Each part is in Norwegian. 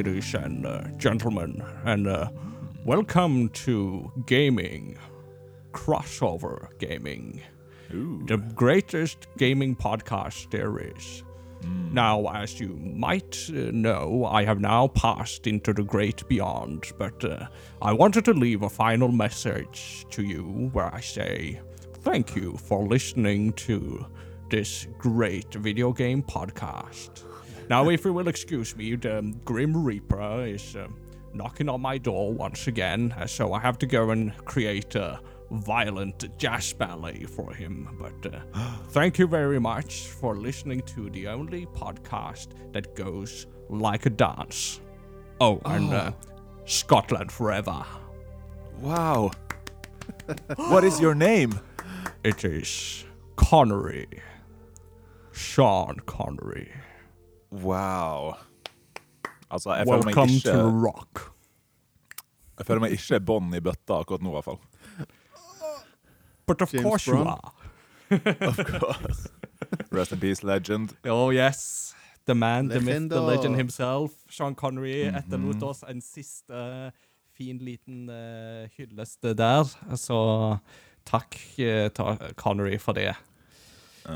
ladies and uh, gentlemen, and uh, welcome to gaming, crossover gaming, the greatest gaming podcast there is. Now, as you might uh, know, I have now passed into the great beyond, but uh, I wanted to leave a final message to you where I say thank you for listening to this great video game podcast. Now, if you will excuse me, the Grim Reaper is uh, knocking on my door once again, uh, so I have to go and create a violent jazz ballet for him. But uh, thank you very much for listening to the only podcast that goes like a dance. Oh, and uh, Scotland forever. Wow. what is your name? It is Connery. Sean Connery. Wow. Altså, jeg føler meg Welcome ikke to rock. Jeg føler meg ikke bånd i bøtta akkurat nå, i hvert fall. But of James course you are. Of course. Rest in peace, legend. Oh yes, the man, the myth, the legend himself, Sean Connery, etterlot oss en siste fin liten uh, hyllest der. Så takk uh, ta Connery for det.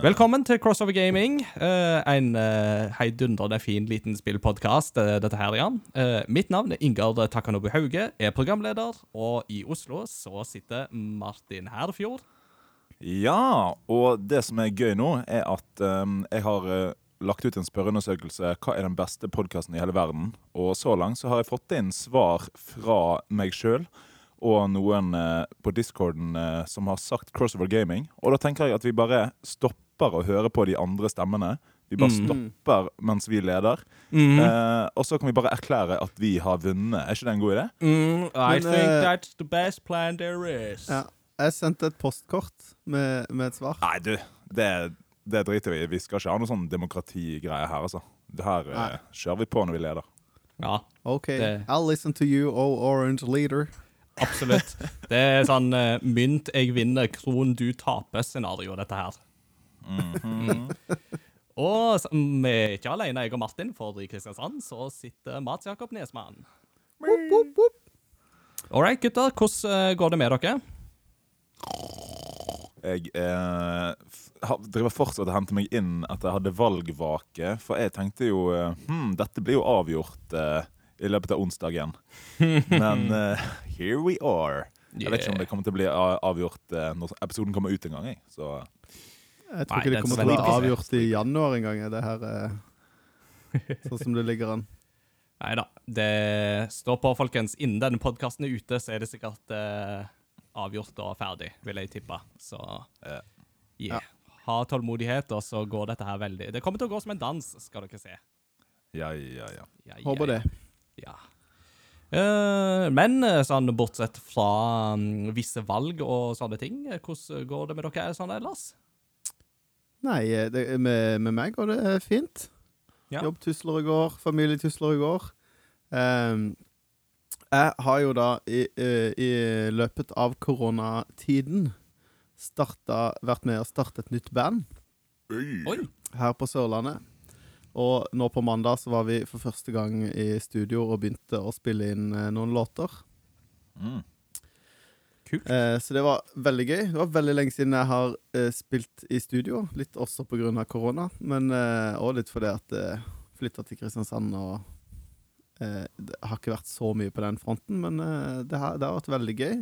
Velkommen til Crossover Gaming, Uh, en uh, heidundrende fin liten spillpodkast. Uh, dette her, Jan. Eh, mitt navn er Ingar Takanobu Hauge, er programleder, og i Oslo så sitter Martin Herfjord. Ja, og det som er gøy nå, er at um, jeg har uh, lagt ut en spørreundersøkelse hva er den beste podkasten i hele verden. Og så langt så har jeg fått inn svar fra meg sjøl og noen uh, på discorden uh, som har sagt Crossover Gaming. Og da tenker jeg at vi bare stopper å høre på de andre stemmene. Vi bare Mm. stopper mens vi leder. Mm. Eh, og så kan vi bare erklære at vi har vunnet. Er ikke det en god idé? Mm, I Men, think eh, that's the best plan there is. Ja. Jeg sendte et postkort med, med et svar. Nei, du. Det, det driter vi i. Vi skal ikke ha noe sånn demokratigreie her, altså. Det her eh, kjører vi på når vi leder. Ja, OK, Det- I'll listen to you, oh orange leader. absolutt. Det er sånn eh, mynt jeg vinner, kron du taper-scenario, dette her. Mm. Og vi er ikke alene, jeg og Martin, for i Kristiansand så sitter Mats Jakob Nesmann. All right, gutter. Hvordan eh, går det med dere? Jeg eh, f- driver fortsatt og henter meg inn at jeg hadde valgvake, for jeg tenkte jo eh, hm, dette blir jo avgjort eh, i løpet av onsdagen. Men eh, here we are. Jeg vet ikke om det kommer til å bli avgjort eh, når episoden kommer ut en gang. Jeg. Så Jeg tror Nei, ikke det er kommer til å være avgjort i januar engang. Det her er sånn som det ligger an. Nei da. Det står på, folkens. Innen denne podkasten er ute, så er det sikkert eh, avgjort og ferdig, vil jeg tippe. Så Ja. yeah. ha tålmodighet, og så går dette her veldig Det kommer til å gå som en dans, skal dere se. ja, ja, ja. Ja, ja, Håper det. Ja. Eh, men eh, sånn bortsett fra um, visse valg og sånne ting, eh, hvordan går det med dere sånn ellers? Nei, eh, det, med, med meg går det fint. Ja. Jobbtusler i går, familietusler i går. Um, jeg har jo da i, eh, i løpet av koronatiden starta, vært med å starte et nytt band Oi! her på Sørlandet. Og nå på mandag så var vi for første gang i studio og begynte å spille inn eh, noen låter. Mm. Kult. Eh, så det var veldig gøy. Det var veldig lenge siden jeg har eh, spilt i studio. Litt også pga. korona, men eh, og litt fordi at jeg eh, flytta til Kristiansand og eh, Det har ikke vært så mye på den fronten, men eh, det, har, det har vært veldig gøy.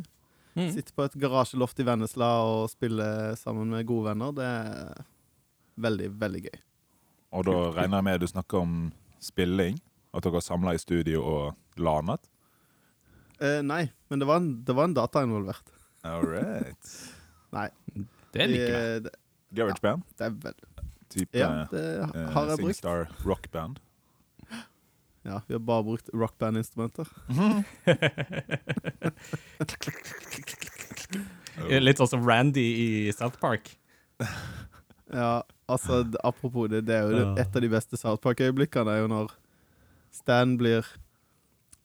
Mm. Sitte på et garasjeloft i Vennesla og spille sammen med gode venner, det er veldig, veldig gøy. Og da regner jeg med du snakker om spilling? At dere samla i studio og lanet? Eh, nei, men det var en, det var en data involvert. All right. Nei. Det liker jeg. Eh, det, Garage band? det er vel Type Ja, det eh, har jeg brukt. Singstar rock band? Ja, vi har bare brukt rockband-instrumenter. Litt sånn som Randy i South Park. Ja, altså apropos det, det er jo et av de beste South Park-øyeblikkene er jo når Stan blir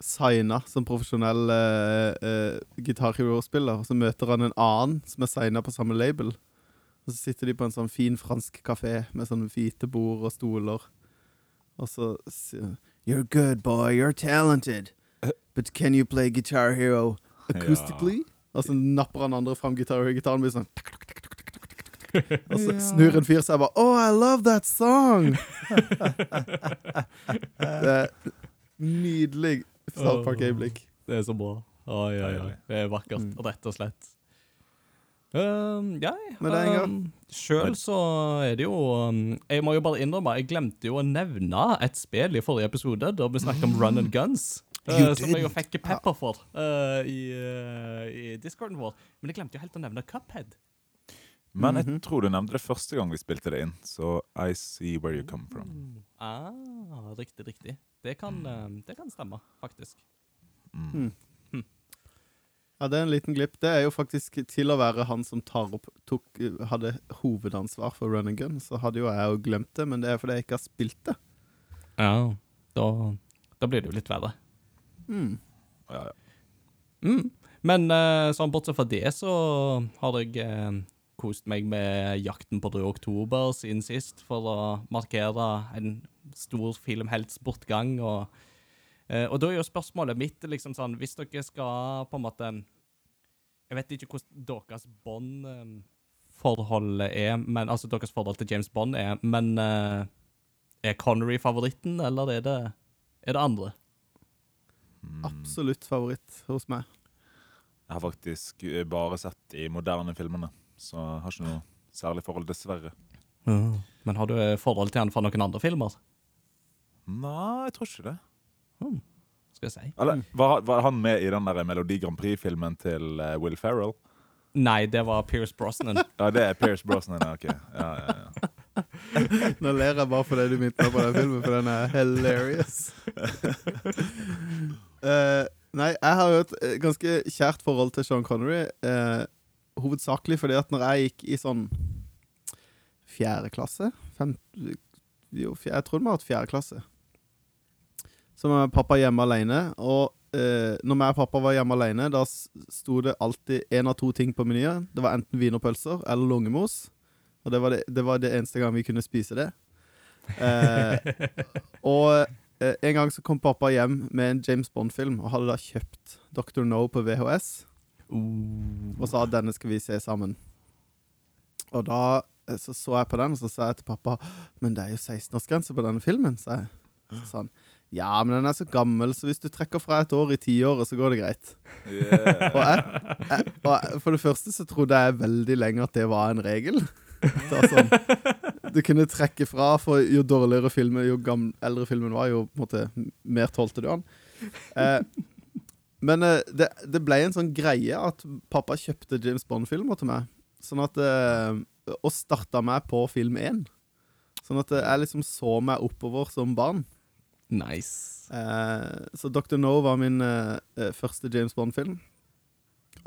signa som profesjonell uh, uh, gitarhero-spiller, og så møter han en annen som er signa på samme label. Og så sitter de på en sånn fin fransk kafé med sånne hvite bord og stoler. Og så sier You're good, boy. You're talented. But can you play Guitar Hero acoustically? Og så napper han andre fram Guitar og gitaren blir sånn Og så snur en fyr seg bare Oh, I love that song! det er nydelig South Park-øyeblikk. Det er så bra. Oi, oi, oi. Det er vakkert, Mm. rett og slett. Um, ja, Men det en um, Sjøl så er det jo um, Jeg må jo bare innrømme, jeg glemte jo å nevne et spill i forrige episode, da vi snakket om Run and Guns. Uh, som jeg jo fikk pepper for uh, i, uh, i discorden vår. Men jeg glemte jo helt å nevne Cuphead. Men jeg Mhm. tror du nevnte det første gang vi spilte det inn, så I see where you come from. Ah, riktig, riktig. Det kan, um, det kan stemme, faktisk. Mm. Ja, det er en liten glipp. Det er jo faktisk til å være han som tar opp tok, hadde hovedansvar for Run and Gun. Så hadde jo jeg jo glemt det, men det er fordi jeg ikke har spilt det. Ja, da, da blir det jo litt verre. Mm. Ja, ja. Mm. Men eh, sånn bortsett fra det, så har jeg eh, kost meg med Jakten på Rød oktober siden sist, for å markere en stor filmhelts bortgang. Og, eh, og da er jo spørsmålet mitt liksom sånn Hvis dere skal på en måte Jeg vet ikke hvordan deres Bond-forholdet er, men altså deres forhold til James Bond er, men eh, er Connery favoritten, eller er det, er det andre? Mm. Absolutt favoritt hos meg. Jeg har faktisk eh, bare sett de moderne filmene, så jeg har ikke noe særlig forhold, dessverre. Men har du forhold til han fra noen andre filmer? Nei, jeg tror ikke det. Skal jeg si. Eller, var, var han med i den der Melodi Grand Prix-filmen til eh, Will Ferrell? Nei, det var Pierce Brosnan. Ja, det er Pierce Brosnan. ja, ok. Ja, ja, ja. Nå ler jeg bare fordi du minner på den filmen, for den er hilarious. uh, nei, jeg har jo et eh, ganske kjært forhold til Sean Connery. eh, hovedsakelig fordi at når jeg gikk i sånn fjerde klasse fem, Jo, jeg tror det hatt fjerde klasse. Så var pappa hjemme alene, og eh, når jeg og pappa var hjemme alene, da sto det alltid én av to ting på menyen. Det var enten wienerpølser eller lungemos. Og det var det, det var det eneste gang vi kunne spise det. Eh, og eh, en gang så kom pappa hjem med en James Bond-film, og hadde da kjøpt Dr. No på VHS. Og sa at denne skal vi se sammen. Og da eh, så, så jeg på den, og så sa jeg til pappa Men det er jo 16-årsgrense på denne filmen, sa jeg. Så sa han ja, men den er så gammel, så hvis du trekker fra et år i tiåret, så går det greit. Yeah. Og, jeg, jeg, og jeg, for det første så trodde jeg veldig lenge at det var en regel. Sånn, du kunne trekke fra, for jo dårligere filmen, jo eldre filmen var, jo på en måte mer tålte du den. Eh, men eh, det, det ble en sånn greie at pappa kjøpte James Bond-filmer til meg. Sånn at eh, Og starta meg på film én. Sånn at jeg liksom så meg oppover som barn. Nice. Eh, så Dr. No var min eh, eh, første James Bond-film.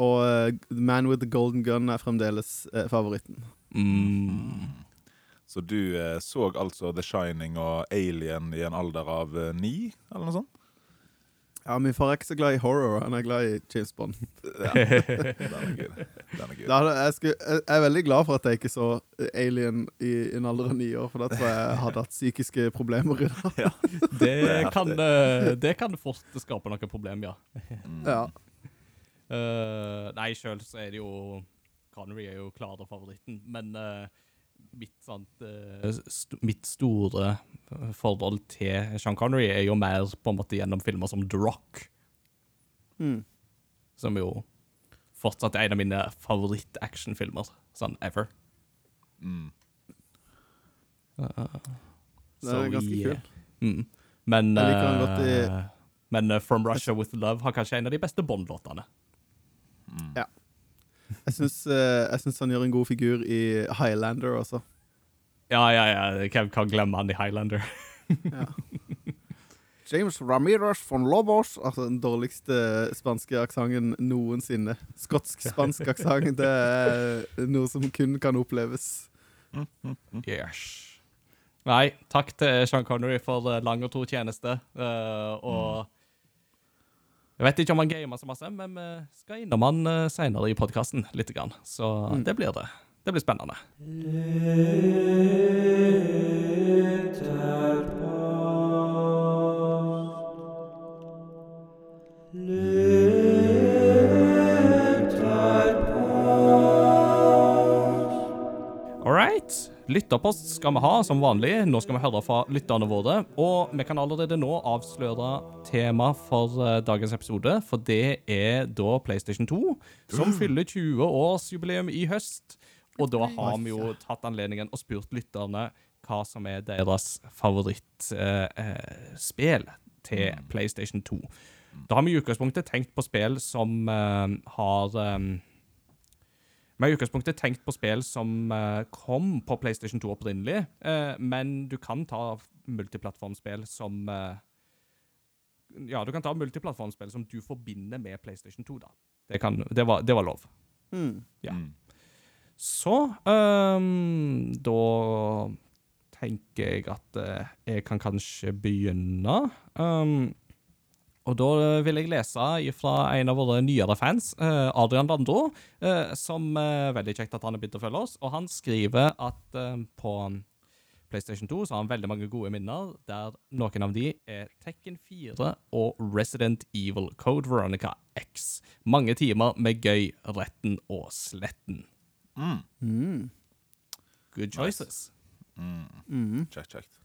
Og eh, The Man with the Golden Gun er fremdeles eh, favoritten. Mm. Så du eh, så altså The Shining og Alien i en alder av eh, ni, eller noe sånt? Ja, Min far er ikke så glad i horror, han er glad i James Bond. Ja, den er gøy. Den er gøy. Da jeg, skulle, jeg er veldig glad for at jeg ikke så Alien i en alder av ni år, for da tror jeg jeg hadde hatt psykiske problemer i dag. Det kan, det kan fort skape noen problem, ja. Mm. Ja. Uh, nei, sjøl så er det jo Connery er jo klare favoritten, men eh, mitt, sant, eh, st mitt store eh, forhold til Sean Connery er jo mer på en måte gjennom filmer som The Rock, Mm. som jo fortsatt er en av mine favoritt-actionfilmer sånn ever. Mm. Uh, Det er ganske yeah. kult. Mm. Men, i- eh, men uh, From Russia With Love har kanskje en av de beste Bond-låtene. Mm. Ja. Jeg syns, eh, jeg syns han gjør en god figur i Highlander også. Ja, ja, ja. Hvem kan glemme han i Highlander? Ja. James Ramirez von Lobos. Altså den dårligste spanske aksenten noensinne. Skotsk-spansk aksent, det er noe som kun kan oppleves. Yes. Nei, takk til Sean Connery for eh, lang og tro tjeneste. eh, og jeg vet ikke om han gamer så masse, men vi skal innom han uh, seinere i podkasten litt. Grann. Så Mm. det blir det. Det blir spennende. Lytterpost skal vi ha, som vanlig. Nå skal vi høre fra lytterne våre. Og vi kan allerede nå avsløre tema for eh, dagens episode, for det er da PlayStation 2, som fyller 20-årsjubileum i høst. Og da har vi jo tatt anledningen og spurt lytterne hva som er deres favorittspill eh, eh, til PlayStation 2. Da har vi i utgangspunktet tenkt på spill som eh, har eh, vi har i utgangspunktet tenkt på spill som uh, kom på PlayStation 2 opprinnelig, uh, men du kan ta multiplattformspill som uh, Ja, du kan ta multiplattformspill som du forbinder med PlayStation 2, da. Det, kan, det, var, det var, lov. Mm. Ja. Mm. Så um, Da tenker jeg at jeg kan kanskje begynne. Um, og da vil jeg lese fra en av våre nyere fans, eh, Adrian Landro, eh, som er veldig kjekt at han har begynt å følge oss. Og han skriver at eh, på PlayStation 2 så har han veldig mange gode minner, der noen av de er Tekken 4 og Resident Evil Code Veronica X. Mange timer med gøy, retten og sletten. Mm. Mm. Good choices. Mm. Mm. Kjekt, kjekt.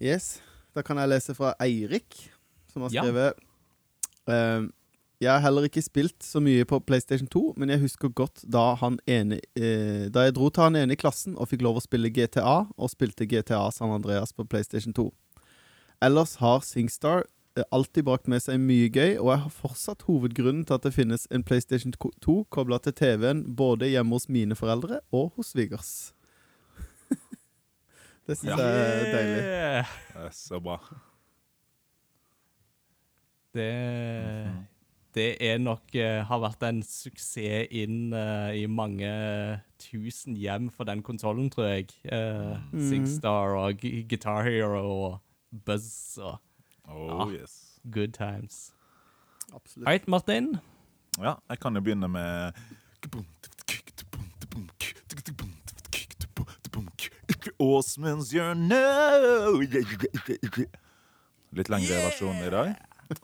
Yes. Da kan jeg lese fra Eirik som har Ja. skrevet eh, Jeg har heller ikke spilt så mye på PlayStation 2, men jeg husker godt da, han ene, uh, da jeg dro til han ene i klassen og fikk lov å spille GTA, og spilte GTA San Andreas på PlayStation 2. Ellers har Singstar eh, alltid brakt med seg mye gøy, og jeg har fortsatt hovedgrunnen til at det finnes en PlayStation 2 kobla til TV-en både hjemme hos mine foreldre og hos svigers. det syns jeg er deilig. Det er så bra. Det, det er nok eh, har vært en suksess inn uh, i mange tusen hjem for den konsollen, tror jeg. Uh, Mm. Singstar og Guitar Hero og Buzz og Oh, Ja. yes. good times. Absolutt. Right, Martin? Ja, jeg kan jo begynne med Åsmunds hjørne Litt lengre versjon i dag.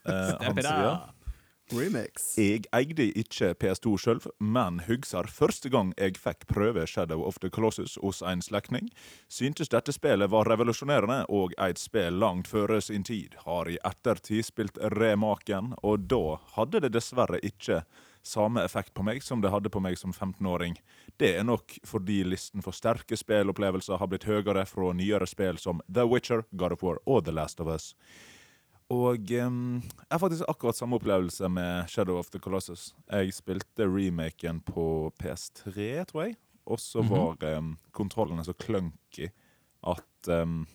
Eh. Remix. Jeg eide ikke PS2 sjøl, men husker første gang jeg fikk prøve Shadow of the Colossus hos en slektning. Syntes dette spillet var revolusjonerende og et spill langt før sin tid. Har i ettertid spilt remaken, og da hadde det dessverre ikke samme effekt på meg som det hadde på meg som 15-åring. Det er nok fordi listen for sterke spillopplevelser har blitt høyere fra nyere spill som The Witcher, God of War og The Last of Us. Og um, jeg har faktisk akkurat samme opplevelse med Shadow of the Colossus. Jeg spilte remaken på PS3, tror jeg. Og så Mhm. var um, kontrollene så clunky at um,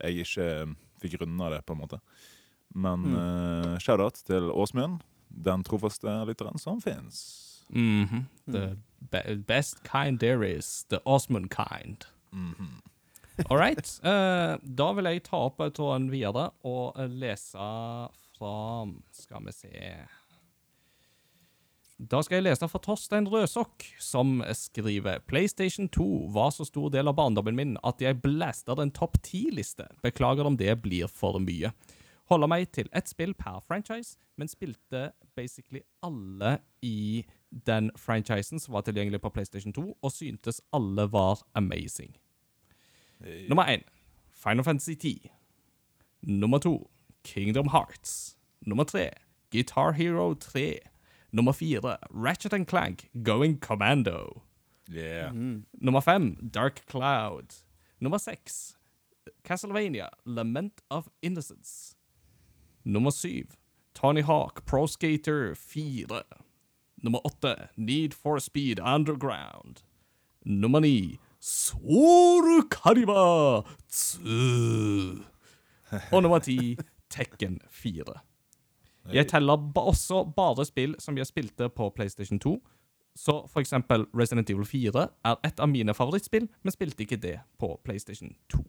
jeg ikke fikk runda det, på en måte. Men Mm. uh, shout-out til Åsmund, den trofaste lytteren som fins. Mhm. The be best kind there is. The Åsmund kind. Mhm. All right. eh, da vil jeg ta opp tråden videre og eh, lese fra Skal vi se Da skal jeg lese fra Torstein Røsokk, som skriver PlayStation 2 var så stor del av barndommen min at jeg blaster en topp ti-liste. Beklager om det blir for mye. Holder meg til ett spill per franchise, men spilte basically alle i den franchisen som var tilgjengelig på PlayStation 2, og syntes alle var amazing. Nummer én Final Fantasy 10. Nummer to Kingdom Hearts. Nummer tre Guitar Hero 3. Nummer fire Ratchet and Clank Going Commando. Yeah. Mm. Nummer fem Dark Cloud. Nummer seks Castlevania Lament of Innocence. Nummer syv Tony Hawk Pro Skater 4. Nummer åtte Need for Speed Underground. Nummer ni Soru Kariba 2. Og nummer ti Tekken 4. Jeg teller ba også bare spill som jeg spilte på PlayStation 2. Så for eksempel Resident Evil 4 er et av mine favorittspill, men spilte ikke det på PlayStation 2.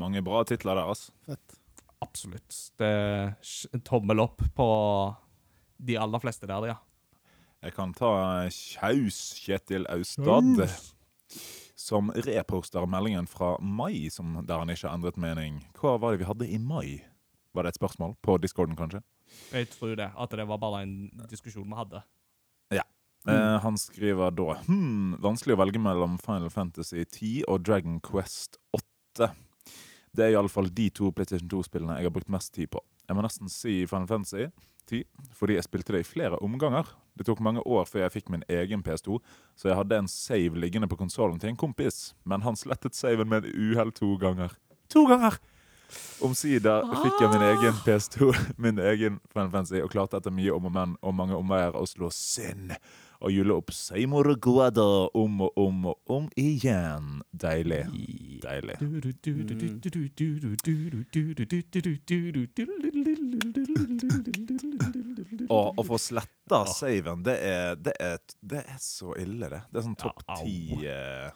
Mange bra titler der, altså. Fett. Absolutt. Det er tommel opp på de aller fleste der, ja. Jeg kan ta Kjaus Kjetil Austad, som reposter meldingen fra mai, som, der han ikke har endret mening. Hva var det vi hadde i mai? Var det et spørsmål? På discorden, kanskje? Jeg tror det. At det var bare en diskusjon vi hadde. Eh, han skriver da hmm, vanskelig å velge mellom Final Fantasy 10 og Dragon Quest 8. Det er iallfall de to PlayStation 2-spillene jeg har brukt mest tid på. Jeg må nesten si Final Fantasy 10, fordi jeg spilte det i flere omganger. Det tok mange år før jeg fikk min egen PS2, så jeg hadde en save liggende på konsollen til en kompis, men han slettet saven med et uhell to ganger. To ganger! Omsider fikk jeg min egen PS2, min egen Final Fantasy, og klarte etter mye om og men og mange omveier å slå sinn og gylle opp Seymour Guada om og om og om igjen. Deilig. Deilig. Og å få sletta saven, det er, det, er, det er så ille, det. Det er sånn topp Ja, ti eh,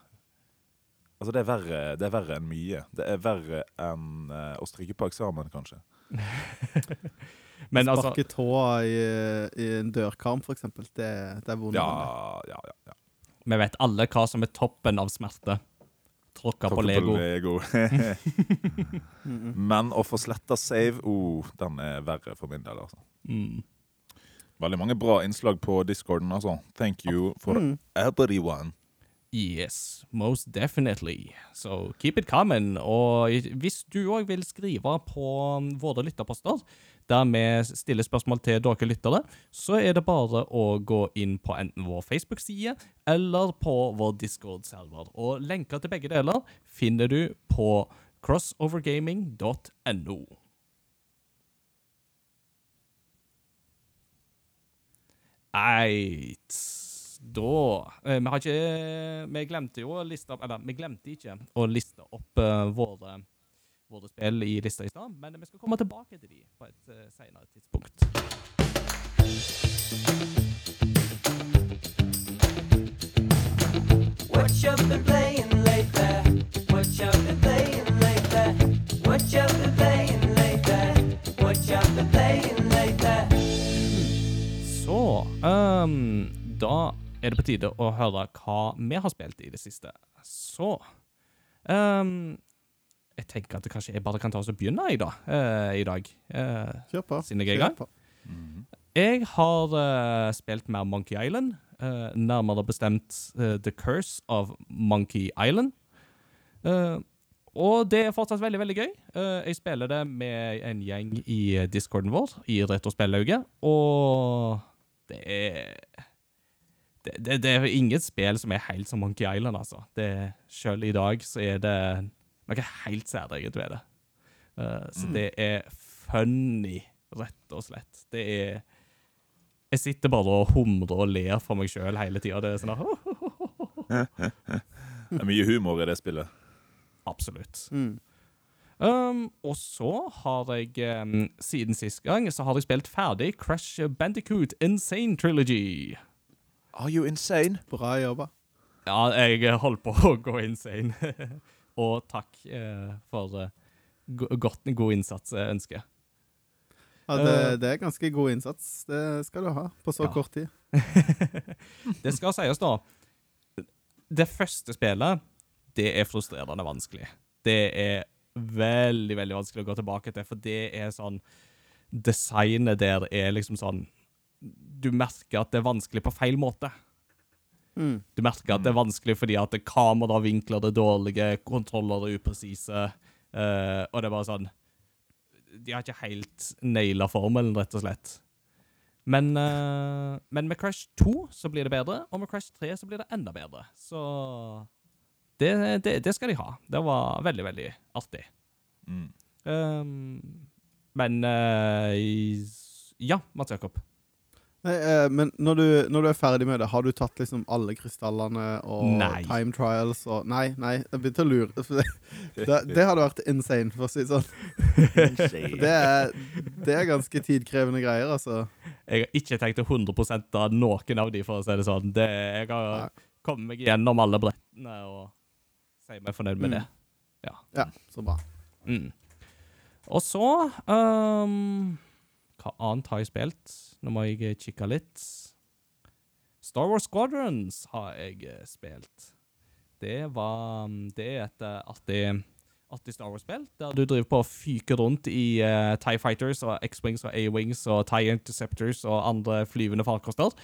Altså, det er verre, det er verre enn mye. Det er verre enn eh, å stryke på eksamen, kanskje. Men altså Sparke tåa i, i en dørkarm, for eksempel. Det, det er vondt. Ja, ja, ja. ja. Vi vet alle hva som er toppen av smerte. Tråkka på Lego. Lego. Lego. Men å få sletta save, oh, den er verre for min del, altså. Mm. Veldig mange bra innslag på discorden, altså. Thank you for Mm. everyone. Yes, most definitely. So keep it coming. Og hvis du òg vil skrive på våre lytterposter, der vi stiller spørsmål til dere lyttere, så er det bare å gå inn på enten vår Facebook-side eller på vår Discord-server. Og lenker til begge deler finner du på crossovergaming.no. Eit. Da eh, Vi har ikke Vi glemte jo å liste opp Eller, vi glemte ikke å liste opp eh, våre, våre spill i lista i stad, men vi skal komme tilbake til de på et uh, senere tidspunkt. What you been playing lately? What you been playing lately? What you been playing lately? What you been playing lately? Så um, Da er det på tide å høre hva vi har spilt i det siste. Så ehm, Jeg tenker at kanskje jeg bare kan ta oss og begynne, i, da, uh, i dag. Uh, Kjør på. Siden jeg er i gang. på. Jeg har uh, spilt mer Monkey Island, eh, nærmere bestemt eh, The Curse of Monkey Island. Eh, og det er fortsatt veldig veldig gøy. Eh, jeg spiller det med en gjeng i eh, discorden vår, i Retrospellauget, og det er det, det, det er ingen spill som er helt som Monkey Island, altså. Det, selv i dag så er det noe helt særegent ved det. Uh, så det er funny, rett og slett. Det er Jeg sitter bare og humrer og ler for meg sjøl hele tida. Det er sånn «Åh, Det er mye humor i det spillet. Absolutt. Mm. Um, og så har jeg um, Siden sist gang så har jeg spilt ferdig Crash Bandicoot Insane Trilogy. Are you insane? Bra jobba. Ja, jeg holdt på å gå insane. og takk eh, for eh, godt, god innsats, eh, ønsker. Ja, det, Eh. det er ganske god innsats. Det skal du ha på så Ja. kort tid. det skal sies, da. Det første spillet, det er frustrerende vanskelig. Det er veldig, veldig vanskelig å gå tilbake til, for det er sånn Designet der er liksom sånn Du merker at det er vanskelig på feil måte. Mm. Du merker at det er vanskelig fordi at kameravinkler er dårlige, kontroller er upresise, uh, og det er bare sånn De har ikke helt naila formelen, rett og slett. Men, uh, men med Crash 2 så blir det bedre, og med Crash 3 så blir det enda bedre. Så det, det, det skal de ha. Det var veldig, veldig artig. Mm. Um, men uh, Ja, Mats Jakob. Nei, eh, men når du, når du er ferdig med det, har du tatt liksom alle krystallene og Nei. time trials og Nei, nei, jeg begynte å lure. Det, det, det hadde vært insane, for å si det sånn. Det er, det er ganske tidkrevende greier, altså. Jeg har ikke tenkt å 100 av noen av de, for å si det sånn. Det, jeg har kommet meg gjennom alle brettene og sier meg fornøyd med Mm. det. Ja, så bra. Mm. Og så um, Hva annet har jeg spilt? Nå må jeg kikke litt. Star Wars Squadrons har jeg eh, spilt. Det var Det er et eh, artig, artig Star Wars-spill, der du driver på og fyker rundt i uh, TIE Fighters og X-Wings og A-Wings og TIE Interceptors og andre flyvende farkoster.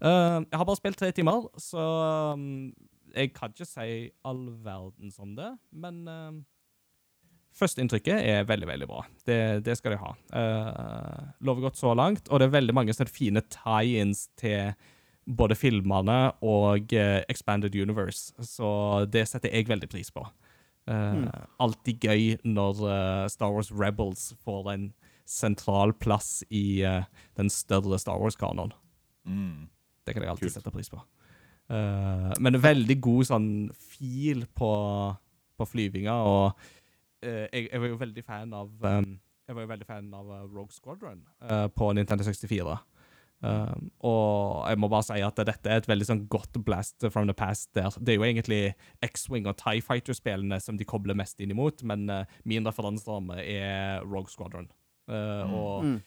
Uh, jeg har bare spilt tre timer, så um, jeg kan ikke si all verdens om det, men uh, Førsteinntrykket er veldig, veldig bra. Det, det skal de ha. Uh, lover godt så langt, og det er veldig mange sånne fine tie-ins til både filmene og uh, Expanded Universe, så det setter jeg veldig pris på. Uh, Alltid gøy når uh, Star Wars Rebels får en sentral plass i den større Star Wars-kanoen. Mm. Det kan jeg alltid Kult. sette pris på. Men veldig god sånn fil på, på flyvinga, og jeg, jeg var jo veldig fan av um, Jeg var jo veldig fan av eh, Rogue Squadron uh, på Nintendo 64. Um, og jeg må bare si at dette er et veldig sånn godt blast from the past. der. Det er jo egentlig X-Wing og Tie Fighter-spillene som de kobler mest inn imot, men uh, min referanseramme er Rogue Squadron. Eh, Og Mm.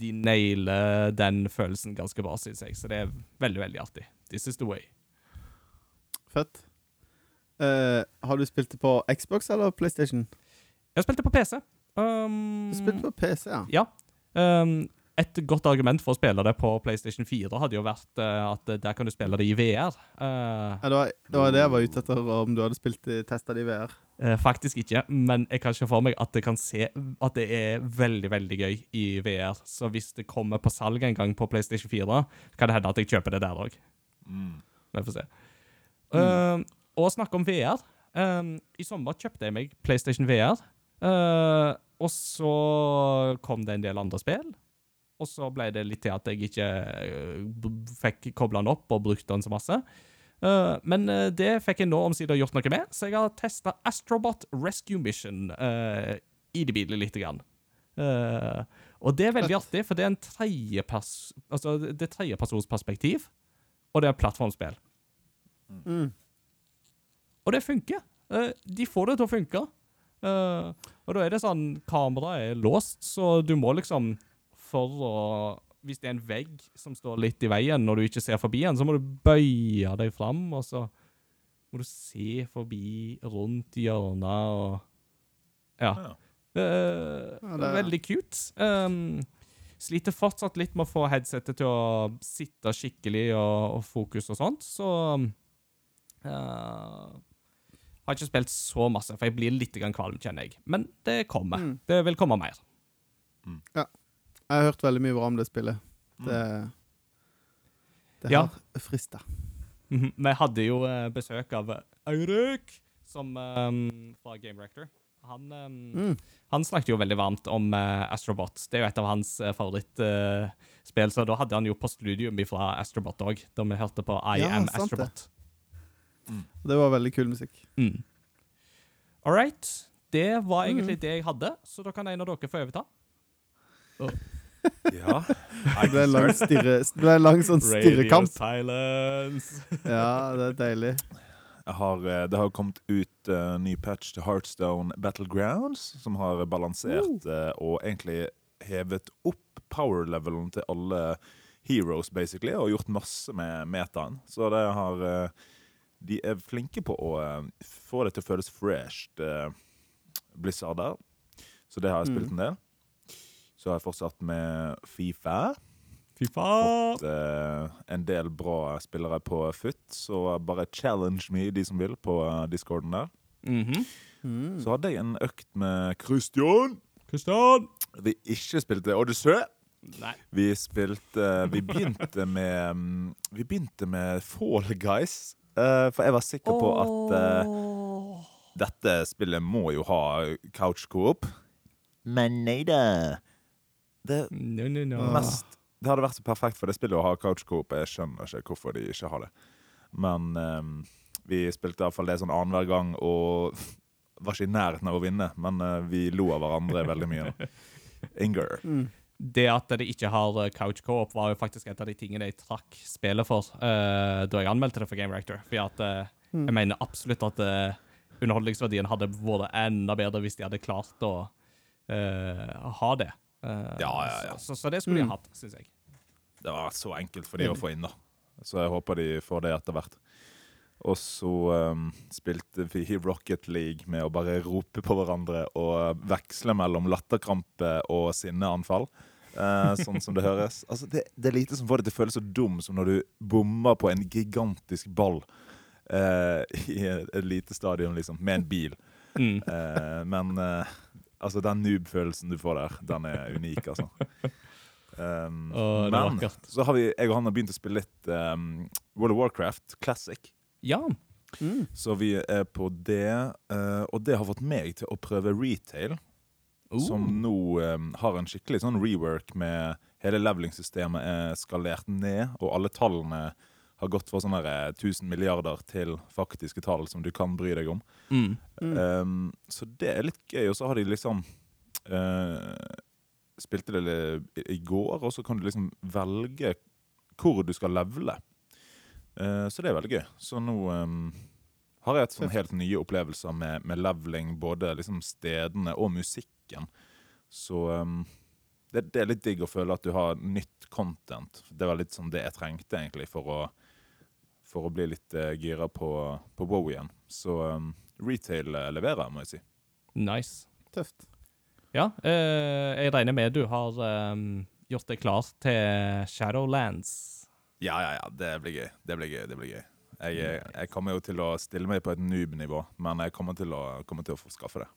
de nailer den følelsen ganske bra, syns jeg. Så det er veldig, veldig artig. This is the way. Fett. Uh, har du spilt det på Xbox eller PlayStation? Jeg spilte på PC. Um, Du spilte på PC, ja. Ja. Um, et godt argument for å spille det på PlayStation 4 hadde jo vært uh, at der kan du spille det i VR. Uh, ja det, var, det var det jeg var ute etter, om du hadde spilt testa det i VR. Uh, faktisk ikke, men jeg kan se for meg at det kan se at det er veldig, veldig gøy i VR. Så hvis det kommer på salg en gang på PlayStation 4, kan det hende at jeg kjøper det der òg. Mm. Vi får se. Uh, og snakke om VR. Um, I sommer kjøpte jeg meg PlayStation VR. Uh, og så kom det en del andre spill. Og så ble det litt til at jeg ikke uh, fikk kobla den opp og brukt den så masse. Uh, men det fikk jeg nå omsider gjort noe med, så jeg har testa Astrobot Rescue Mission uh, i det bilet lite grann. Uh, og det er veldig artig, for det er en tredjepers... Altså, det er tredjepersonsperspektiv, og det er plattformspill. Mm. Og det funker. Eh, de får det til å funke. Eh, og da er det sånn Kameraet er låst, så du må liksom For å Hvis det er en vegg som står litt i veien når du ikke ser forbi den, så må du bøye deg fram, og så må du se forbi rundt hjørnet og Ja. Ja. Eh, Ja, det er- Veldig cute. Um, sliter fortsatt litt med å få headsetet til å sitte skikkelig og, og fokus og sånt, så uh, Har ikke spilt så masse, for jeg blir litt kvalm, kjenner jeg. Men det kommer. Mm. Det vil komme mer. Jeg har hørt veldig mye bra om det spillet. Det, det Ja. har frista. Mhm. Vi hadde jo eh, besøk av Eirik som, um, fra Game Rector. Han, um, Mm. han snakket jo veldig varmt om uh, Astrobot. Det er jo et av hans uh, favorittspill, så da hadde han jo på studium fra Astrobot òg, da vi hørte på I Ja, Am sant det. Astrobot. Det var veldig kul musikk. Mm. All right. Det var egentlig Mm. det jeg hadde, så da kan en av dere få overta. ja. Det ble en lang, stirre, det ble en lang sånn stirrekamp. silence. Ja, det er deilig. Jeg har, eh, det har kommet ut uh, ny patch til Heartstone Battlegrounds, som har balansert uh, og egentlig hevet opp power-levelen til alle heroes, basically, og gjort masse med metaen. Så det har eh, De er flinke på å eh, få det til å føles fresh, uh, Blizzard der. Så det har jeg spilt en del. Så har jeg fortsatt med Fifa. Fifa! Fått eh, en del bra spillere på FUT, så bare challenge me, de som vil, på eh, discorden der. Mhm. Mm. Så hadde jeg en økt med Christian. Christian! Vi ikke spilte Odyssey. Nei. Vi spilte Vi begynte med mm, Vi begynte med Fall Guys. Eh, for jeg var sikker på at uh, dette spillet må jo ha couch coop. Men nei da. Det No, no, no. mest Det hadde vært så perfekt for det spillet å ha couch coop. Jeg skjønner ikke hvorfor de ikke har det. Men ehm, vi spilte iallfall det sånn annenhver gang og var ikke i nærheten av å vinne, men uh, vi lo av hverandre veldig mye. Inger. Mm. Det at det ikke har eh, couch co-op, var jo faktisk et av de tingene jeg trakk spillet for uh, da jeg anmeldte det for Game Reactor. For at, uh, Mm. jeg mener absolutt at uh, underholdningsverdien hadde vært enda bedre hvis de hadde klart å eh, ha det. Ja, ja, ja. Så, så, så det skulle de Mm. ha hatt, syns jeg. Det var så enkelt for de å få inn, da. Så jeg håper de får det etter hvert. Og så um, spilte vi i Rocket League med å bare rope på hverandre og veksle mellom latterkrampe og sinneanfall. Uh, sånn som det høres. Altså, det, det er lite som får det til å føles så dum som når du bommer på en gigantisk ball uh, i et, et lite stadion, liksom, med en bil. Mm. Eh, men eh, altså, den noob-følelsen du får der, den er unik, altså. Um, oh, men så har vi, jeg og han har begynt å spille litt um, World of Warcraft Classic. Ja. Mm. Så vi er på det. eh, og det har fått meg til å prøve retail, Uh. som nå eh, har en skikkelig sånn rework med hele leveling-systemet er skalert ned, og alle tallene har gått fra sånne der, eh, 1000 milliarder til faktiske tall som du kan bry deg om. Mm. Mm. Um, så det er litt gøy. Og så har de liksom uh, Spilte det i går, og så kan du liksom velge hvor du skal levele. Eh, så det er veldig gøy. Så nå um, har jeg et sånn helt nye opplevelser med, med leveling, både liksom stedene og musikken. Så um, det, det er litt digg å føle at du har nytt content. Det var litt sånn det jeg trengte egentlig for å, for å bli litt uh, gira på, på WoW igjen. Så um, retail eh, leverer, må jeg si. Nice. Tøft. Ja, øh, jeg regner med du har øh, gjort deg klar til Shadowlands. Ja, ja, ja. Det blir gøy. Det blir gøy. det blir gøy. Jeg, jeg, jeg kommer jo til å stille meg på et noob-nivå, men jeg kommer til å, kommer til å få skaffe det.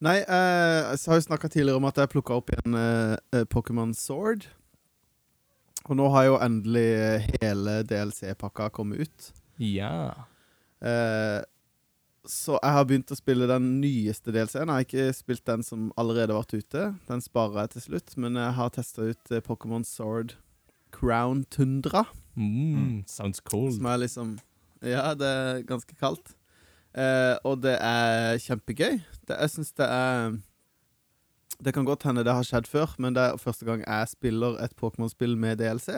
Nei, eh, jeg har jo snakka tidligere om at jeg plukka opp igjen eh, eh, Pokémon Sword. Og nå har jo endelig hele DLC-pakka kommet ut. Ja. Eh, så jeg har begynt å spille den nyeste DLC-en. Jeg har ikke spilt den som allerede har vært ute. Den sparer jeg til slutt, men jeg har testa ut eh, Pokémon Sword Crown Tundra. Mm, sounds cool. Som er liksom Ja, det er ganske kaldt. Eh, og det er kjempegøy. Det, jeg syns det er Det kan godt hende det har skjedd før, men det er første gang jeg spiller et Pokémon-spill med DLC.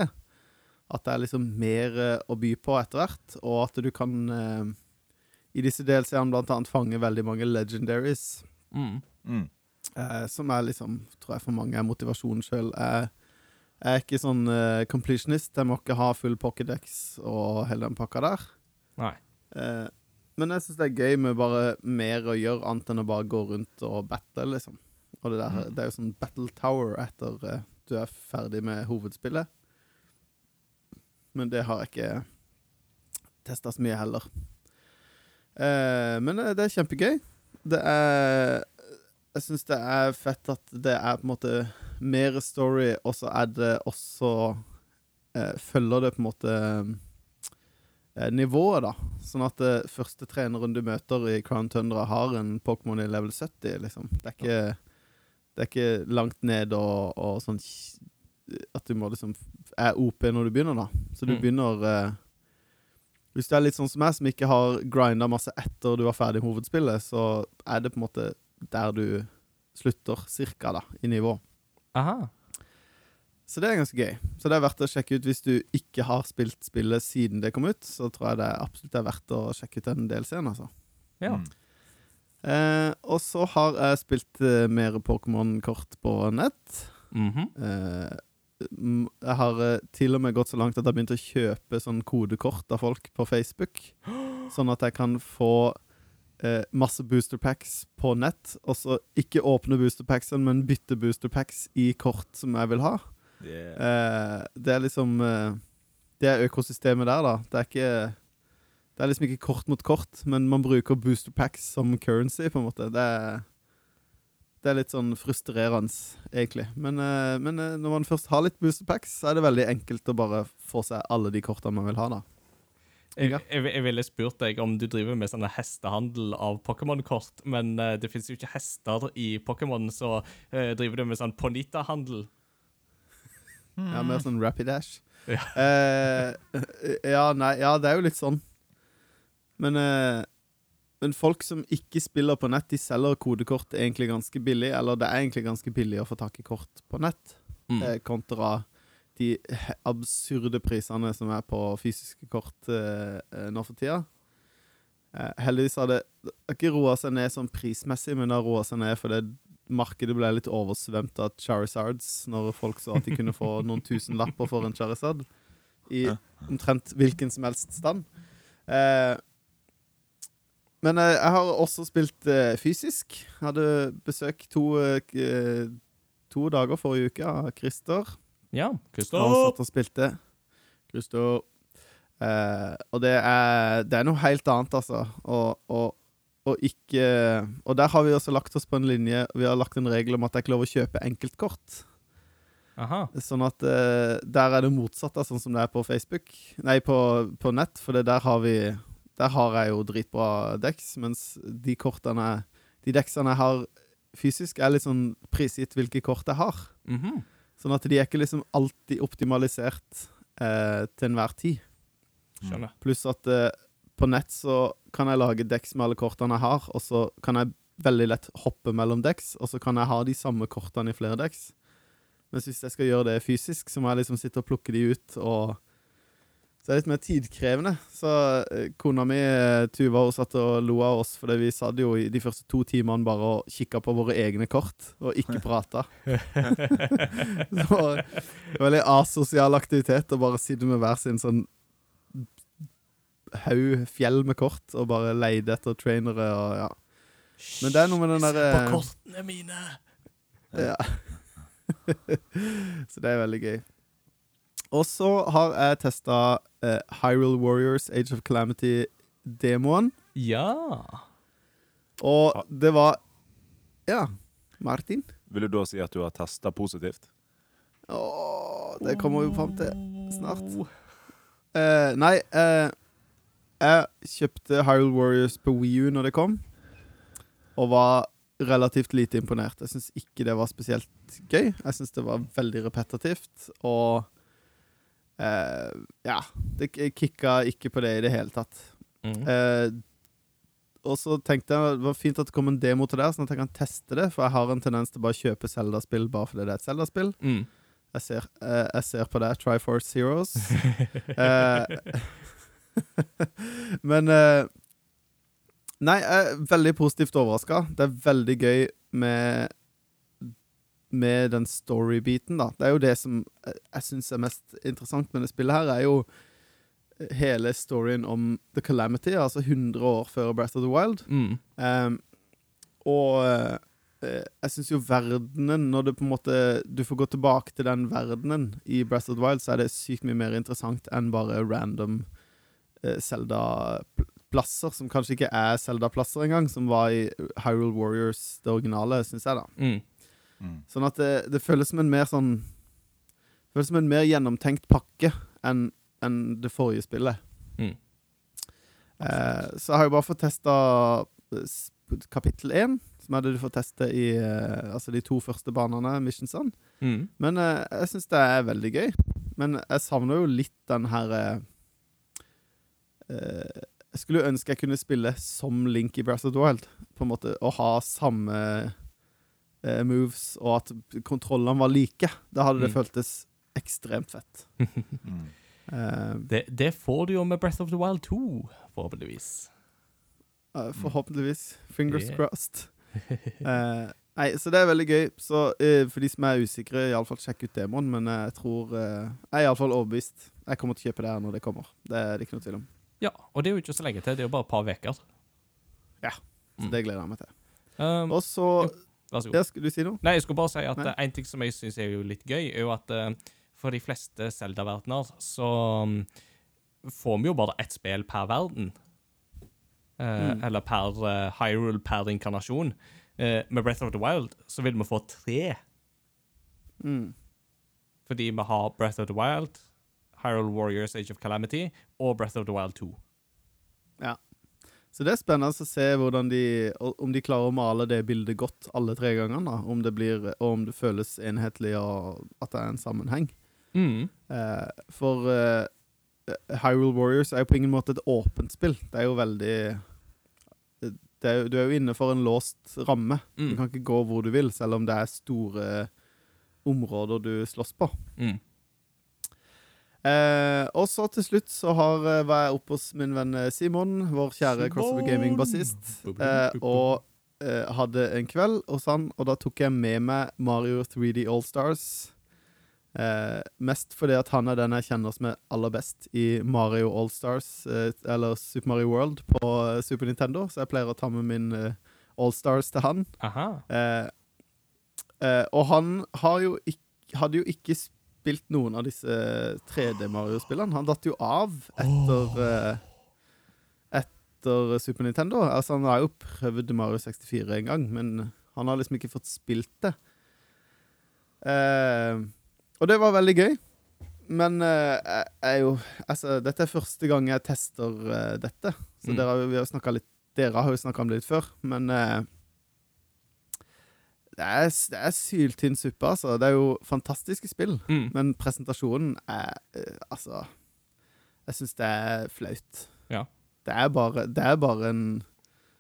At det er liksom mer eh, å by på etter hvert, og at du kan eh, i disse DLC-ene blant annet fange veldig mange legendaries. Mm. Mm. Eh, som er liksom, tror jeg for mange er motivasjonen sjøl. Jeg, jeg er ikke sånn uh, completionist. Jeg må ikke ha full pocketdex og hele den pakka der. Nei. Uh, men jeg syns det er gøy med bare mer å gjøre, annet enn å bare gå rundt og battle, liksom. Og det, der, det er jo sånn battle tower etter uh, du er ferdig med hovedspillet. Men det har jeg ikke testa så mye heller. Uh, men eh, det er kjempegøy. Det er Jeg syns det er fett at det er på en måte mer story, og så er det også eh, Følger det på en måte eh, nivået, da. Sånn at det første treneren du møter i Crown Tundra, har en Pokémon i level 70, liksom. Det er ikke, det er ikke langt ned og, og sånn At du må liksom er OP når du begynner, da. Så du Mm. begynner eh, Hvis du er litt sånn som meg, som ikke har grinda masse etter du var ferdig hovedspillet, så er det på en måte der du slutter, cirka, da, i nivå. Aha. Så det er ganske gøy. Så det er verdt å sjekke ut hvis du ikke har spilt spillet siden det kom ut. Så tror jeg det absolutt er verdt å sjekke ut den delscenen, altså. Ja. Mm. Eh, og så har jeg spilt eh, mer Pokémon-kort på nett. Mhm. Eh, jeg har eh, til og med gått så langt at jeg har begynt å kjøpe sånn kodekort av folk på Facebook. Sånn at jeg kan få eh, masse boosterpacks på nett, og så ikke åpne boosterpacksen, men bytte boosterpacks i kort som jeg vil ha. Yeah. Eh, det er liksom eh, Det er økosystemet der, da. Det er ikke Det er liksom ikke kort mot kort, men man bruker boosterpacks som currency, på en måte. Det er, det er litt sånn frustrerende, egentlig. Men, eh, men eh, når man først har litt boosterpacks, så er det veldig enkelt å bare få seg alle de kortene man vil ha, da. Jeg, jeg, jeg ville spurt deg om du driver med sånne hestehandel av Pokémon-kort, men uh, det finnes jo ikke hester i Pokémon, så uh, driver du med sånn Ponita-handel? Ja, Mer sånn Rapidash. Ja. Uh, ja, nei, ja, det er jo litt sånn. Men, men folk som ikke spiller på nett, de selger kodekort egentlig ganske billig. Eller det er egentlig ganske billig å få tak i kort på nett, Mm. kontra de absurde prisene som er på fysiske kort eh, eh, nå for tida. Eh, heldigvis har det ikke roa seg ned sånn prismessig, men det har roa seg ned fordi markedet ble litt oversvømt av Charizards når folk så at de kunne få noen tusen lapper for en Charizard i omtrent hvilken som helst stand. Eh, men eh, jeg har også spilt eh, fysisk. Hadde besøk to, to dager forrige uke av Christer. Ja, Og Kristoff. satt og spilte. Christer. Eh, og det er, det er noe helt annet, altså. Og, og, og ikke Og der har vi også lagt oss på en linje Vi har lagt en regel om at det er ikke lov å kjøpe enkeltkort. Aha. Sånn at eh, der er det motsatt av sånn som det er på Facebook. Nei, på, på nett, for det der har vi Der har jeg jo dritbra deks, mens de kortene De deksene jeg har fysisk, er litt sånn prisgitt hvilke kort jeg har. Mhm. Sånn at de er ikke liksom alltid optimalisert eh, til enhver tid. Skjønner. Pluss at eh, på nett så kan jeg lage deks med alle kortene jeg har, og så kan jeg veldig lett hoppe mellom deks, og så kan jeg ha de samme kortene i flere deks. Mens hvis jeg skal gjøre det fysisk, så må jeg liksom sitte og plukke de ut, og så det er litt mer tidkrevende. Så eh, kona mi, eh, Tuva, hun satt og lo av oss, fordi vi satt jo i de første to timene bare og kikka på våre egne kort, og ikke prata. så veldig asosial aktivitet å bare sitte med hver sin sånn haug fjell med kort og bare leide etter trainere og ja. Men det er noe med den Se derre på kortene mine! ja. Så det er veldig gøy. Og så har jeg testa uh, Hyrule Warriors Age of Calamity-demoen. Ja. Og det var Ja, Martin? Vil du da si at du har testa positivt? Åh, det kommer vi fram til snart. Uh, nei, uh, jeg kjøpte Hyrule Warriors på Wii U når det kom, og var relativt lite imponert. Jeg syns ikke det var spesielt gøy. Jeg syns det var veldig repetitivt, og eh, Ja, det kicka ikke på det i det hele tatt. Mm. Uh, og så tenkte jeg det var fint at det kom en demo til det, sånn at jeg kan teste det. For jeg har en tendens til bare å kjøpe Zelda-spill bare fordi det er et Zelda-spill. Mm. Jeg ser, eh, jeg ser på det. Triforce Heroes. Men Nei, jeg er veldig positivt overraska. Det er veldig gøy med Med den story-biten, da. Det er jo det som jeg, jeg syns er mest interessant med det spillet her, er jo hele storyen om The Calamity, altså 100 år før Breath of the Wild. Mm. Um, og uh, jeg syns jo verdenen, når du på en måte du får gå tilbake til den verdenen i Breath of the Wild, så er det sykt mye mer interessant enn bare random eh, Zelda-plasser, som kanskje ikke er Zelda-plasser engang, som var i Hyrule Warriors, det originale, syns jeg, da. Mm. Mm. Sånn at det, det føles som en mer sånn Det føles som en mer gjennomtenkt pakke enn en det forrige spillet. Mm. Eh, så jeg har jo bare fått testa kapittel én, som er det du får teste i eh, Altså de to første banene, missionsene. Mm. Men eh, jeg syns det er veldig gøy. Men jeg savner jo litt den her eh, eh, Jeg skulle ønske jeg kunne spille som Link i Breath of the Wild. På en måte Å ha samme eh, moves, og at kontrollene var like. Da hadde det Mm. føltes ekstremt fett. Mm. uh, Det, det får du jo med Breath of the Wild 2, forhåpentligvis. Uh, forhåpentligvis. Fingers Yeah. crossed. Uh, nei, så det er veldig gøy. Så for de som er usikre, iallfall sjekk ut demoen. Men jeg tror Jeg er iallfall overbevist. Jeg kommer til å kjøpe det her når det kommer. Det er det ikke noe tvil om. Ja, og det er jo ikke så lenge til. Det er jo bare et par uker. Så Mm. det gleder jeg meg til. Um, Og så vær så god. Ja, skulle du si noe? Nei, jeg skulle bare si at Nei. eh, en ting som jeg syns er jo litt gøy, er jo at eh, for de fleste Zelda-verdener så um, får vi jo bare ett spill per verden. Eh, Mm. Eller per Hyrule per inkarnasjon. Med Breath of the Wild så vil vi få tre, Mm. fordi vi har Breath of the Wild, Hyrule Warriors Age of Calamity og Breath of the Wild 2. Så det er spennende å se de, om de klarer å male det bildet godt alle tre gangene. Om det blir, og om det føles enhetlig, og at det er en sammenheng. Mm. Eh, for eh, Hyrule Warriors er jo på ingen måte et åpent spill. Det er jo veldig det er, Du er jo inne for en låst ramme. Du Mm. kan ikke gå hvor du vil, selv om det er store områder du slåss på. Mm. Eh, og så til slutt så har, eh, var jeg oppe hos min venn eh, Simon, vår kjære Crossover Gaming-bassist, eh, og eh, hadde en kveld hos han, og da tok jeg med meg Mario 3D All-Stars. Eh, mest fordi at han er den jeg kjenner som er aller best i Mario All-Stars, eh, eller Super Mario World på eh, Super Nintendo, så jeg pleier å ta med min eh, All-Stars til han. Aha. Eh, Eh, og han har jo ikk- hadde jo ikke spilt noen av disse 3D Mario-spillene. Han datt jo av etter oh. Etter Super Nintendo. Altså, han har jo prøvd Mario 64 en gang, men han har liksom ikke fått spilt det. Eh, og det var veldig gøy. Men eh, jeg er jo Altså, dette er første gang jeg tester eh, dette. Så Mm. dere, har jo- vi har snakket litt, dere har jo snakka om det litt før, men eh, det, er, det er syltynn suppe, altså. Det er jo fantastiske spill, Mm. men presentasjonen er eh, Altså Jeg syns det er flaut. Ja. Det er bare, det er bare en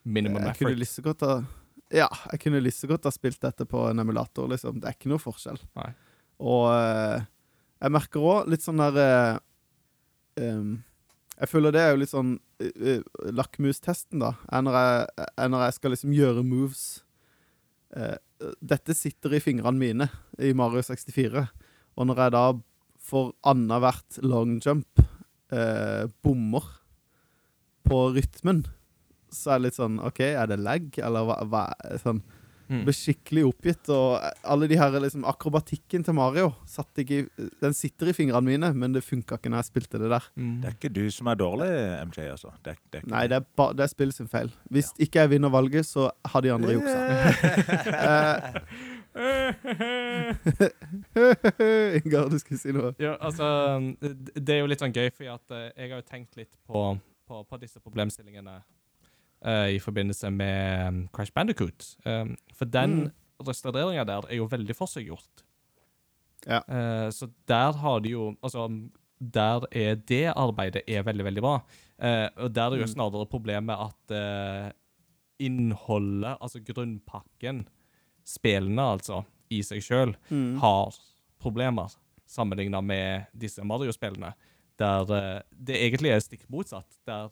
Minimum jeg kunne effort. lyst så godt ha Ja, jeg kunne lyst så godt ha spilt dette på en emulator, liksom. Det er ikke noe forskjell. Nei. Og eh, jeg merker òg litt sånn der eh, em, Jeg føler det er jo litt sånn uh, lakmustesten, da. Er når jeg, er når jeg skal liksom gjøre moves. Eh, dette sitter i fingrene mine i Mario 64. Og når jeg da for annethvert long jump eh, bommer på rytmen, så er det litt sånn OK, er det lag, eller hva, hva sånn Mm. ble skikkelig oppgitt, og alle de her liksom akrobatikken til Mario satt ikke Den sitter i fingrene mine, men det funka ikke når jeg spilte det der. Mm. Det er ikke du som er dårlig, MJ, altså. Det, det er Nei, det er, ba, det er spillet sin feil. Hvis ikke jeg vinner valget, så har de andre juksa. Eh, Ingar, du skulle si noe. Ja, altså Det er jo litt sånn gøy, for at eh, jeg har jo tenkt litt på, på, på disse problemstillingene eh, i forbindelse med um, Crash Bandicoot. Um, for den Mm. restaureringa der er jo veldig forseggjort. Ja. Uh, så der har de jo Altså, der er det arbeidet er veldig, veldig bra. Uh, og der er jo Mm. snarere problemet at innholdet, altså grunnpakken, spillene altså, i seg sjøl, Mm. har problemer sammenligna med disse Mario-spillene, der det egentlig er stikk motsatt. Der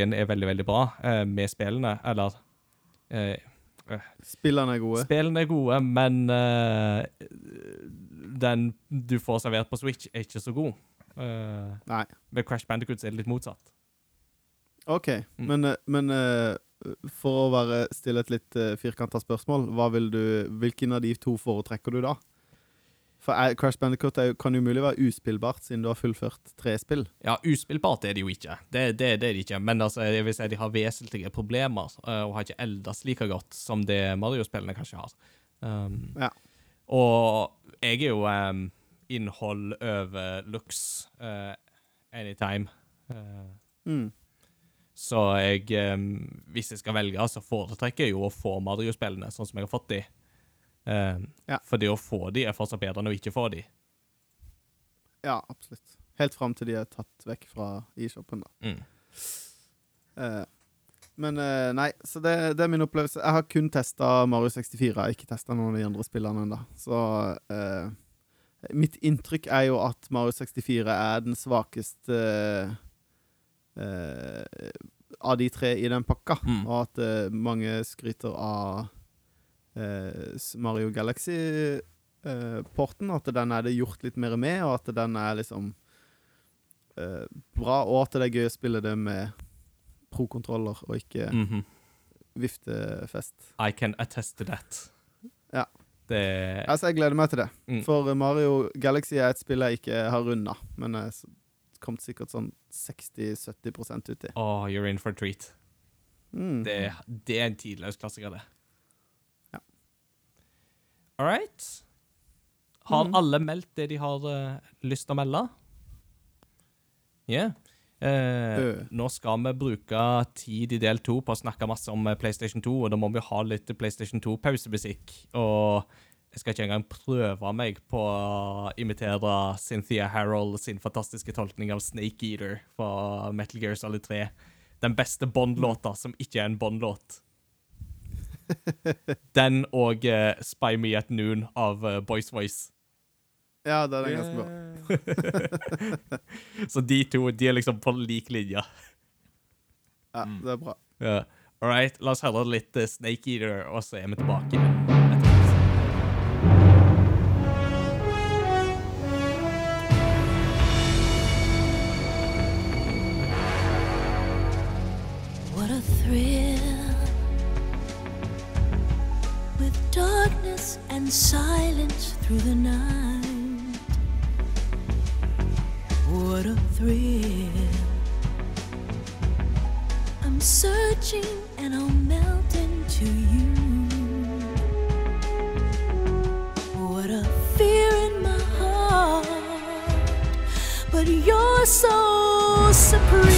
eh, er veldig, veldig bra eh, med spillene, eller eh, Spillene er gode. Spillene er gode, men eh, den du får servert på Switch, er ikke så god. Eh, Nei. ved Crash Bandicoot er det litt motsatt. OK, Mm. men, eh, men eh, for å være, stille et litt uh, firkanta spørsmål, du, hvilken av de to foretrekker du da? For er, Crash Bandicoot kan jo mulig være uspillbart, siden du har fullført tre spill. Ja, uspillbart er det jo ikke. Det, det, det er det ikke. Men altså, jeg vil si de har vesentlige problemer, eh, og har ikke eldes like godt som det Mario-spillene kanskje har. Um, Ja. Og jeg er jo um, innhold over looks uh, anytime. Uh, Mm. så jeg, um, hvis jeg skal velge, så foretrekker jeg jo å få Mario-spillene sånn som jeg har fått de. Um, Ja. For det å få de er fortsatt bedre enn å ikke få de. Ja, absolutt. Helt fram til de er tatt vekk fra e-shoppen, da. Mm. Eh, men eh, nei, så det, det er min opplevelse. Jeg har kun testa Mario 64. Jeg har ikke testa noen av de andre spillene ennå. Så eh, mitt inntrykk er jo at Mario 64 er den svakeste eh, av de tre i den pakka. Mm. Og at mange skryter av Mario Galaxy-porten. at den er det gjort litt mer med, og at den er liksom eh, bra. Og at det er gøy å spille det med pro-kontroller og ikke Mhm. viftefest. I can attest to that. Ja. Det Altså, jeg gleder meg til det. Mm. For eh, Mario Galaxy er et spill jeg ikke har runda, men jeg kom sikkert sånn 60-70% uti. Oh, you're in for a treat. Mm. Det, det er en tidløs klassiker, det. All right. Har mm. alle meldt det de har uh, lyst til å melde? Ja. Eh, Øh. nå skal vi bruke tid i del to på å snakke masse om eh, PlayStation 2, og da må vi ha litt PlayStation 2-pausemusikk. Og jeg skal ikke engang prøve meg på å imitere Cynthia Harold sin fantastiske tolkning av Snake Eater fra Metal Gear Solid 3. Den beste Bond-låta som ikke er en Bond-låt. Den og uh, Spy Me at Noon av uh, Boys Voice. Ja, det er ganske bra. Så de to de er liksom på lik linje. Ja, det er bra. Ja. All right, la oss høre litt eh, Snake Eater, og så er vi tilbake. Silence through the night. What a thrill. I'm searching and I'll melt into you. What a fear in my heart, but you're so supreme.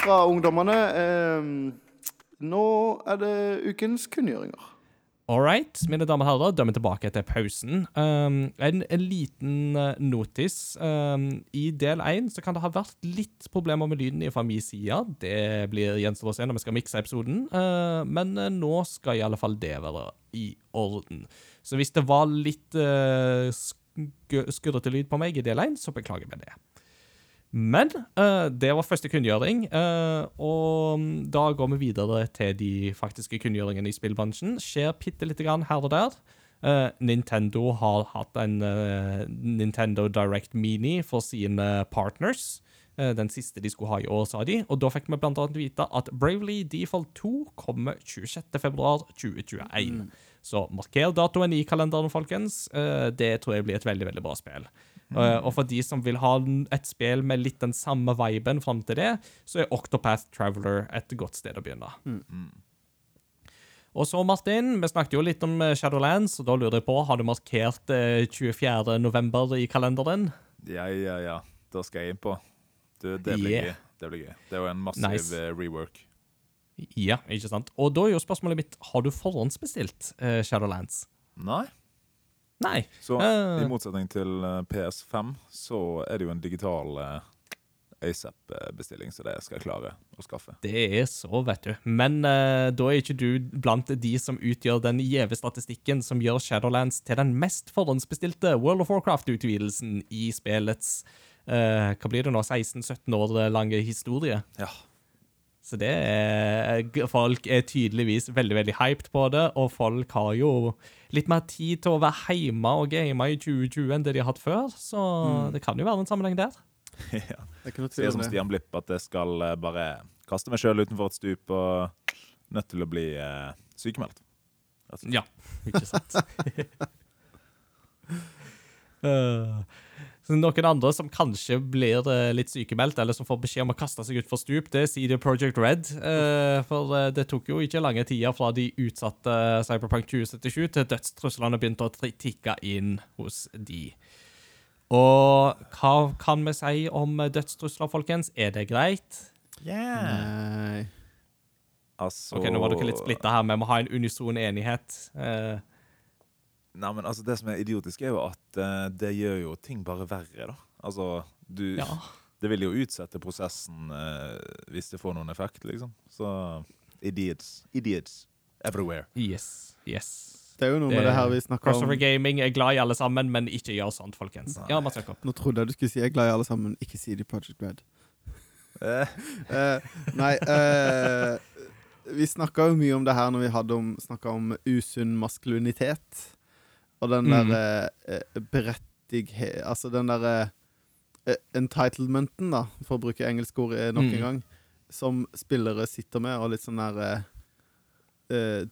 Fra ungdommene. Eh, nå er det ukens kunngjøringer. All right, mine damer og herrer, da er vi tilbake etter pausen. Um, en, en liten uh, notis. Um, I del én kan det ha vært litt problemer med lyden fra min side. Det blir gjenstår å se når vi skal mikse episoden, uh, men nå skal i alle fall det være i orden. Så hvis det var litt uh, sk- skurrete lyd på meg i del én, så beklager vi det. Men uh, det var første kunngjøring, uh, og da går vi videre til de faktiske kunngjøringene i spillbransjen. Skjer bitte lite grann her og der. Uh, Nintendo har hatt en Nintendo Direct Mini for sine partners. Den siste de skulle ha i år, sa de. Og da fikk vi annet vite at Bravely Default 2 kommer 26.2.2021. Så marker datoen i kalenderen, folkens. Det tror jeg blir et veldig, veldig bra spill. Eh, og for de som vil ha et spill med litt den samme viben fram til det, så er Octopath Traveler et godt sted å begynne. Og så, Martin, vi snakket jo litt om eh, Shadowlands, og da lurer jeg på, har du markert eh, 24. november i kalenderen? Ja, ja, ja. Da skal jeg inn på. Du, det blir Yeah. gøy. Det blir gøy. Det er jo en massiv Nice. eh, rework. Ja, ikke sant? Og da er jo spørsmålet mitt, har du forhåndsbestilt eh, Shadowlands? Nei. Nei. Så i motsetning til eh, PS5, så er det jo en digital eh, ASAP-bestilling, så det skal jeg klare å skaffe. Det er så, vet du. Men uh, da er ikke du blant de som utgjør den gjeve statistikken som gjør Shadowlands til den mest forhåndsbestilte World of Warcraft-utvidelsen i spillets uh, Hva blir det nå? 16-17 år lange historie. Ja. Så det er Folk er tydeligvis veldig veldig hyped på det, og folk har jo litt mer tid til å være hjemme og game i 2020 enn det de har hatt før, så det kan jo være en sammenheng der. ja. Det er som. Stian Blipp at jeg skal eh, bare kaste meg sjøl utenfor et stup og nødt til å bli eh, sykemeldt. Altså. Ja, ikke sant. Eh, så noen andre som kanskje blir eh, litt sykemeldt, eller som får beskjed om å kaste seg utfor stup, det er CD Project Red. Eh, for eh, det tok jo ikke lange tida fra de utsatte Cyberpunk 2077 til dødstruslene begynte å tikke inn hos de. Og hva kan vi si om dødstrusler, folkens? Er det greit? Nei. Altså Ok, Nå var dere litt splitta her, vi må ha en unison enighet. Eh, Nei, men altså, Det som er idiotisk, er jo at eh, det gjør jo ting bare verre, da. Altså, du ja. Det vil jo utsette prosessen eh, hvis det får noen effekt, liksom. Så idiots. Idiots everywhere. Yes. Yes. Det er jo noe med Det- det her vi snakka om. Crossover Gaming er glad i alle sammen, men ikke gjør sånt, folkens. Ja, Mats Jakob. Nå trodde jeg du skulle si 'jeg er glad i alle sammen', ikke si det i Project Red. Eh, Eh, nei eh, Vi snakka jo mye om det her når vi hadde om, om usunn maskulinitet. Og den Mm. derre eh, berettighet Altså den derre eh, entitlementen, da, for å bruke engelsk ord eh, nok Mm. en gang, som spillere sitter med, og litt sånn der eh, eh,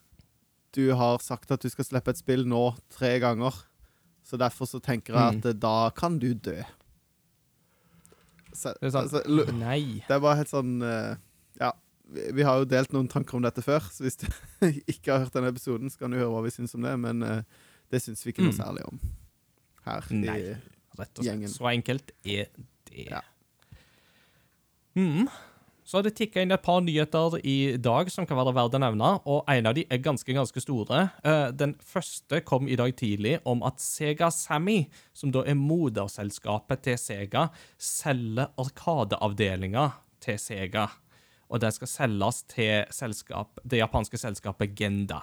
Du har sagt at du skal slippe et spill nå tre ganger, så derfor så tenker jeg Mm. at mm. da kan du dø. Så, Det er sant. altså, Nei. det er bare helt sånn eh, Ja. vi, vi har jo delt noen tanker om dette før, så hvis du ikke har hørt denne episoden, så kan du høre hva vi syns om det, men eh, det syns vi ikke noe Mm. særlig om her. Nei. I, Rett og. Gjengen. Så enkelt er det. Ja. Mm. Så har det tikka inn et par nyheter i dag som kan være verdt å nevne, og en av de er ganske ganske store. Eh, Den første kom i dag tidlig om at Sega Sammy, som da er moderselskapet til Sega, selger Arkadeavdelinga til Sega. Og den skal selges til selskap, det japanske selskapet Genda.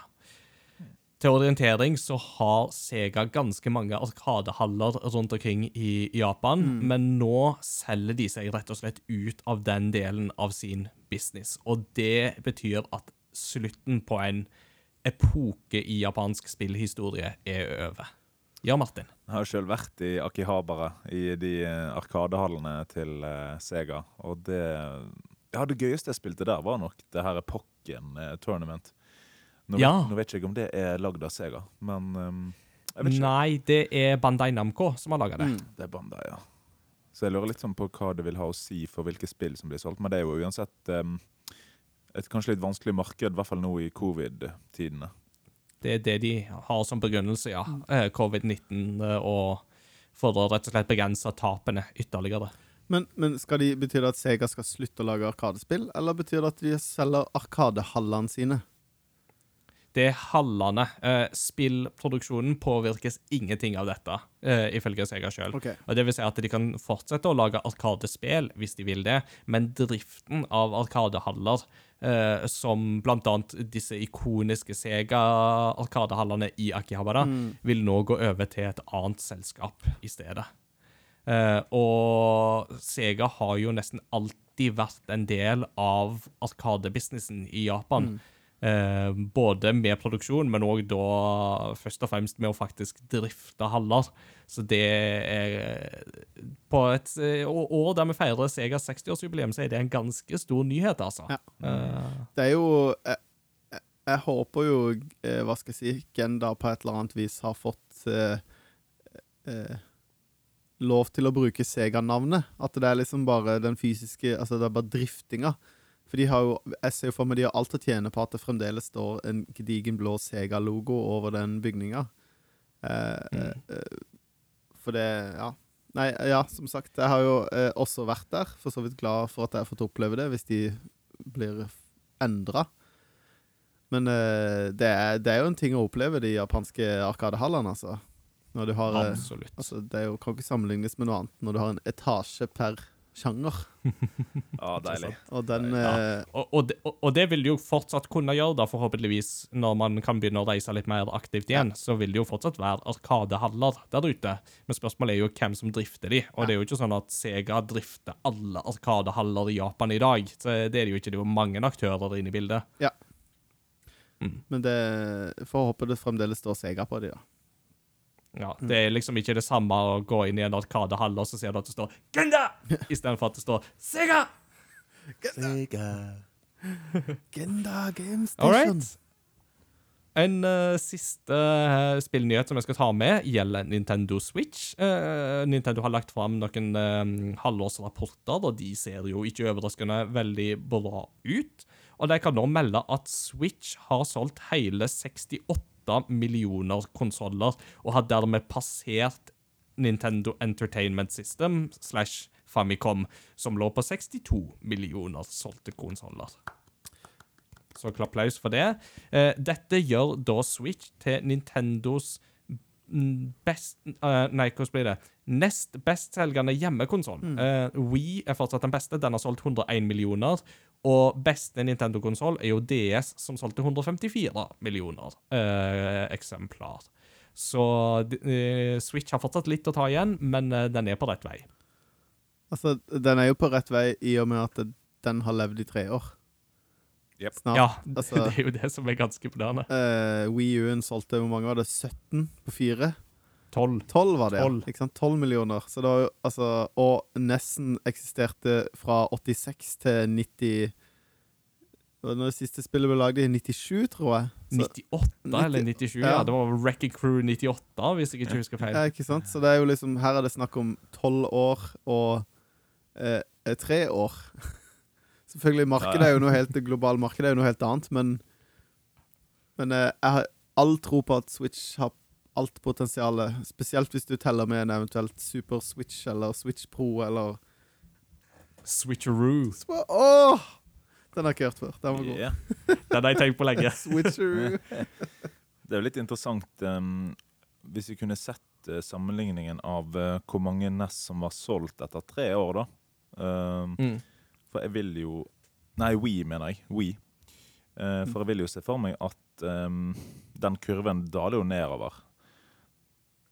Til orientering så har Sega ganske mange arkadehaller rundt omkring i Japan, men nå selger de seg rett og slett ut av den delen av sin business. Og det betyr at slutten på en epoke i japansk spillhistorie er over. Ja, Martin. Jeg har sjøl vært i Akihabara, i de eh, arkadehallene til eh, Sega. Og det Ja, det gøyeste jeg spilte der, var nok det her Pokken eh, Tournament. Nå, Ja. vet, nå vet ikke jeg om det er lagd av Sega, men um, jeg vet ikke. Nei, det er Bandai Namco som har laga det. Mm. Det er Bandai, ja. Så jeg lurer litt sånn på hva det vil ha å si for hvilke spill som blir solgt. Men det er jo uansett um, et kanskje litt vanskelig marked, i hvert fall nå i covid-tidene. Det er det de har som begrunnelse, ja. Eh, Covid-19 eh, og for å rett og slett begrense tapene ytterligere. Men, men skal de, betyr det at Sega skal slutte å lage arkadespill, eller betyr det at de selger arkadehallene sine? Det er hallene. Eh, spillproduksjonen påvirkes ingenting av dette, eh, ifølge Sega sjøl. Okay. Og det vil si at de kan fortsette å lage arkadespill hvis de vil det, men driften av arkadehaller, eh, som annet disse ikoniske Sega-arkadehallene i Akihabara, vil nå gå over til et annet selskap i stedet. Eh, og Sega har jo nesten alltid vært en del av arkadebusinessen i Japan. Eh, både med produksjon, men òg da først og fremst med å faktisk drifte haller. Så det er På et eh, år der vi feirer Segas 60-årsjubileum, så er det en ganske stor nyhet, altså. Ja. Eh, Det er jo Jeg, jeg, håper jo, eh, hva skal jeg si, Genda på et eller annet vis har fått eh, eh, lov til å bruke Sega-navnet. At det er liksom bare den fysiske Altså det er bare driftinga. For de har jo Jeg ser jo for meg de har alt å tjene på at det fremdeles står en gedigen blå Sega-logo over den bygninga. Eh, mm. eh, for det Ja. Nei, ja, som sagt, jeg har jo eh, også vært der. For så vidt glad for at jeg har fått oppleve det, hvis de blir endra. Men eh, det, er, det er jo en ting å oppleve de japanske arkadehallene, altså. Når du har eh, absolutt. Altså, det er jo, kan ikke sammenlignes med noe annet når du har en etasje per sjanger. Ja, deilig. Og den Ja. eh, Og, og, det, og- det vil de jo fortsatt kunne gjøre, da, forhåpentligvis, når man kan begynne å reise litt mer aktivt igjen. Så vil det jo fortsatt være arkadehaller der ute. Men spørsmålet er jo hvem som drifter de. Og det er jo ikke sånn at Sega drifter alle arkadehaller i Japan i dag. Så det er det jo ikke. Det er jo mange aktører inne i bildet. Ja, Men det får håpe det fremdeles står Sega på de, da. Ja, Det er liksom ikke det samme å gå inn i en arkadehall og så ser du at det står Genda! istedenfor at det står Sega! Genda Game All Station. right. En uh, siste uh, spillnyhet som jeg skal ta med, gjelder Nintendo Switch. Uh, Nintendo har lagt fram noen uh, halvårsrapporter, og de ser jo ikke overraskende veldig bra ut. Og de kan nå melde at Switch har solgt hele 68 millioner konsoller, og har dermed passert Nintendo Entertainment System slash Famicom, som lå på 62 millioner solgte konsoller. Så klapplaus for det. Eh, dette gjør da Switch til Nintendos mm, best eh, Nei, hvordan blir det? Nest bestselgende hjemmekonsoll. Eh, Wii er fortsatt den beste. Den har solgt 101 millioner. Og beste Nintendo-konsoll er jo DS, som solgte 154 millioner eh, eksemplar. Så eh, Switch har fortsatt litt å ta igjen, men eh, den er på rett vei. Altså, den er jo på rett vei i og med at den har levd i tre år. Yep. Snart. Ja, altså- det er jo det som er ganske imponerende. Eh, Wii U-en solgte hvor mange var det? 17 på fire? 12. 12 var det, ja. 12. Ikke sant? 12 millioner. Så det var jo, altså, og nesten eksisterte fra 86 til 90 Det var når det siste spillet ble lagd i 97, tror jeg. Så, 98 eller 97, ja. Ja. Det var Wrecking Crew 98, hvis jeg ikke husker feil. ja, ikke sant? Så det er jo liksom Her er det snakk om 12 år og eh, tre år. Selvfølgelig, markedet er jo noe helt global markedet er jo noe helt annet, men Men eh, jeg har all tro på at Switch har alt potensialet. Spesielt hvis du teller med en eventuelt Super Switch eller Switch Pro eller Switcheroo. Sp Åh! Den har jeg ikke hørt før. Den var god. Yeah. Den har jeg tenkt på lenge. Switcheroo. Det er jo litt interessant um, hvis vi kunne sett uh, sammenligningen av uh, hvor mange NES som var solgt etter tre år, da. Um, Mm. For jeg vil jo Nei, We, mener jeg. We. Uh, for jeg vil jo se for meg at um, den kurven daler jo nedover.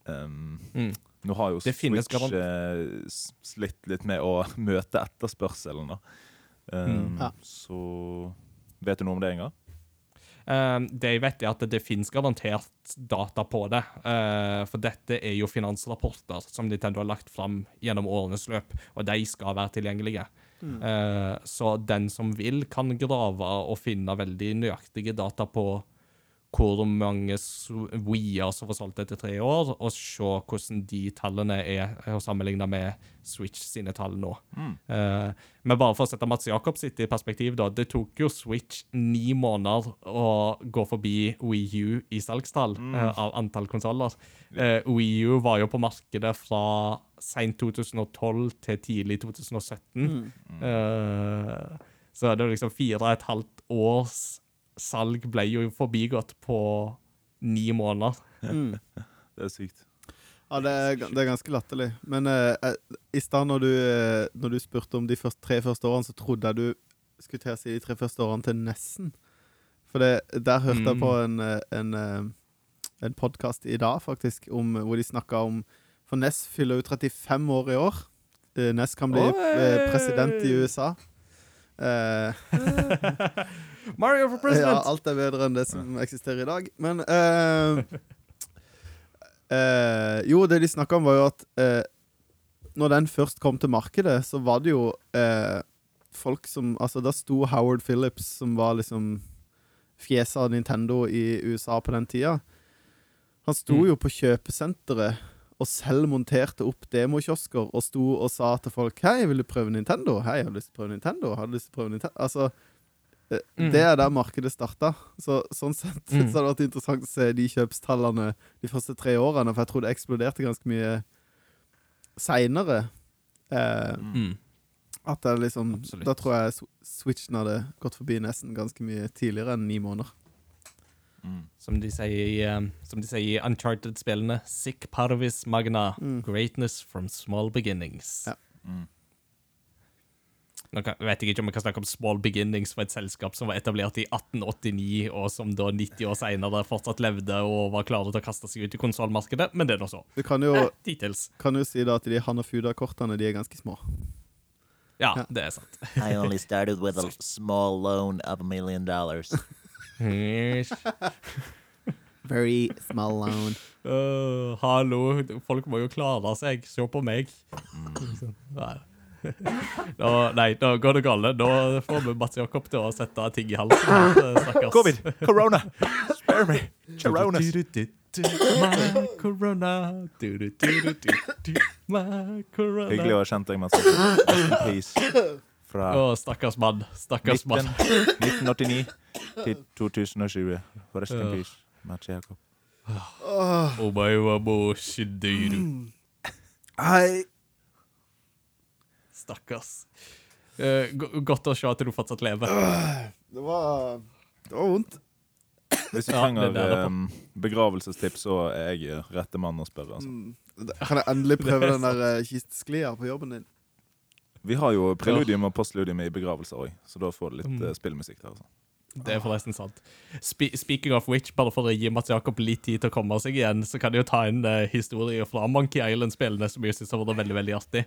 Um, Mm. Nå har jo Det Switch garant- eh, slitt litt med å møte etterspørselen, da. Um, Mm. Ja. Så Vet du noe om det, Inga? Um, det jeg vet, er at det finnes garantert data på det. Uh, for dette er jo finansrapporter som Nintendo har lagt fram gjennom årenes løp, og de skal være tilgjengelige. Uh, så den som vil, kan grave og finne veldig nøyaktige data på hvor mange Wii-er som var solgt etter tre år, og se hvordan de tallene er sammenligna med Switch sine tall nå. Eh, men bare for å sette Mats Jakob sitt i perspektiv, da. Det tok jo Switch ni måneder å gå forbi Wii U i salgstall eh, av antall konsoller. Uh, Wii U var jo på markedet fra seint 2012 til tidlig 2017. Eh, så det er liksom fire og et halvt års salg ble jo forbigått på ni måneder. Mm. Det er sykt. Ja, det er, det er ganske latterlig. Men eh, i stad når, du, eh, når du spurte om de første, tre første årene, så trodde jeg du skulle til å si de tre første årene til Nessen. For det, der hørte jeg på en, eh, en, eh, en podkast i dag, faktisk, om, hvor de snakka om For Ness fyller jo 35 år i år. Eh, Ness kan bli Oi! president i USA. Eh, Mario for ja, president! alt er bedre enn det som eksisterer i dag. Men uh, uh, Jo, det de snakka om, var jo at når den først kom til markedet, så var det jo folk som Altså, da sto Howard Phillips, som var liksom fjeset av Nintendo i USA på den tida. Han sto Mm. jo på kjøpesenteret og selv monterte opp demokiosker og sto og sa til folk Hei, vil du prøve Nintendo? Hei, har du lyst til å prøve Nintendo? Har du lyst til å prøve Nintendo? Altså, eh, Mm. det er der markedet starta. Så, sånn sett Mm. så hadde det vært interessant å se de kjøpstallene de første tre årene, for jeg tror det eksploderte ganske mye seinere. Eh, Mm. at det liksom Absolutt. Da tror jeg Switchen hadde gått forbi nesten ganske mye tidligere enn ni måneder. Mm. Som de sier i, um, som de sier i Uncharted-spillene, Sick parvis magna, Mm. greatness from small beginnings. Ja. Mm. Nå kan, vet jeg ikke om jeg kan snakke om small beginnings for et selskap som var etablert i 1889, og som da 90 år senere fortsatt levde og var klare til å kaste seg ut i konsollmarkedet, men det er nå så. Du kan jo, Eh, kan jo si da at de Hanafuda-kortene de er ganske små. Ja, Ja. det er sant. I only started with a small loan of a million dollars. Very small loan. Uh, hallo, folk må jo klare seg. Se på meg. Nei. Nå, nei, nå går det galt. Nå får vi Mats Jakob til å sette ting i halsen. her, stakkars. Covid! Corona! Spare me! Coronas! My corona. My corona. Hyggelig å ha kjent deg, Mats. Peace. Fra Å, stakkars mann. Stakkars mann. 1989 til 2020. Rest in Ja. peace, Mats Jakob. Hei! Stakkars. Eh, go- godt å se at du fortsatt lever. Det var Det var vondt. Hvis du Ja, det trenger er der um, begravelsestips, så er jeg eh, rette mann å spørre. Altså. Mm. Kan jeg endelig prøve den der uh, kistesklia på jobben din? Vi har jo preludium og postludium i begravelser òg, så da får du litt Mm. eh, spillmusikk der. Også. Det er forresten sant. Spe speaking of which, bare for å gi Mats Jakob litt tid til å komme seg igjen, så kan jeg jo ta en uh, historie fra Monkey Island-spillene som jeg synes har vært veldig, veldig artig.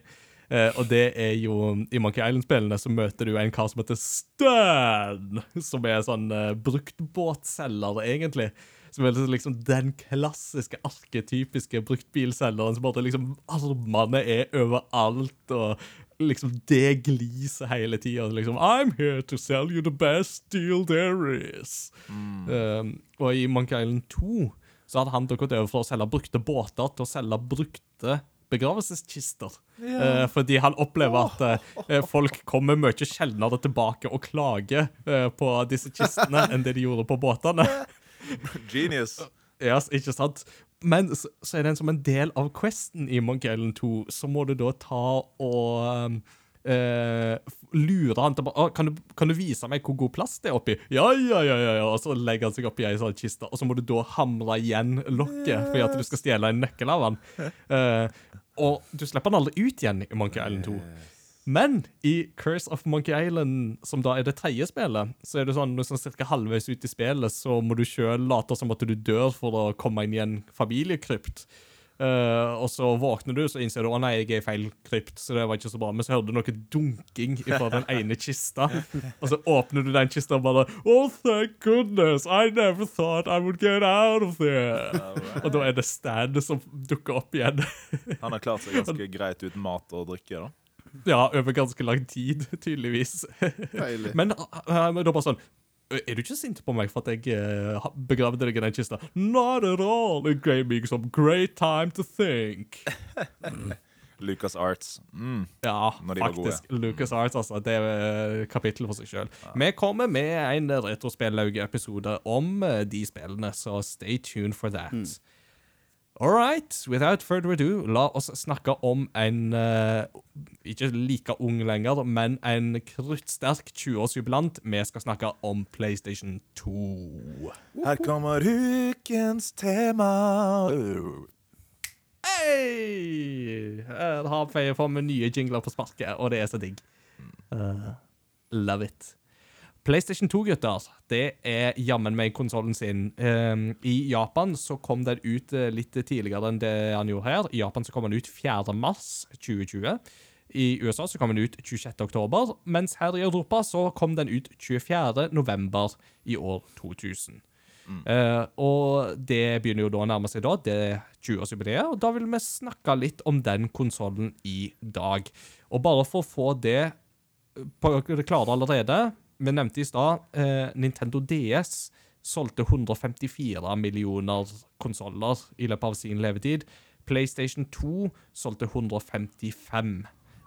Uh, og det er jo I Monkey Island-spillene så møter du en kar som heter Stan, som er sånn uh, bruktbåtselger, egentlig. Som er liksom den klassiske, arketypiske bruktbilselgeren som bare liksom Armene er overalt, og liksom det gliser hele tida. Liksom, I'm here to sell you the best deal there is. Um, og i Monkey Island 2 så hadde han gått over fra å selge brukte båter til å selge brukte begravelseskister. Eh, fordi han opplever at uh, folk kommer mye sjeldnere tilbake og klager uh, på disse kistene enn det de gjorde på båtene. Genius. Ja, ikke sant? Men så, så er det en som en del av questen i Monkey Island 2, så må du da ta og um, eh, lure han til bare, «Å, kan, du, kan du vise meg hvor god plass det er oppi? Ja, ja, ja, ja, ja. Og så legger han seg oppi ei sånn kiste, og så må du da hamre igjen lokket for at du skal stjele en nøkkel av han. Uh, og du slipper han aldri ut igjen i Monkey Island 2. Men i Curse of Monkey Island, som da er det tredje spillet, så er det sånn, sånn cirka halvveis ut i spillet, så må du sjøl late som at du dør for å komme inn i en familiekrypt. Uh, og så våkner du, så innser du å nei, jeg er i feil krypt, så det var ikke så bra. Men så hører du noe dunking fra den ene kista, og så åpner du den kista og bare Oh, thank goodness, I never thought I would get out of there. Og da er det Stan som dukker opp igjen. Han har klart seg ganske greit uten mat og drikke. da Ja, over ganske lang tid, tydeligvis. Deilig. Men uh, da bare sånn Er du ikke sint på meg for at jeg uh, begravde deg i den kista? Not at all. It gave me some great time to think. Lucas Arts. Mm. Ja, Når de faktisk. Lucas Arts, altså. Det er uh, kapittel for seg sjøl. Vi kommer med en Retrospellauge-episode om de spillene, så stay tuned for that. All right, without further ado, la oss snakke om en eh, ikke like ung lenger, men en kruttsterk 20-årsjubilant. Vi skal snakke om PlayStation 2. Her kommer ukens tema. Hei! Her har vi nye jingler på sparket, og det er så digg. Uh, love it. PlayStation 2, gutter, det er jammen meg konsollen sin. Um, I Japan så kom den ut eh, litt tidligere enn det han gjorde her. I Japan så kom den ut 4. mars 2020. I USA så kom den ut 26. oktober, mens her i Europa så kom den ut 24. november i år 2000. Eh, og det begynner jo da å nærme seg da, det 20-årsjubileet, og da vil vi snakke litt om den konsollen i dag. Og bare for å få det på det klare allerede Vi nevnte i stad eh, Nintendo DS solgte 154 millioner konsoller i løpet av sin levetid. PlayStation 2 solgte 155,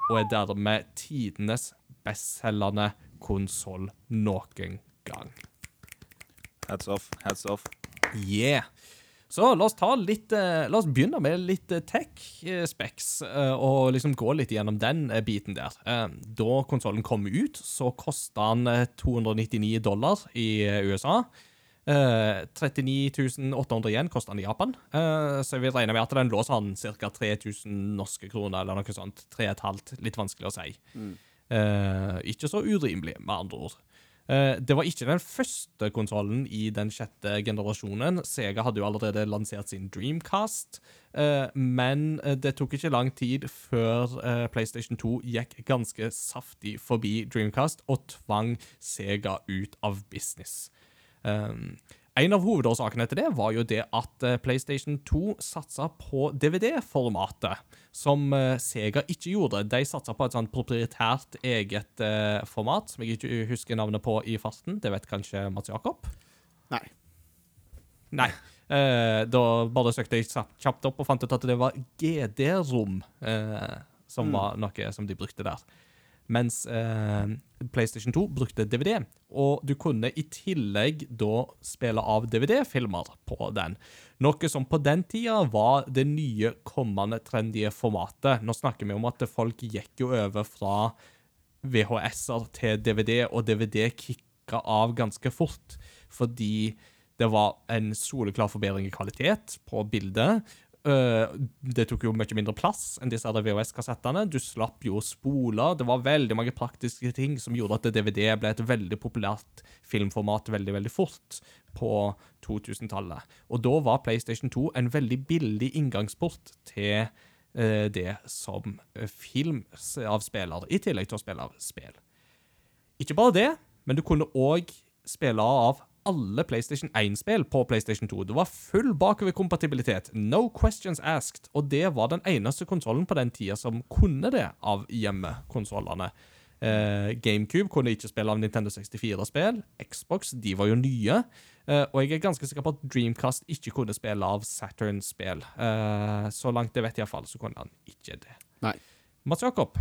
og er dermed tidenes bestselgende konsoll noen gang. Hats off, Hats off. Yeah. Så la oss ta litt eh, La oss begynne med litt eh, tech-specs, eh, og liksom gå litt gjennom den biten der. Da konsollen kom ut, så kosta den eh, 299 dollar i USA. Eh, 39 800 igjen kosta den i Japan, så jeg vil regne med at den lå sånn ca. 3000 norske kroner, eller noe sånt. 3,5, litt vanskelig å si. Mm. ikke så urimelig, med andre ord. Eh, det var ikke den første konsollen i den sjette generasjonen. Sega hadde jo allerede lansert sin Dreamcast, eh, men eh, det tok ikke lang tid før PlayStation 2 gikk ganske saftig forbi Dreamcast og tvang Sega ut av business. En av hovedårsakene til det var jo det at eh, PlayStation 2 satsa på DVD-formatet, som eh, Sega ikke gjorde. De satsa på et sånt proprietært eget eh, format, som jeg ikke husker navnet på i farten. Det vet kanskje Mats Jakob? Nei. Nei. Eh, da bare søkte jeg kjapt- opp og fant ut at det var GD-rom eh, som var noe som de brukte der. Mens eh, PlayStation 2 brukte DVD, og du kunne i tillegg da spille av DVD-filmer på den. Noe som på den tida var det nye, kommende, trendige formatet. Nå snakker vi om at folk gikk jo over fra VHS-er til DVD, og DVD kicka av ganske fort, fordi det var en soleklar forbedring i kvalitet på bildet. Øh, det tok jo mye mindre plass enn disse VHS-kassettene. Du slapp jo å spole. Det var veldig mange praktiske ting som gjorde at DVD ble et veldig populært filmformat veldig, veldig fort på 2000-tallet. Og da var PlayStation 2 en veldig billig inngangsport til øh, det som film av spiller, i tillegg til å spille av spill. Ikke bare det, men du kunne òg spille av alle PlayStation 1-spill på PlayStation 2. Det var full bakoverkompatibilitet. No questions asked. Og det var den eneste konsollen på den tida som kunne det av hjemmekonsollene. Eh, GameCube kunne ikke spille av Nintendo 64-spill. Xbox de var jo nye. Eh, og jeg er ganske sikker på at Dreamcast ikke kunne spille av Saturn-spill. Eh, så langt jeg vet, iallfall, så kunne han ikke det. Nei. Mats Jakob.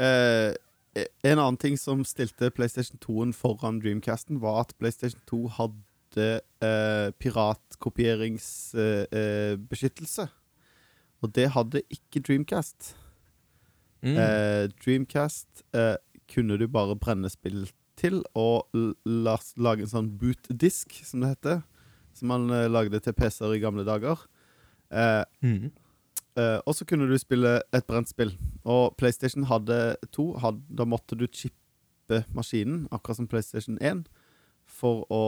Eh, en annen ting som stilte PlayStation 2-en foran Dreamcasten, var at PlayStation 2 hadde eh, piratkopieringsbeskyttelse. Eh, og det hadde ikke Dreamcast. Mm. Eh, Dreamcast eh, kunne du bare brenne spill til og lage en sånn bootdisk, som det heter. Som man eh, lagde til PC-er i gamle dager. Eh, Mm. Eh, og så kunne du spille et brent spill. Og PlayStation hadde to. Had, da måtte du chippe maskinen, akkurat som PlayStation 1, for å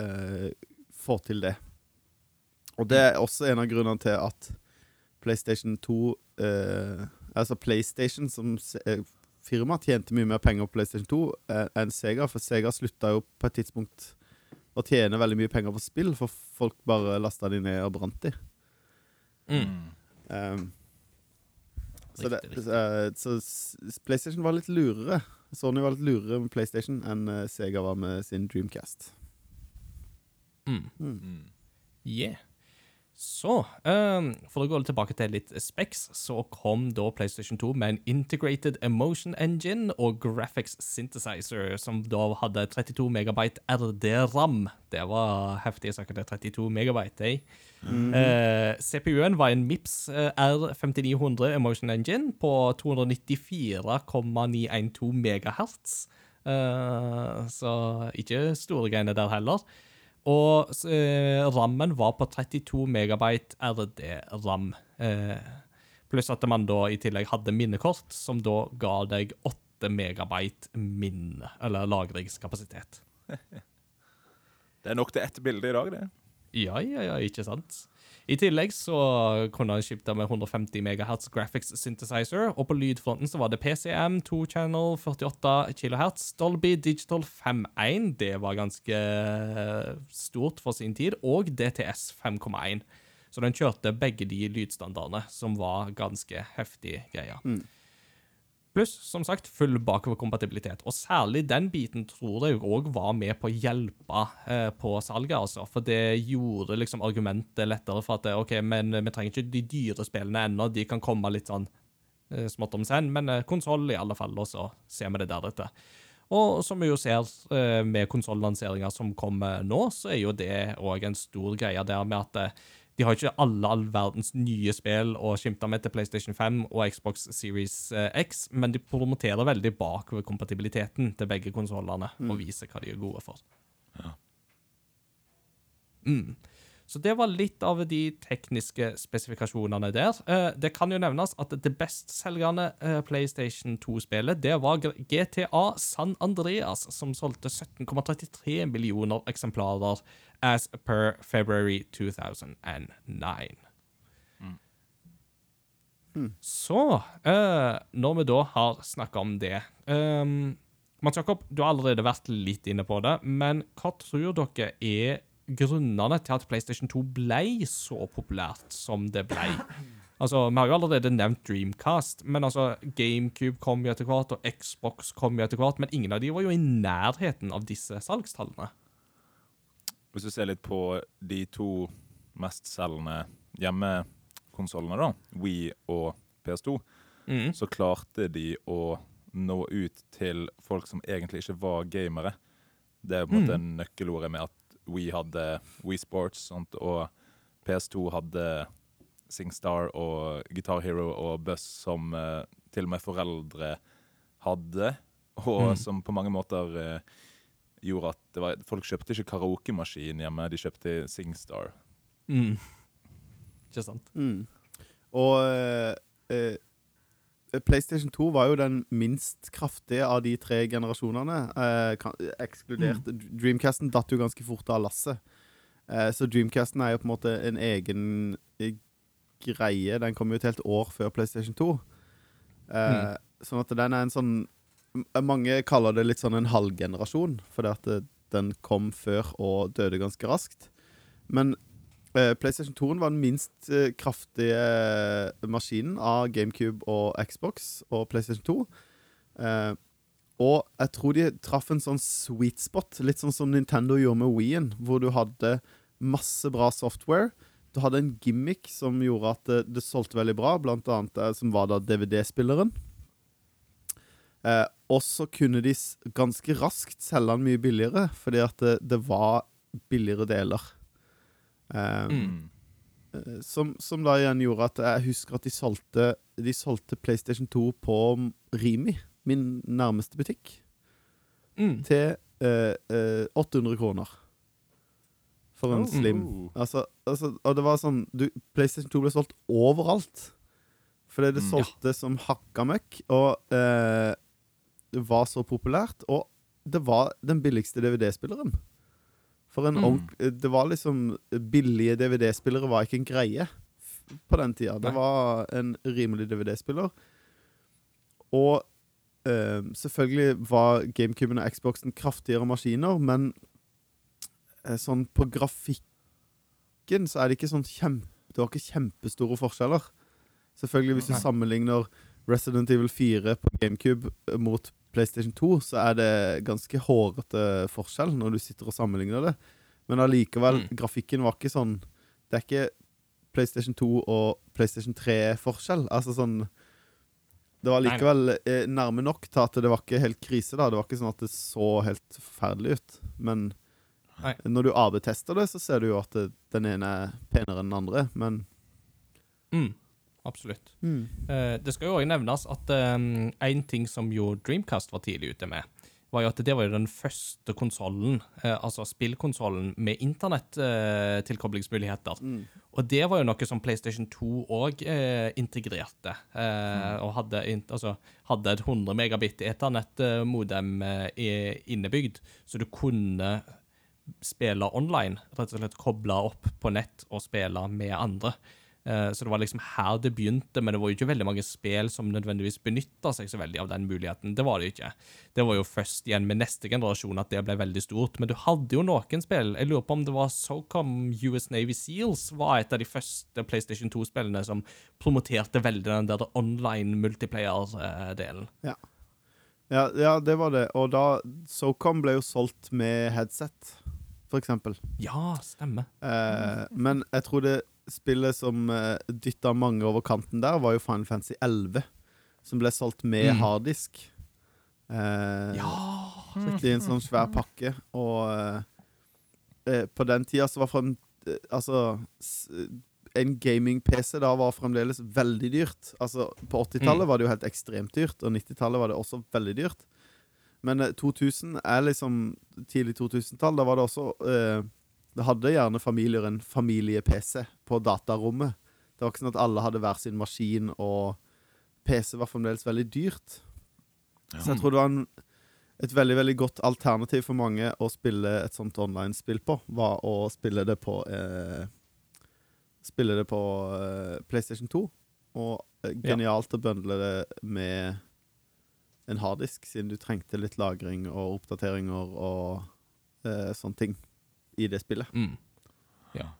uh, få til det. Og det er også en av grunnene til at PlayStation 2 uh, Altså PlayStation som eh, firma tjente mye mer penger på PlayStation 2 eh, enn Sega, for Sega slutta jo på et tidspunkt å tjene veldig mye penger på spill, for folk bare lasta de ned og brant de. Mm. Um, så, det, eh, så PlayStation var litt lurere. Sony var litt lurere med PlayStation enn eh, Sega var med sin Dreamcast. Mm. Mm. Yeah. Så, ehm, for å gå tilbake til litt specs, så kom da PlayStation 2 med en Integrated Emotion Engine og Graphics Synthesizer, som da hadde 32 megabyte RD-ram. Det var heftige saker, det. 32 megabyte, eh? Eh, CPU-en var en MIPS eh, R5900 Emotion Engine på 294,912 megahertz. Eh, så ikke store greiene der heller. Og eh, rammen var på 32 megabyte RD-ram. Eh, pluss at man da i tillegg hadde minnekort, som da ga deg 8 megabyte minne, eller lagringskapasitet. Det er nok til ett bilde i dag, det. Ja, ja, ja, ikke sant? I tillegg så kunne han skifte med 150 MHz graphics synthesizer, og på lydfronten så var det PCM 2 channel 48 kHz, Dolby Digital 5.1, det var ganske stort for sin tid, og DTS 5.1. Så den kjørte begge de lydstandardene, som var ganske heftige greier. Pluss, som sagt, full bakoverkompatibilitet. Og særlig den biten tror jeg òg var med på å hjelpe eh, på salget, altså. For det gjorde liksom argumentet lettere for at OK, men vi trenger ikke de dyre spillene ennå. De kan komme litt sånn eh, smått om senn, men eh, konsoll i alle fall, og så ser vi det deretter. Og som vi jo ser eh, med konsollanseringer som kommer nå, så er jo det òg en stor greie der med at eh, de har ikke alle all verdens nye spill å skimte med til PlayStation 5 og Xbox Series eh, X, men de promoterer veldig bakover kompatibiliteten til begge konsollene og viser hva de er gode for. Mm. Så det var litt av de tekniske spesifikasjonene der. Eh, det kan jo nevnes at det bestselgende eh, PlayStation 2-spillet, det var GTA San Andreas, som solgte 17,33 millioner eksemplarer as per February 2009. Så, eh, når vi da har snakka om det um, Mats Jakob, du har allerede vært litt inne på det, men hva tror dere er grunnene til at PlayStation 2 ble så populært som det ble? Altså, Vi har jo allerede nevnt Dreamcast, men altså, GameCube kom jo etter hvert, og Xbox kom jo etter hvert, men ingen av de var jo i nærheten av disse salgstallene. Hvis du ser litt på de to mestselgende hjemmekonsollene, da, Wii og PS2, Mm. så klarte de å nå ut til folk som egentlig ikke var gamere. Det er på en måte nøkkelordet med at Wii hadde Wii Sports, sånt, og PS2 hadde SingStar og Guitar Hero og Buzz som uh, til og med foreldre hadde, og Mm. som på mange måter uh, gjorde at det var, folk kjøpte ikke karaokemaskin hjemme, de kjøpte SingStar. Mm. Ikke sant? Mm. Og uh, eh, PlayStation 2 var jo den minst kraftige av de tre generasjonene. Eh, ekskludert ekskludert Dreamcasten datt jo ganske fort av lasset. Eh, så Dreamcasten er jo på en måte en egen eh, greie. Den kom jo et helt år før PlayStation 2. Eh, Sånn at den er en sånn Mange kaller det litt sånn en halvgenerasjon, fordi at det, den kom før og døde ganske raskt. Men Eh, PlayStation 2 var den minst eh, kraftige maskinen av GameCube og Xbox og PlayStation 2. Eh, og jeg tror de traff en sånn sweet spot, litt sånn som Nintendo gjorde med Wii-en, hvor du hadde masse bra software. Du hadde en gimmick som gjorde at det, det solgte veldig bra, blant annet eh, som var da DVD-spilleren. Eh, og så kunne de ganske raskt selge den mye billigere, fordi at det, det var billigere deler. Eh, Mm. eh, som, som da igjen gjorde at jeg husker at de solgte, de solgte PlayStation 2 på Rimi, min nærmeste butikk, Mm. til uh, uh, 800 kroner. For en Oh. slim. Altså, altså, og det var sånn du, PlayStation 2 ble solgt overalt. Fordi det Mm. solgte som hakka møkk, og eh, det var så populært. Og det var den billigste DVD-spilleren. For en Mm. Det var liksom Billige DVD-spillere var ikke en greie på den tida. Det var en rimelig DVD-spiller. Og eh, selvfølgelig var GameCuben og Xboxen kraftigere maskiner, men eh, sånn på grafikken så er det ikke sånn kjempe Det var ikke kjempestore forskjeller. Selvfølgelig, hvis du sammenligner Resident Evil 4 på GameCube mot PlayStation 2, så er det ganske hårete forskjell når du sitter og sammenligner det. Men allikevel, Mm. grafikken var ikke sånn Det er ikke PlayStation 2 og PlayStation 3-forskjell. Altså sånn Det var likevel eh, nærme nok til at det var ikke helt krise, da. Det var ikke sånn at det så helt forferdelig ut. Men Nei. når du AB-tester det, så ser du jo at det, den ene er penere enn den andre, men Mm. Absolutt. Eh, det skal jo også nevnes at én ting som jo Dreamcast var tidlig ute med, var jo at det var jo den første konsollen, uh, altså spillkonsollen, med internettilkoblingsmuligheter. Og det var jo noe som PlayStation 2 òg integrerte. Mm. Og hadde, altså, hadde et 100 megabit eternett-modem innebygd, så du kunne spille online. Rett og slett koble opp på nett og spille med andre. Eh, Så det var liksom her det begynte, men det var jo ikke veldig mange spill som nødvendigvis benytta seg så veldig av den muligheten. Det var det ikke. Det var jo først igjen med neste generasjon at det ble veldig stort. Men du hadde jo noen spill. Jeg lurer på om det var SOCOM US Navy Seals var et av de første PlayStation 2-spillene som promoterte veldig den der online multiplayer-delen. Ja, ja, det var det. Og da SoCom ble jo solgt med headset, for eksempel. Ja, stemmer. Eh, men jeg tror det spillet som uh, dytta mange over kanten der, var jo Final Fantasy 11. Som ble solgt med Mm. harddisk. Uh, Ja! I en sånn svær pakke. Og uh, uh, på den tida så var frem... eh, Altså En gaming-PC da var fremdeles veldig dyrt. Altså På 80-tallet Mm. var det jo helt ekstremt dyrt, og 90-tallet var det også veldig dyrt. Men eh, 2000 er liksom tidlig 2000-tall. Da var det også eh, Det hadde gjerne familier en familie-PC på datarommet. Det var ikke sånn at alle hadde hver sin maskin, og PC var fremdeles veldig dyrt. Så jeg tror det var en, et veldig veldig godt alternativ for mange å spille et sånt online-spill på, var å spille det på eh, Spille det på eh, PlayStation 2. Og genialt genialt å bøndle det med en harddisk, siden du trengte litt lagring og oppdateringer og eh, sånne ting i det spillet. Mm. Ja.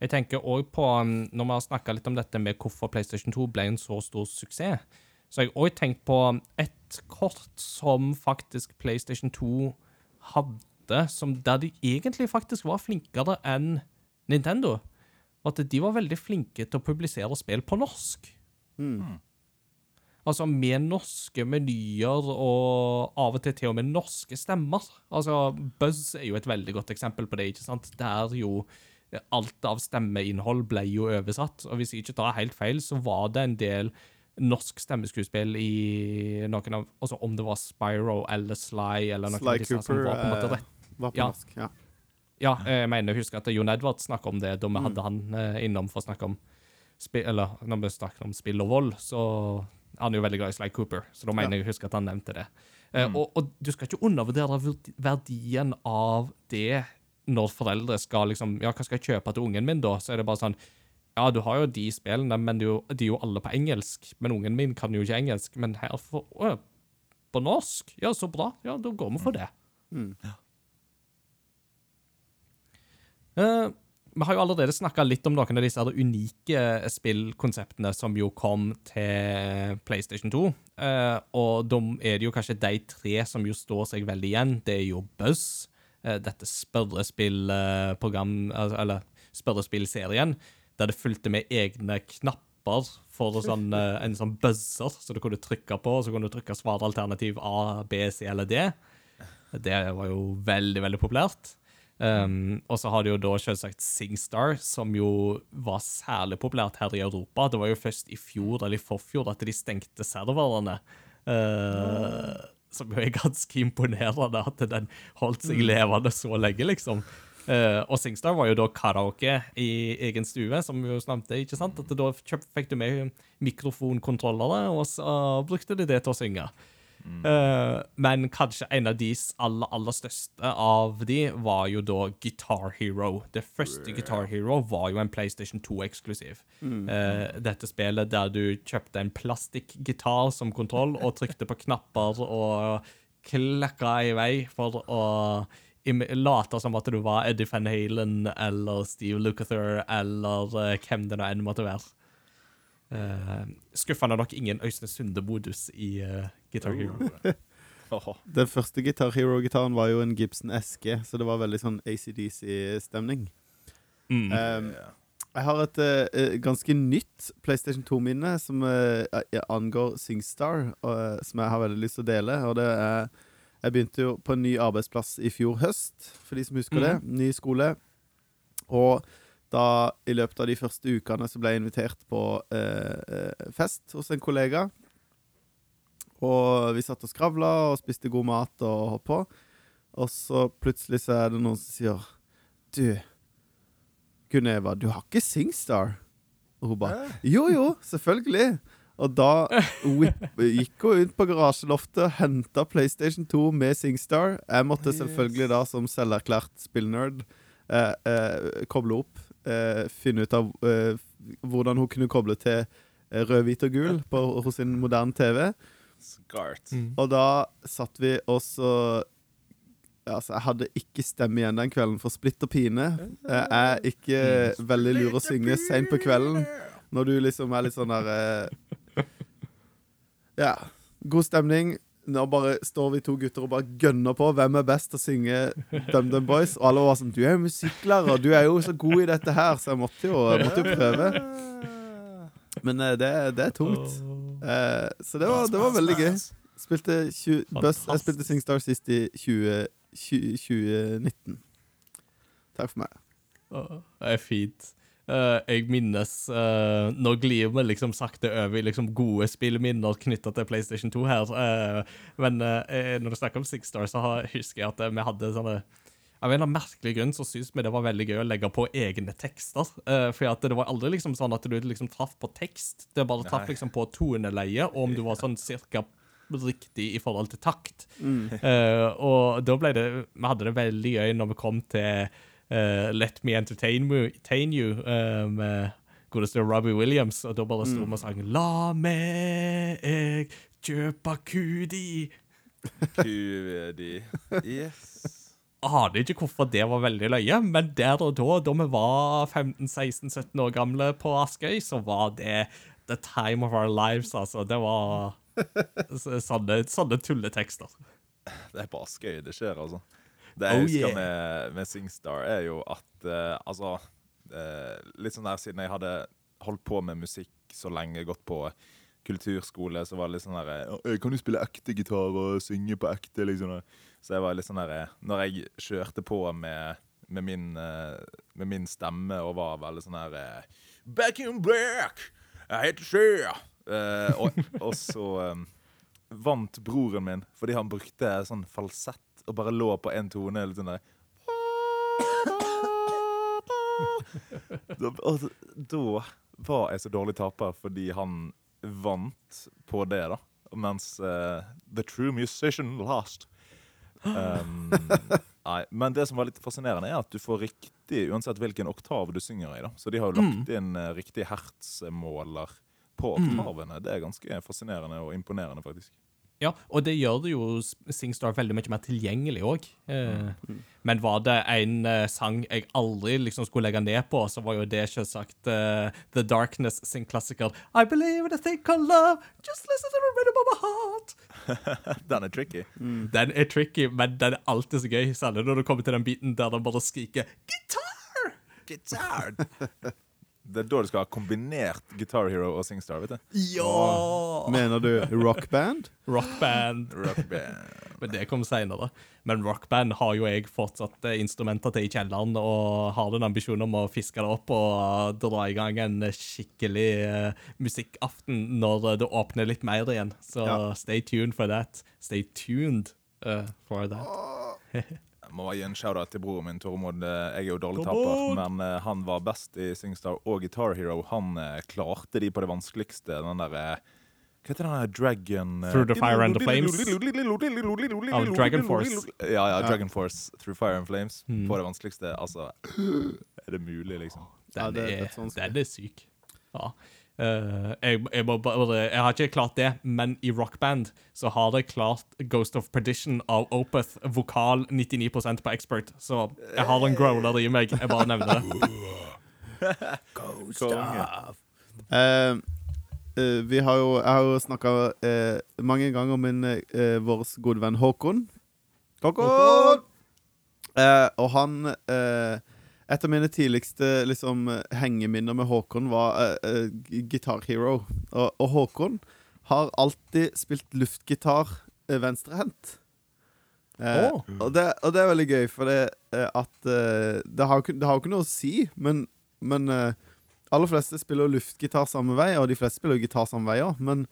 Jeg tenker òg på, um, når vi har snakka litt om dette med hvorfor PlayStation 2 ble en så stor suksess, så har jeg òg tenkt på et kort som faktisk PlayStation 2 hadde, som der de egentlig faktisk var flinkere enn Nintendo. Og at de var veldig flinke til å publisere spill på norsk. Mm. Altså med norske menyer og av og til til og med norske stemmer. Altså Buzz er jo et veldig godt eksempel på det, ikke sant? Der jo alt av stemmeinnhold ble jo oversatt. Og hvis jeg ikke tar helt feil, så var det en del norsk stemmeskuespill i noen av Altså om det var Spyro eller Sly eller noen Sly av disse som Cooper var på en måte eh, rett. var på Ja. norsk. Ja. Ja, jeg mener jeg husker at Jon Edvard snakket om det da vi Mm. hadde han eh, innom for å snakke om spill, Eller når vi snakket om spill og vold, så er jo veldig glad i Sly Cooper, så da mener jeg jeg husker at han nevnte det. Eh, Mm. og, og du skal ikke undervurdere verdien av det når foreldre skal liksom Ja, hva skal jeg kjøpe til ungen min, da? Så er det bare sånn Ja, du har jo de spillene, men de de er jo alle på engelsk. Men ungen min kan jo ikke engelsk. Men her for, å, på norsk? Ja, så bra. Ja, da går vi for det. Mm. Eh, vi har jo allerede snakka litt om noen av disse unike spillkonseptene som jo kom til PlayStation 2. Eh, og da er det jo kanskje de tre som jo står seg veldig igjen. Det er jo Buzz, eh, dette spørrespillprogram Eller spørrespillserien, der det fulgte med egne knapper for sånn, eh, en sånn buzzer, så du kunne trykke på, og så kunne du trykke svaralternativ A, B, C eller D. Det var jo veldig, veldig populært. Um, og så har du jo da selvsagt SingStar, som jo var særlig populært her i Europa. Det var jo først i fjor eller i forfjor at de stengte serverne. Uh, Som jo er ganske imponerende, at den holdt seg levende så lenge, liksom. Uh, og SingStar var jo da karaoke i egen stue, som vi jo nevnte. ikke sant? At da fikk du med mikrofonkontrollere, og så brukte de det til å synge. Eh, men kanskje en av de aller, aller største av de var jo da Guitar Hero. Det første Guitar Hero var jo en PlayStation 2-eksklusiv. Eh, dette spillet der du kjøpte en plastikkgitar som kontroll og trykte på knapper og klakka i vei for å late som at du var Eddie Van Halen eller Steve Lukather eller uh, hvem det nå enn måtte være. Eh, skuffende nok ingen Øystein Sunde-modus i uh, Guitar Hero. Den første Guitar Hero-gitaren var jo en Gibson SG, så det var veldig sånn ACDC-stemning. Mm. Um, jeg har et uh, ganske nytt PlayStation 2-minne som angår SingStar, og, som jeg har veldig lyst til å dele. Og det er Jeg begynte jo på en ny arbeidsplass i fjor høst, for de som husker det. Ny skole. Og da, i løpet av de første ukene, så ble jeg invitert på eh, eh, fest hos en kollega. Og vi satt og skravla og spiste god mat og holdt på. Og så plutselig så er det noen som sier Du, Guneva, du har ikke SingStar? Og hun bare Jo, jo, selvfølgelig. Og da gikk hun ut på garasjeloftet og henta PlayStation 2 med SingStar. Jeg måtte selvfølgelig da, som selverklært spillnerd, eh, eh, koble opp. Eh, finne ut av eh, hvordan hun kunne koble til eh, rød, hvit og gul på, hos sin moderne TV. Skart. Og da satt vi også Altså, jeg hadde ikke stemme igjen den kvelden for splitter pine. Jeg er ikke veldig lur å synge seint på kvelden når du liksom er litt sånn der eh, Ja. God stemning. Nå bare står vi to gutter og bare gønner på hvem er best til å synge DumDum Boys. Og alle var sånn Du er jo musikklærer, du er jo så god i dette her, så jeg måtte jo, jeg måtte jo prøve. Men eh, det, det er tungt. Eh, så det var, det var veldig gøy. Spilte 20, Buzz, jeg spilte SingStar sist i 20, 20, 2019. Takk for meg. Det er fint. Eh, jeg minnes uh, Nå glir vi liksom sakte over i liksom gode spillminner knytta til PlayStation 2 her. Uh, men eh, når du snakker om Six Star, så har, husker jeg at eh, vi hadde sånne av en eller annen merkelig grunn så syns vi det var veldig gøy å legge på egne tekster. Uh, for at det var aldri liksom sånn at du liksom traff på tekst. Det bare traff liksom på toneleie, og om du var sånn cirka riktig i forhold til takt. Eh, og da ble det Vi hadde det veldig gøy når vi kom til eh, Let Me Entertain You, entertain you eh, med godeste Robbie Williams, og da bare sto vi og sang La meg kjøpe kudi. Kudi. Yes. Aner ikke hvorfor det var veldig løye, men der og da, da vi var 15-16-17 år gamle på Askøy, så var det the time of our lives, altså. Det var sånne, sånne tulletekster. Det er på Askøy det skjer, altså. Det Oh, jeg husker yeah. med, med SingStar, er jo at uh, Altså uh, Litt sånn der siden jeg hadde holdt på med musikk så lenge, gått på kulturskole, så var det litt sånn der eh, Kan du spille ekte gitar og synge på ekte? liksom Så jeg var litt sånn der eh, Når jeg kjørte på med, med, min, med min stemme og var veldig sånn eh, Back in black! Jeg heter Sjø! Eh, og, og så um, vant broren min fordi han brukte sånn falsett og bare lå på én tone. Litt sånn der. Da, og da var jeg så dårlig taper fordi han vant på det, da. Mens uh, The True Musician lost. Um, nei, men det som var litt fascinerende, er at du får riktig uansett hvilken oktav du synger i. da Så de har jo lagt inn uh, riktig hertsmåler på oktavene. Det er ganske fascinerende og imponerende, faktisk. Ja, og det gjør det jo SingStar veldig mye mer tilgjengelig òg. Eh, Men var det en eh, sang jeg aldri liksom skulle legge ned på, så var jo det selvsagt eh, The Darkness sin klassiker I believe in a thing called love, just listen to the rhythm of my heart. Den er tricky. Den er tricky, men den er alltid så gøy, særlig når du kommer til den biten der den bare skriker Gitar! Gitar! Det er da du skal ha kombinert Guitar Hero og SingStar. vet du Ja! Mener du rockband? Rockband. Rock band. Men det kom senere. Men rockband har jo jeg fortsatt eh, instrumenter til i kjelleren, og har den ambisjonen om å fiske det opp og dra i gang en skikkelig eh, musikkaften når det åpner litt mer igjen. Så Ja. stay tuned for that. Stay tuned eh, for that. Jeg må gi en shout-out til broren min, Tormod. Jeg er jo dårlig Tormod! taper, men eh, han var best i SingStar og Guitar Hero. Han eh, klarte de på det vanskeligste. Den der eh, Hva heter den der Dragon Through the Fire and the Flames? Oh, Dragon Force. Ja, ja, Dragon Force Through Fire and Flames. Mm. På det vanskeligste. Altså Er det mulig, liksom? Den, Ja, det er er, den er syk. Ja. Eh, jeg, jeg, må bare, jeg har ikke klart det, men i rockband så har jeg klart Ghost of Perdition av Opeth, vokal 99% på expert. Så jeg har en growler i meg. Jeg bare nevner det. Ghost of uh, Uh, vi har jo, jeg har jo snakka mange ganger om min uh, vår gode venn Håkon. Håkon! Eh, og han eh, Et av mine tidligste liksom, hengeminner med Håkon var uh, uh, Guitar Hero. Og, og Håkon har alltid spilt luftgitar uh, venstrehendt. Uh, oh. og, det, og det er veldig gøy, for det, at det, har det har jo ikke noe å si, men, men aller fleste spiller luftgitar samme vei, og de fleste spiller gitar samme vei òg. Men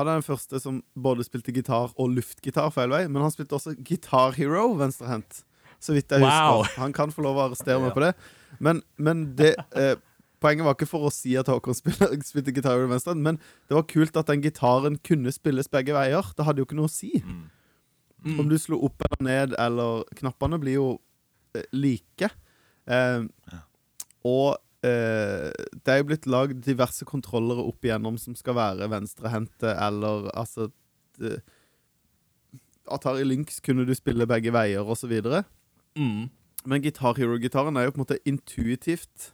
han er den første som både spilte gitar og luftgitar feil vei. Men han spilte også Guitar Hero venstrehendt, så vidt jeg Wow. husker. Han kan få lov å arrestere meg på det. Men, men det eh, Poenget var ikke for å si at Håkon spiller, spilte gitar i venstre, men det var kult at den gitaren kunne spilles begge veier. Det hadde jo ikke noe å si. Om du slo opp eller ned, eller Knappene blir jo eh, like. Eh, og eh, det er jo blitt lagd diverse kontrollere opp igjennom som skal være venstrehendte, eller altså det, Atari Lynx kunne du spille begge veier, og så. Mm. Men Guitar Hero-gitaren er jo på en måte intuitivt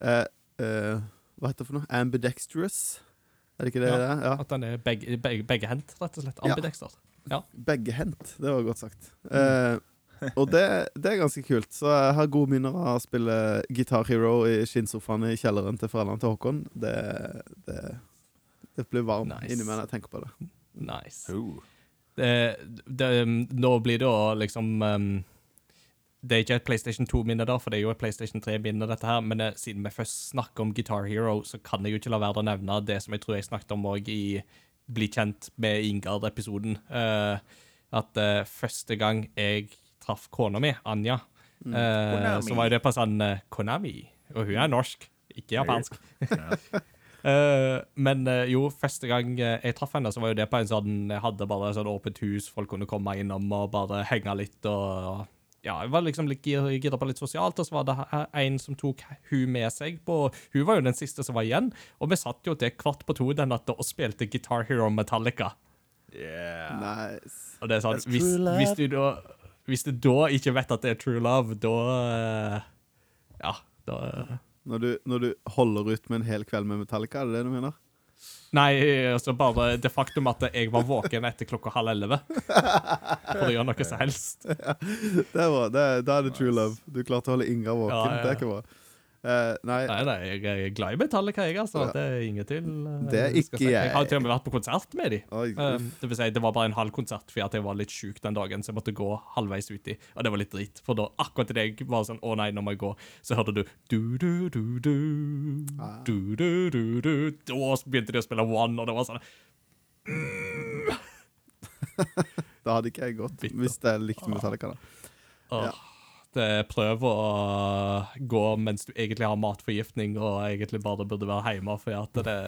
eh, eh, Hva heter det for noe? Ambidextrous? Er det ikke det Ja. det er? Ja. At den er begge, begge, beggehendt, rett og slett. Ja. Ambidexter. Beggehendt. Det var godt sagt. Eh, og det, det er ganske kult. Så jeg har gode minner av å spille Guitar Hero i skinnsofaen i kjelleren til foreldrene til Håkon. Det, det, det blir varmt Nice. inni meg når jeg tenker på det. Nice. Oh. det, det, nå blir det å liksom um, Det er ikke et PlayStation 2-minne, der, for det er jo et PlayStation 3-minne, dette her. Men eh, siden vi først snakker om Guitar Hero, så kan jeg jo ikke la være å nevne det som jeg tror jeg snakket om òg i Bli kjent med Ingard-episoden. Uh, at uh, første gang jeg traff kona mi, Anja, uh, mm, så var jo det på sånn Konami. Og hun er norsk, ikke japansk. Uh, men uh, jo, første gang uh, jeg traff henne, så var jo det på en sånn Jeg hadde bare sånn åpent hus, folk kunne komme innom og bare henge litt og Ja, jeg var liksom litt gira på litt sosialt, og så var det her en som tok hun med seg på Hun var jo den siste som var igjen, og vi satt jo til kvart på to den natta og spilte Guitar Hero Metallica. Yeah. Nice. Og det er That's hvis, true love. hvis, du da, hvis du da ikke vet at det er true love, da eh, Ja, da eh, Når du, når du holder ut med en hel kveld med Metallica, er det det du mener? Nei, altså bare det faktum at jeg var våken etter klokka halv elleve for å gjøre noe som helst. Det er bra. Det, da er det true love. Du klarte å holde Inga våken. Ja, ja, ja. Det er ikke bra. Eh, nei, Nei, nei, jeg er glad i Metallica, jeg, altså. Ja. Det er ingen til. eh, Det er ikke si. Jeg jeg. har til og med vært på konsert med dem. oi, Um, det vil si, det var bare en halv konsert fordi at jeg var litt sjuk den dagen, så jeg måtte gå halvveis uti. Og det var litt dritt, for da akkurat idet jeg var sånn Å nei, nå må jeg gå, så hørte du du-du-du-du, Ah. du-du-du-du. Da begynte de å spille One, og det var sånn da hadde ikke jeg gått Bitter. hvis jeg likte Metallica. da. Åh, Ja. Det prøver å gå mens du egentlig har matforgiftning og egentlig bare burde være hjemme, for at det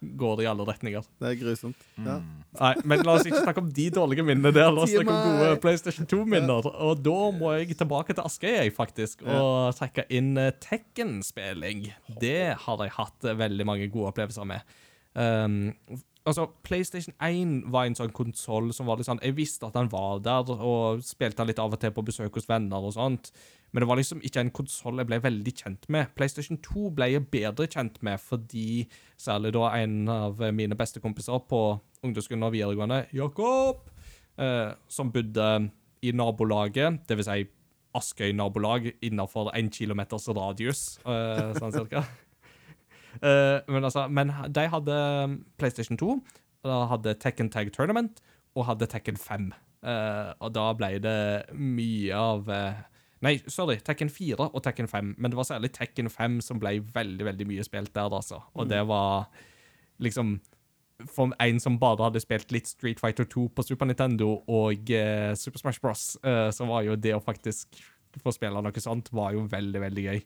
går i alle retninger. Det er grusomt. Ja. Nei, men la oss ikke snakke om de dårlige minnene der. La oss snakke om gode PlayStation 2-minner. Og da må jeg tilbake til Askøy, faktisk, og trekke inn eh, Tekken-spilling. Det har jeg hatt eh, veldig mange gode opplevelser med. Um, Altså, PlayStation 1 var en sånn konsoll som var litt sånn Jeg visste at den var der, og spilte den litt av og til på besøk hos venner og sånt. Men det var liksom ikke en konsoll jeg ble veldig kjent med. PlayStation 2 ble jeg bedre kjent med fordi særlig da en av mine beste kompiser på ungdomsskolen og videregående, Jakob, eh, som bodde i nabolaget, vil si Askøy nabolag, innenfor en kilometers radius, eh, sånn cirka. Eh, men altså, men de hadde PlayStation 2, og hadde Tekken Tag Tournament, og hadde Tekken 5. Uh, og da ble det mye av uh, Nei, sorry, Tekken 4 og Tekken 5, men det var særlig Tekken 5 som ble veldig, veldig mye spilt der, altså. Og det var liksom For en som bare hadde spilt litt Street Fighter 2 på Super Nintendo og uh, Super Smash Bros., eh, så var jo det å faktisk få spille noe sånt, var jo veldig, veldig gøy.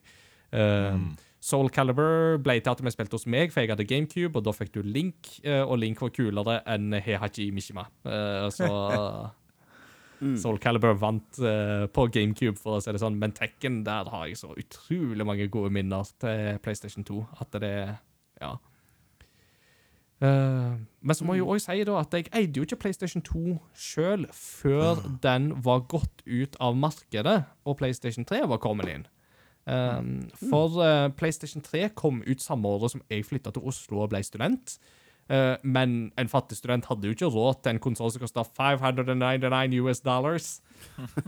Eh, Soul Calibur ble til at vi spilte hos meg, for jeg hadde GameCube, og da fikk du Link, eh, og Link var kulere enn Heihachi Mishima. Eh, så Soul Calibur vant eh, på GameCube, for å si det sånn, men Tekken, der har jeg så utrolig mange gode minner til PlayStation 2, at det Ja. Men så må jeg jo også si da at jeg eide jo ikke PlayStation 2 sjøl før den var gått ut av markedet og PlayStation 3 var kommet inn. Um, for uh, PlayStation 3 kom ut samme året som jeg flytta til Oslo og ble student. Uh, men en fattig student hadde jo ikke råd til en konsoll som kosta 599 US dollars.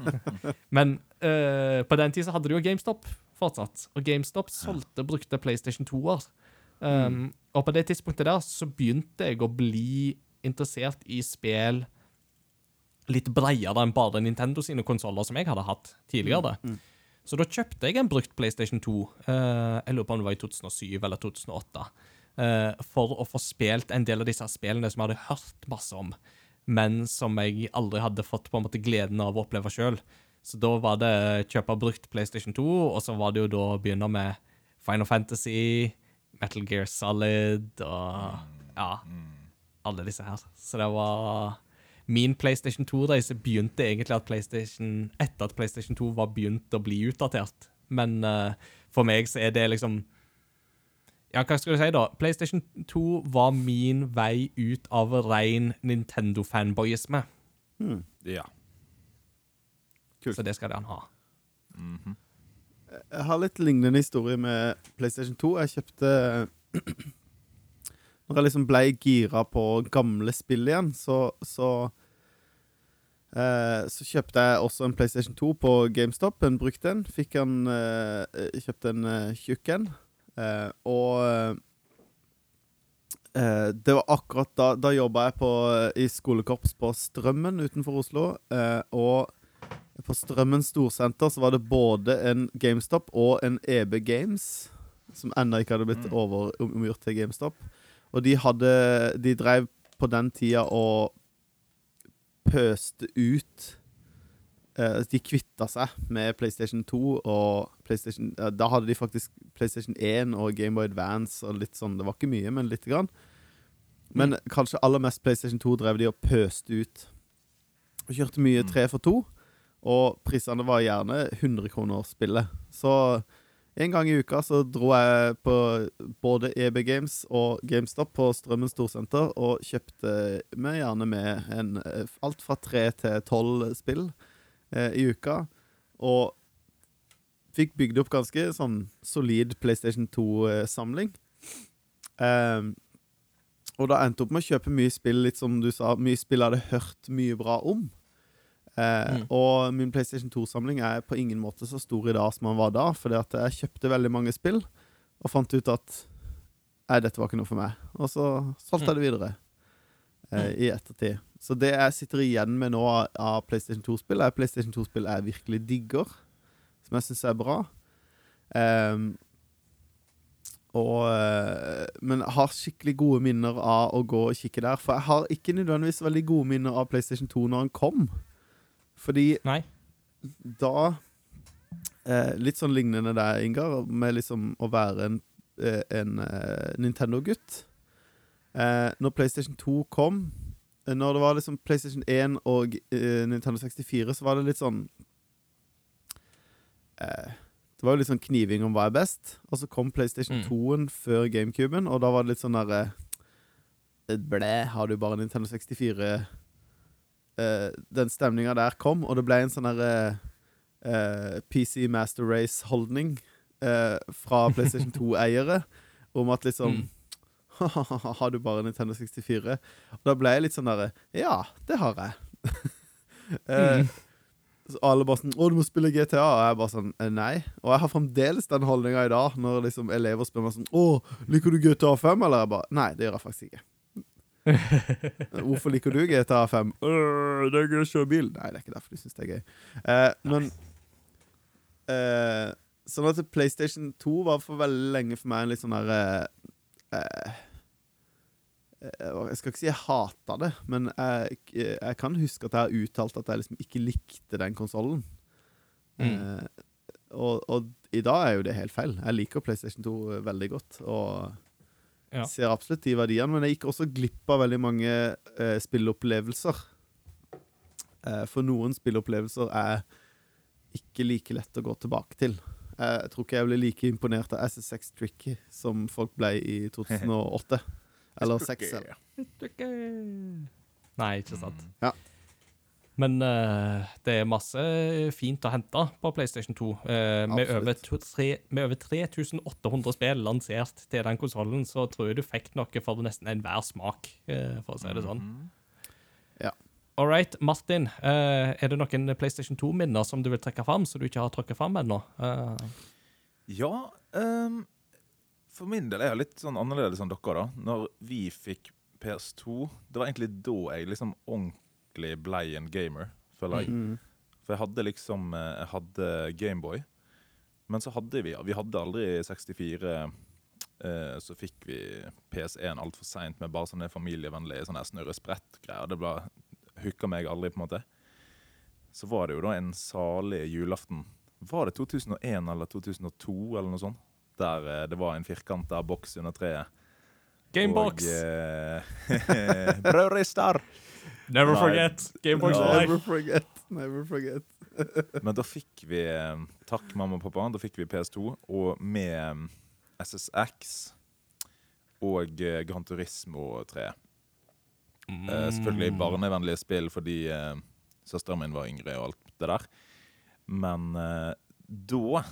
men uh, på den tid så hadde de jo GameStop fortsatt, og GameStop solgte brukte PlayStation 2-er. Um, Og på det tidspunktet der så begynte jeg å bli interessert i spill litt bredere enn bare Nintendo sine konsoller som jeg hadde hatt tidligere. Så da kjøpte jeg en brukt PlayStation 2. eh, jeg lurer på om det var i 2007 eller 2008. eh, for å få spilt en del av disse spillene som jeg hadde hørt masse om, men som jeg aldri hadde fått på en måte gleden av å oppleve sjøl. Så da var det kjøpe brukt PlayStation 2, og så var det jo da å begynne med Final Fantasy, Metal Gear Solid og ja, alle disse her. Så det var Min PlayStation 2-reise begynte egentlig at PlayStation, etter at PlayStation 2 var begynt å bli utdatert. Men uh, for meg så er det liksom Ja, hva skal du si, da? PlayStation 2 var min vei ut av ren Nintendo-fanboyisme. Ja. Kult. Så det skal han ha. Jeg har litt lignende historie med PlayStation 2. Jeg kjøpte Når jeg liksom ble gira på gamle spill igjen, så så, eh, så kjøpte jeg også en PlayStation 2 på GameStop. En brukte en. Fikk en eh, Kjøpte en eh, tjukk en. Eh, og eh, det var akkurat da Da jobba jeg på, i skolekorps på Strømmen utenfor Oslo. Eh, og på Strømmen storsenter så var det både en GameStop og en EB Games, som ennå ikke hadde blitt over, omgjort til GameStop. Og de hadde De drev på den tida og pøste ut eh, De kvitta seg med PlayStation 2 og PlayStation ja, Da hadde de faktisk PlayStation 1 og Gameboy Advance og litt sånn. Det var ikke mye, men lite grann. Men kanskje aller mest PlayStation 2 drev de og pøste ut. Og kjørte mye tre for to. Og prisene var gjerne 100 kroner spillet. Så en gang i uka så dro jeg på både EB Games og GameStop på Strømmen storsenter og kjøpte meg gjerne med en, eh, alt fra tre til tolv spill eh, i uka. Og fikk bygd opp ganske sånn solid PlayStation 2-samling. Eh, og da endte opp med å kjøpe mye spill, litt som du sa, mye spill jeg hadde hørt mye bra om. Eh, Og min PlayStation 2-samling er på ingen måte så stor i dag som den var da, fordi at jeg kjøpte veldig mange spill og fant ut at Nei, dette var ikke noe for meg. Og så solgte jeg det videre eh, i ettertid. Så det jeg sitter igjen med nå av, PlayStation 2-spill, er PlayStation 2-spill jeg virkelig digger, som jeg syns er bra. Ehm, og, eh, men jeg har skikkelig gode minner av å gå og kikke der. For jeg har ikke nødvendigvis veldig gode minner av PlayStation 2 når den kom. Fordi Nei. da eh, Litt sånn lignende der, Ingar, med liksom å være en, eh, en uh, Nintendo-gutt. Eh, når PlayStation 2 kom eh, Når det var liksom PlayStation 1 og eh, Nintendo 64, så var det litt sånn eh, Det var jo litt sånn kniving om hva er best. Og så kom PlayStation Mm. 2-en før GameCuben, og da var det litt sånn derre ble, har du bare Nintendo 64 eh, Den stemninga der kom, og det ble en sånn der uh, PC Master Race-holdning eh, fra PlayStation 2-eiere om at liksom Mm. Har du bare Nintendo 64? Og da ble jeg litt sånn derre Ja, det har jeg. eh, Mm. så alle bare sånn 'Å, du må spille GTA.' Og jeg bare sånn eh, Nei. Og jeg har fremdeles den holdninga i dag, når liksom elever spør meg sånn 'Å, liker du GTA 5?' Eller jeg bare Nei, det gjør jeg faktisk ikke. Hvorfor liker du GTA 5? «Øh, det er gøy å kjøre bil. Nei, det er ikke derfor du syns det er gøy. Eh, men eh, Sånn at PlayStation 2 var for veldig lenge for meg en litt sånn der eh, eh, Jeg skal ikke si jeg hata det, men jeg, jeg kan huske at jeg har uttalt at jeg liksom ikke likte den konsollen. Mm. Eh, og, og i dag er jo det helt feil. Jeg liker PlayStation 2 veldig godt. Og Ja. ser absolutt de verdiene, men jeg gikk også glipp av veldig mange eh, spilleopplevelser. Eh, for noen spilleopplevelser er ikke like lett å gå tilbake til. Eh, jeg tror ikke jeg ble like imponert av SSX Tricky som folk ble i 2008. Eller 6. eller- Nei, ikke sant. Ja. Men uh, det er masse fint å hente på PlayStation 2. Uh, med, over to, tre, med over 3800 spill lansert til den konsollen, så tror jeg du fikk noe for nesten enhver smak, uh, for å si det sånn. Ja. All right, Martin. eh, er det noen PlayStation 2-minner som du vil trekke fram, som du ikke har trukket fram ennå? Eh, Ja, Um, for min del er jeg litt sånn annerledes enn dere, da. Når vi fikk PS2, det var egentlig da jeg liksom ordentlig ble en gamer, føler jeg. Mm. For jeg hadde liksom eh, Jeg hadde Gameboy, men så hadde vi Vi hadde aldri 64. eh, så fikk vi PS1 altfor seint med bare sånne familievennlige sånne snurre-sprett-greier. Det bare hooka meg aldri, på en måte. Så var det jo da en salig julaften. Var det 2001 eller 2002 eller noe sånt? Der eh, det var en firkanta boks under treet. Gamebox! Eh, brødrister! Never Nei. forget! Gamebox Ja. for Never life! forget. Never forget. Men da fikk vi eh, Takk, mamma og pappa. Da fikk vi PS2, og med eh, SSX og eh, Gran Turismo 3. Eh, selvfølgelig Mm. barnevennlige spill fordi uh, søsteren min var yngre og alt det der. Men uh, da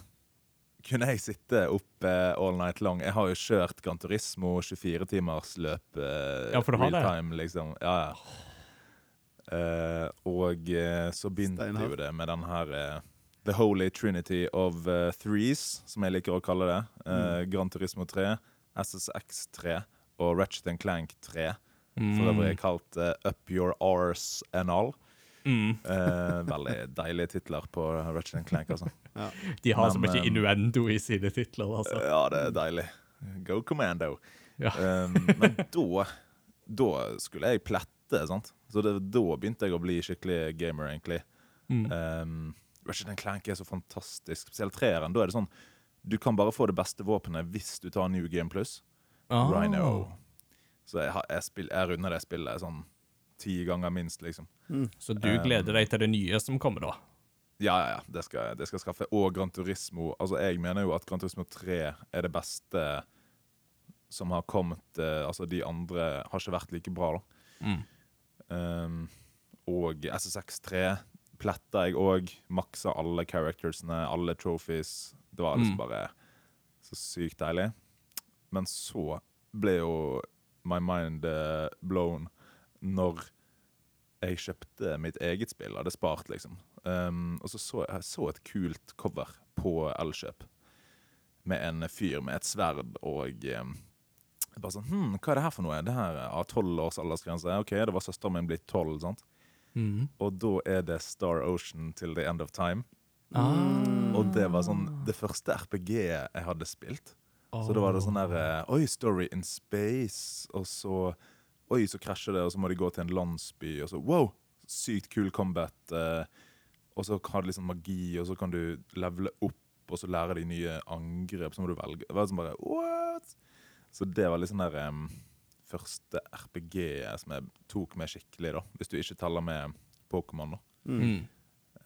kunne jeg sitte oppe all night long. Jeg har jo kjørt Gran Turismo 24-timersløp. Uh, Ja, for. Real time, liksom. Ja, ja. Eh, og uh, så begynte Steinhardt. jo det med den her uh, The Holy Trinity of Threes, som jeg liker å kalle det. Mm. Gran Turismo 3, SSX 3 og Ratchet Clank 3. For øvrig kalt Up Your Arse and All. Mm. Eh, veldig deilige titler på Ratchet Clank, altså. De har så mye innuendo i sine titler, altså. Ja, det er deilig. Go Commando. Ja. Um, men da Da skulle jeg plette, sant. Så det, da begynte jeg å bli skikkelig gamer, egentlig. Mm. Um, Ratchet Clank er så fantastisk. Spesielt treeren. Da er det sånn Du kan bare få det beste våpenet hvis du tar New Game Plus. Oh. Rhino. Så jeg, har- jeg, spill, jeg runder det spillet sånn ti ganger minst, liksom. Så du Um, gleder deg til det nye som kommer, da? Ja, ja, ja. Det skal, det skal skaffe. Og Gran Turismo. Altså, jeg mener jo at Gran Turismo 3 er det beste som har kommet Uh, Altså, de andre har ikke vært like bra, da. Mm. Um, og SSX3 pletta jeg òg. Maksa alle charactersene, alle trophies. Det var liksom Mm. bare så sykt deilig. Men så ble jo my mind eh, blown når jeg kjøpte mitt eget spill. Hadde spart, liksom. Um, og så så jeg så et kult cover på Elkjøp med en fyr med et sverd og um, jeg bare sånn, hm, Hva er det her for noe? Det her er tolv års aldersgrense. Ok, det var søsteren min blitt tolv. sant? Mm. Og da er det Star Ocean til The End of Time. Ah. Og det var sånn det første RPG-et jeg hadde spilt. Så da var det sånn der eh, Oi, Story in Space. Og så Oi, så krasjer det, og så må de gå til en landsby. Og så wow! Sykt kul combat. Eh, og så har det liksom magi, og så kan du levele opp, og så lære de nye angrep. Så må du velge. Det var sånn bare What? Så det var liksom der um, første RPG-et som jeg tok med skikkelig, da. Hvis du ikke teller med Pokémon, da. Mm.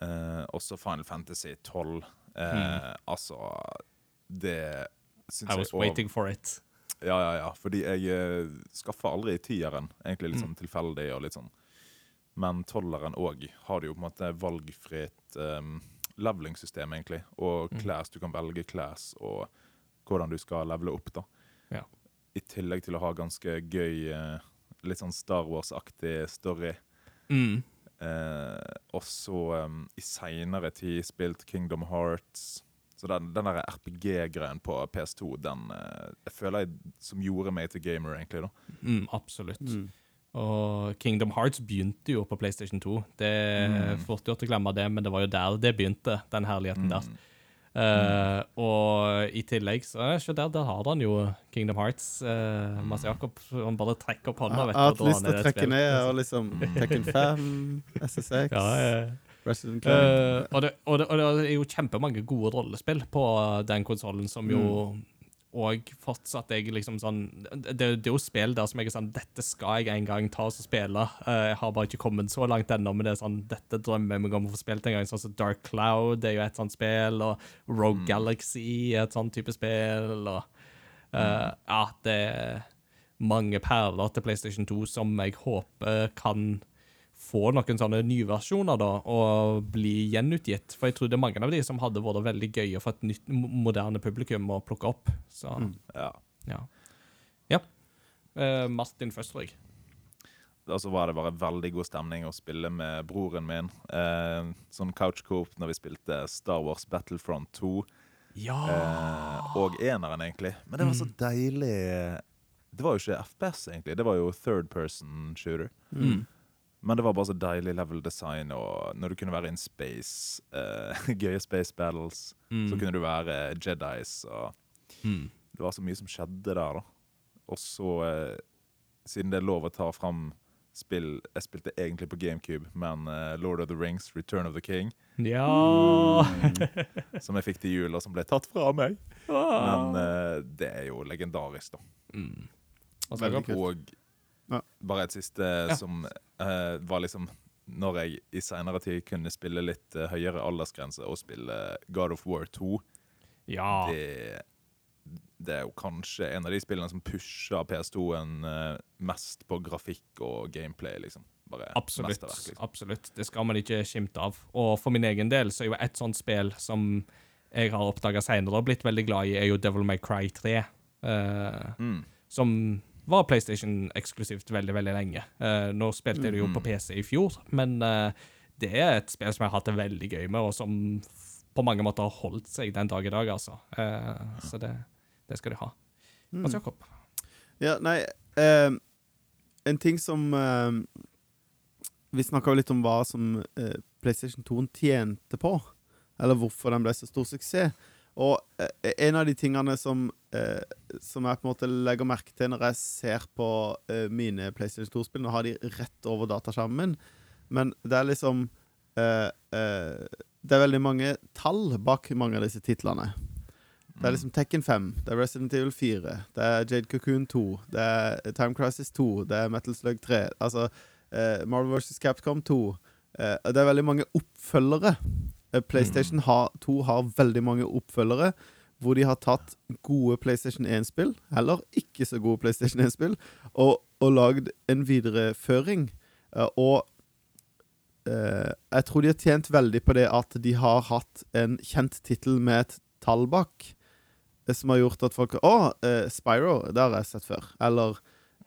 Uh, også Final Fantasy 12. Eh, Altså, det syns I jeg was og- waiting for it. Ja, ja, ja. Fordi jeg uh, skaffa aldri tieren. Egentlig litt Mm. sånn tilfeldig og litt sånn. Men tolveren òg har det jo på en måte valgfritt um, leveling-system, egentlig. Og Mm. class. Du kan velge class og hvordan du skal levele opp, da. Ja. I tillegg til å ha ganske gøy, eh, litt sånn Star Wars-aktig story. Mm. Eh, og så um, i seinere tid spilt Kingdom Hearts. Så den, den der RPG-greien på PS2, den eh, jeg føler jeg som gjorde meg til gamer, egentlig. da. Mm, absolutt. Mm. Og Kingdom Hearts begynte jo på PlayStation 2. Det er Mm. fort gjort å glemme det, men det var jo der det begynte, den herligheten der. Mm. Eh, og i tillegg så er ikke der, der har han jo Kingdom Hearts. Uh, Mads Jakob han bare trekker opp hånda. Jeg har hatt lyst til å trekke ned og liksom Tekken 5, SSX, Ja, uh, Resident Evil. Uh, og, det, og, det, og det er jo kjempemange gode rollespill på den konsollen, som jo Mm. Og fortsatt jeg liksom sånn det, det er jo spill der som jeg er sånn Dette skal jeg en gang ta og spille. Eh, jeg har bare ikke kommet så langt ennå, men det er sånn Dette drømmer jeg meg om å få spilt en gang. Sånn som Dark Cloud er jo et sånt spill, og Rogue Galaxy er et sånt type spill, og eh, Ja, det er mange perler til PlayStation 2 som jeg håper kan få noen sånne nyversjoner da, og bli gjenutgitt. For jeg tror det er mange av de som hadde vært veldig gøye for et nytt, moderne publikum å plukke opp. Så, Mm. Ja. ja. Ja. Uh, Martin først, tror jeg. Og så var det bare veldig god stemning å spille med broren min. Uh, sånn couchcoop når vi spilte Star Wars Battlefront 2. Ja! Uh, og eneren, egentlig. Men det var så deilig Det var jo ikke FPS, egentlig. Det var jo third person shooter. Mm. Men det var bare så deilig level design, og når du kunne være in space, uh, gøye space battles, Mm. så kunne du være Jedis, og Mm. det var så mye som skjedde der, da. Og så, uh, siden det er lov å ta fram spill Jeg spilte egentlig på GameCube, men uh, Lord of the Rings, Return of the King, Ja! som jeg fikk til jul, og som ble tatt fra meg. Ah. Men eh, det er jo legendarisk, da. Mm. Altså, Jakob? Og Ja. bare et siste som uh, var liksom Når jeg i seinere tid kunne spille litt uh, høyere aldersgrense og spille God of War 2, Ja. det, det er jo kanskje en av de spillene som pusher PS2-en uh, mest på grafikk og gameplay, liksom. Bare Absolutt. liksom. absolutt. Det skal man ikke skimte av. Og for min egen del så er jo et sånt spill som jeg har oppdaga seinere og blitt veldig glad i, er jo Devil May Cry 3. Uh, Mm. som var PlayStation eksklusivt veldig, veldig lenge. Uh, nå spilte jeg det jo på PC i fjor, men uh, det er et spill som jeg har hatt det veldig gøy med, og som på mange måter har holdt seg den dag i dag, altså. Uh, så det, det skal de ha. Mm. Mads Jakob? Ja, nei En ting som Vi snakka jo litt om hva som PlayStation 2 tjente på. Eller hvorfor den ble så stor suksess. Og eh, en av de tingene som, eh, som jeg på en måte legger merke til når jeg ser på eh, mine PlayStation 2-spill Nå har de rett over dataskjermen men det er liksom eh, eh, Det er veldig mange tall bak mange av disse titlene. Det er liksom Tekken 5, det er Resident Evil 4, det er Jade Cocoon 2, det er Time Crisis 2, det er Metal Slug 3, altså eh, Marvel vs. Capcom 2. Eh, og det er veldig mange oppfølgere. Eh, PlayStation har, 2 har veldig mange oppfølgere hvor de har tatt gode PlayStation 1-spill, eller ikke så gode PlayStation 1-spill, og, og lagd en videreføring. Eh, og eh, jeg tror de har tjent veldig på det at de har hatt en kjent tittel med et tall bak, eh, som har gjort at folk Å, eh, Spyro, det har jeg sett før. Eller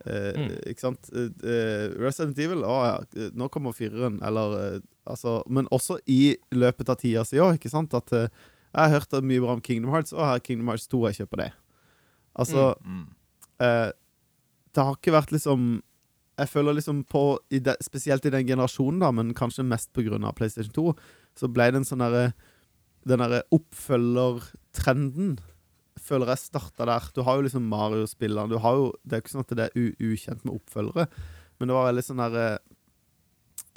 Mm. Ikke sant? Eh, eh, Resident Evil, å ja, eh, nå kommer fireren. Eller eh, altså Men også i løpet av tida si òg, ikke sant? At eh, jeg har hørt mye bra om Kingdom Hearts, og her er Kingdom Hearts 2, jeg kjøper det. Altså Mm. eh, Det har ikke vært liksom Jeg føler liksom på i de, Spesielt i den generasjonen, da, men kanskje mest pga. PlayStation 2, så ble det en sånn derre Den derre oppfølgertrenden føler jeg starta der. Du har jo liksom Mario-spillene. Du har jo Det er jo ikke sånn at det er ukjent med oppfølgere, men det var veldig sånn derre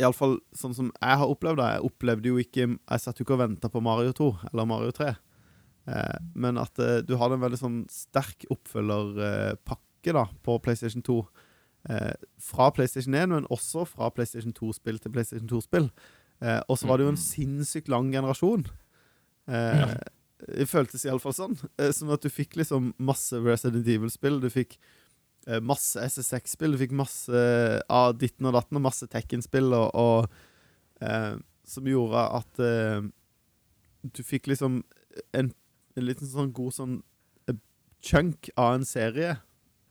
Iallfall sånn som jeg har opplevd det. Jeg opplevde jo ikke Jeg satt jo ikke og venta på Mario 2 eller Mario 3. Eh, men at eh, du hadde en veldig sånn sterk oppfølgerpakke da på PlayStation 2. Eh, fra PlayStation 1, men også fra PlayStation 2-spill til PlayStation 2-spill. Eh, og så var det jo en sinnssykt lang generasjon. Eh, Det føltes iallfall sånn. Eh, Sånn at du fikk liksom masse Resident Evil-spill. Du fikk eh, masse SSX-spill. Du fikk masse av ditten og datten og masse Tekken-spill og, og eh, Som gjorde at eh, du fikk liksom en, en liten sånn god sånn eh, chunk av en serie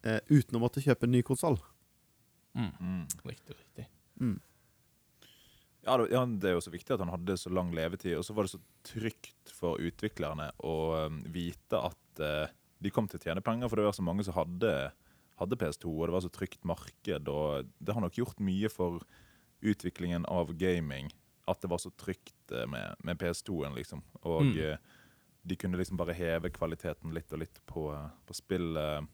eh, uten å måtte kjøpe en ny konsoll. Mm. Riktig, riktig. Ja, det, ja, det er jo så viktig at han hadde så lang levetid. Og så var det så trygt for utviklerne å um, vite at eh, de kom til å tjene penger, for det var så mange som hadde, hadde PS2, og det var så trygt marked. Og det har nok gjort mye for utviklingen av gaming at det var så trygt eh, med, med PS2-en, liksom. Og Mm. eh, de kunne liksom bare heve kvaliteten litt og litt på, på spillet.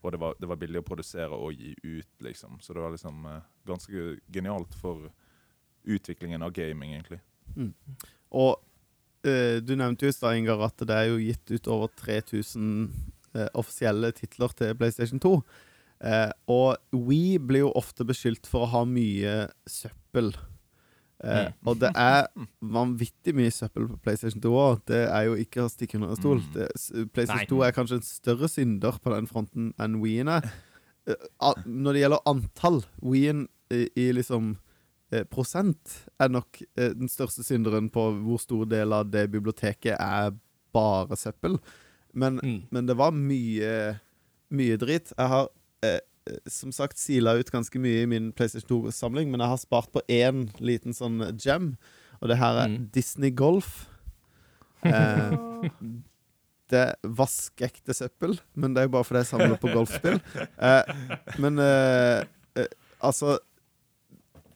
Og det var, det var billig å produsere og gi ut, liksom. Så det var liksom ganske genialt for utviklingen av gaming, egentlig. Og uh, du nevnte jo i stad, Ingar, at det er jo gitt ut over 3000 uh, offisielle titler til PlayStation 2. Uh, og We blir jo ofte beskyldt for å ha mye søppel. Eh, Mm. Og det er vanvittig mye søppel på PlayStation 2 òg. Det er jo ikke å stikke under en stol. Mm. Det, PlayStation Nei. 2 er kanskje en større synder på den fronten enn Ween er. Eh, når det gjelder antall, Ween i, i liksom eh, prosent er nok eh, den største synderen på hvor stor del av det biblioteket er bare søppel. Men, Mm. men det var mye, mye dritt. Jeg har eh, eh, som sagt sila ut ganske mye i min PlayStation 2-samling, men jeg har spart på én liten sånn gem, og det her er Mm. Disney Golf. Eh, det er vaskeekte søppel, men det er jo bare fordi jeg samler på golfspill. Eh, men eh, eh, altså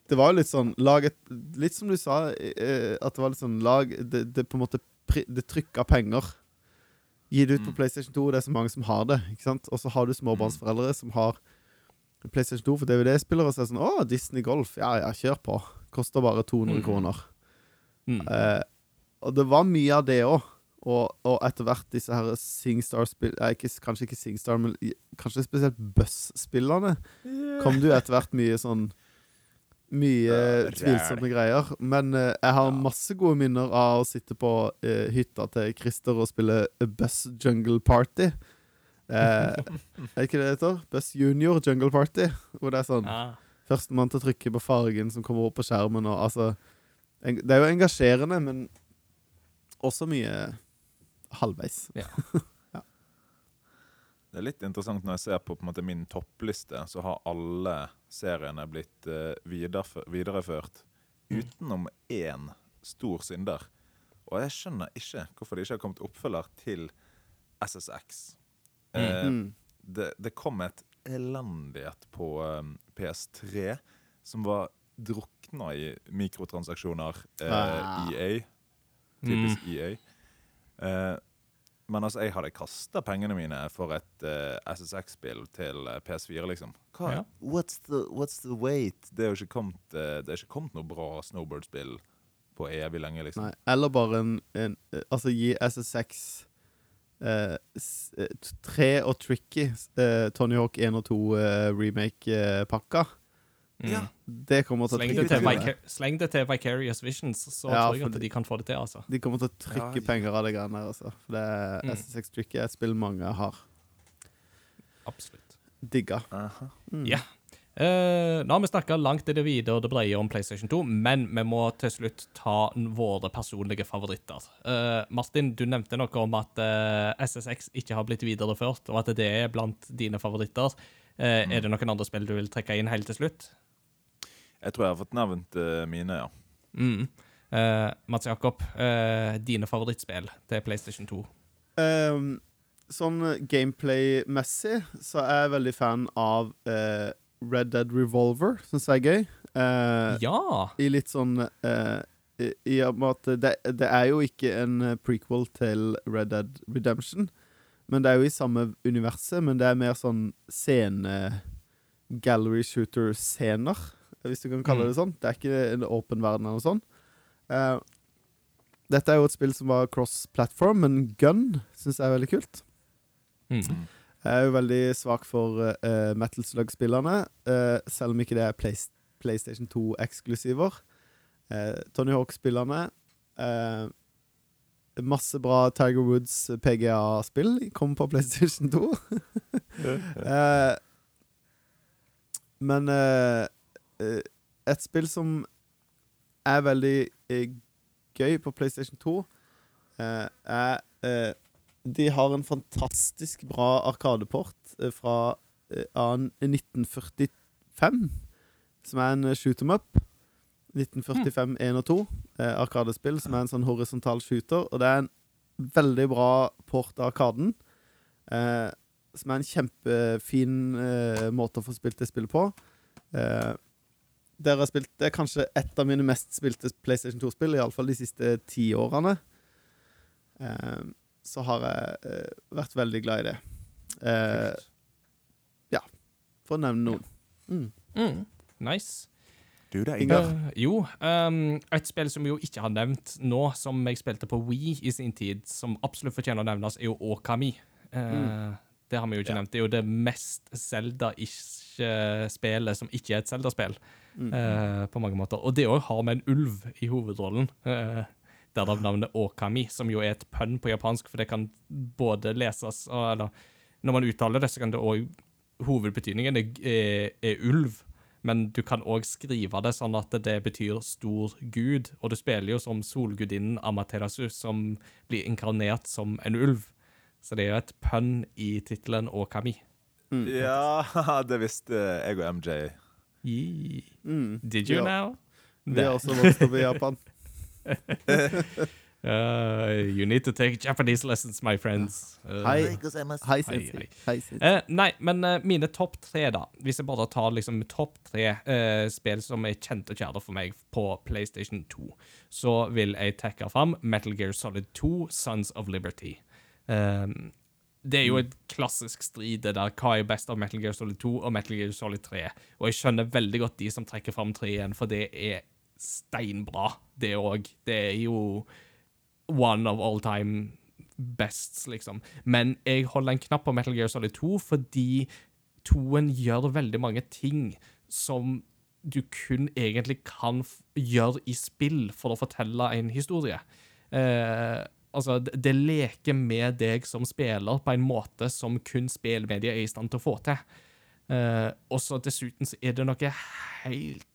Det var jo litt sånn lag et, Litt som du sa, eh, at det var litt sånn lag Det, det på en måte Det trykka penger. Gi det ut på Mm. PlayStation 2, det er så mange som har det. Ikke sant? Og så har du småbarnsforeldre som har PlayStation 2 for DVD-spillere, og så er det sånn Å, Disney Golf. Ja, ja, kjør på. Koster bare 200 Mm. kroner. Mm. Eh, og det var mye av det òg. Og, og etter hvert disse her Singstar-spill Kanskje ikke Singstar, men kanskje spesielt Buss-spillerne. Kom det jo etter hvert mye sånn Mye Ja, tvilsomme greier. Men uh, jeg har masse gode minner av å sitte på uh, hytta til Christer og spille Buss Jungle Party. Eh, er ikke det det heter? Buss Junior Jungle Party. Hvor det er sånn Ja. Førstemann til å trykke på fargen som kommer opp på skjermen. Og, altså, en, det er jo engasjerende, men også mye halvveis. Det er litt interessant når jeg ser på, på en måte, min toppliste, så har alle seriene blitt eh, videreført, videreført utenom én stor synder. Og jeg skjønner ikke hvorfor det ikke har kommet oppfølger til SSX. Eh, Mm. det, det kom et elendighet på eh, PS3 som var drukna i mikrotransaksjoner. Eh, Ah. EA. Typisk EA. Eh, men altså, jeg hadde kasta pengene mine for et uh, SSX-spill til eh, PS4, liksom. Hva? Ja. What's, the, what's the wait? Det er jo ikke kommet, uh, det ikke kommet noe bra Snowboard-spill på evig lenge, liksom. Nei, eller bare en, en eh, Altså, gi SSX uh, s- eh, tre og Tricky, eh, Tony Hawk 1 og 2 eh, remake-pakka. Mm. Ja. Det kommer til å Sleng, det trykke til. Sleng det til Vicarious Visions, så Ja, tror jeg at de, de kan få det til. altså. De kommer til å trykke Ja, ja. penger av det greiene der. altså. For det er Mm. SSX Tricky er et spill mange har Absolutt. digga. Mm. Ja. Uh, nå har vi snakka langt i det videre og det breier om PlayStation 2, men vi må til slutt ta våre personlige favoritter. Uh, Martin, du nevnte noe om at uh, SSX ikke har blitt videreført, og at det er blant dine favoritter. Eh, Er det noen andre spill du vil trekke inn helt til slutt? Jeg tror jeg har fått nevnt eh, mine, ja. Mm. Eh, Mats Jakob, eh, dine favorittspill til PlayStation 2? Um, sånn gameplay-messig så er jeg veldig fan av uh, Red Dead Revolver. Syns jeg er gøy. Eh, Ja! I litt sånn eh, i, I og med at det, det er jo ikke en prequel til Red Dead Redemption. Men det er jo i samme universet, men det er mer sånn scene Gallery shooter-scener, hvis du kan kalle Mm. det sånn. Det er ikke en åpen verden eller noe sånt. Uh, dette er jo et spill som var cross-platform, men gun syns jeg er veldig kult. Mm. Jeg er jo veldig svak for uh, Metal Slug-spillerne, uh, selv om ikke det er Play PlayStation 2-eksklusiver. Uh, Tony Hawk-spillerne. Masse bra Tiger Woods PGA-spill kom på PlayStation 2. Eh, men eh, eh, et spill som er veldig eh, gøy på PlayStation 2, eh, er eh, De har en fantastisk bra arkadeport fra eh, 1945, som er en shoot 'em up. 1945 1 og 2, eh, arkadespill, som er en sånn horisontal shooter. Og det er en veldig bra port av Arkaden. Eh, som er en kjempefin eh, måte å få spilt det spillet på. Eh, dere har spilt, det er kanskje et av mine mest spilte PlayStation 2-spill, iallfall de siste ti årene. Eh, så har jeg eh, vært veldig glad i det. Eh, ja, for å nevne noen. Mm. Mm, nice. Du det, Ingar? Uh, jo, Um, et spill som vi jo ikke har nevnt nå, som jeg spilte på Wii i sin tid, som absolutt fortjener å nevnes, er jo Okami. mm. Det har vi jo ikke Ja. nevnt. Det er jo det mest Zelda-ikke-spillet som ikke er et Zelda-spill, Uh, på mange måter. Og det òg har med en ulv i hovedrollen. Eh, Derav navnet Okami, som jo er et pønn på japansk, for det kan både leses og Eller når man uttaler det, så kan det òg Hovedbetydningen er, er, er ulv, men du kan òg skrive det sånn at det betyr stor gud, og du spiller jo som solgudinnen Amaterasu, som blir inkarnert som en ulv. Så det er jo et pønn i tittelen Okami. Ja, det visste jeg og MJ. Mm. Did you Ja. now? Vi har også vokst opp i Japan. Uh, you need to take Japanese lessons, my friends. Uh, Hei. Hei. Hei, Eh, nei, men eh, mine topp tre, da. Hvis jeg bare tar liksom topp tre eh, spill som er kjente og kjære for meg på PlayStation 2, så vil jeg trekke fram Metal Gear Solid 2, Sons of Liberty. Um, det er jo et klassisk strid, det der. Hva er best av Metal Gear Solid 2 og Metal Gear Solid 3? Og jeg skjønner veldig godt de som trekker fram 3 igjen, for det er steinbra, det òg. Det er jo one of all time bests, liksom. Men jeg holder en knapp på Metal Gear Solid 2 fordi toen gjør veldig mange ting som du kun egentlig kan gjøre i spill for å fortelle en historie. Eh, altså, det, det leker med deg som spiller på en måte som kun spillmedia er i stand til å få til. Eh, og så dessuten så er det noe helt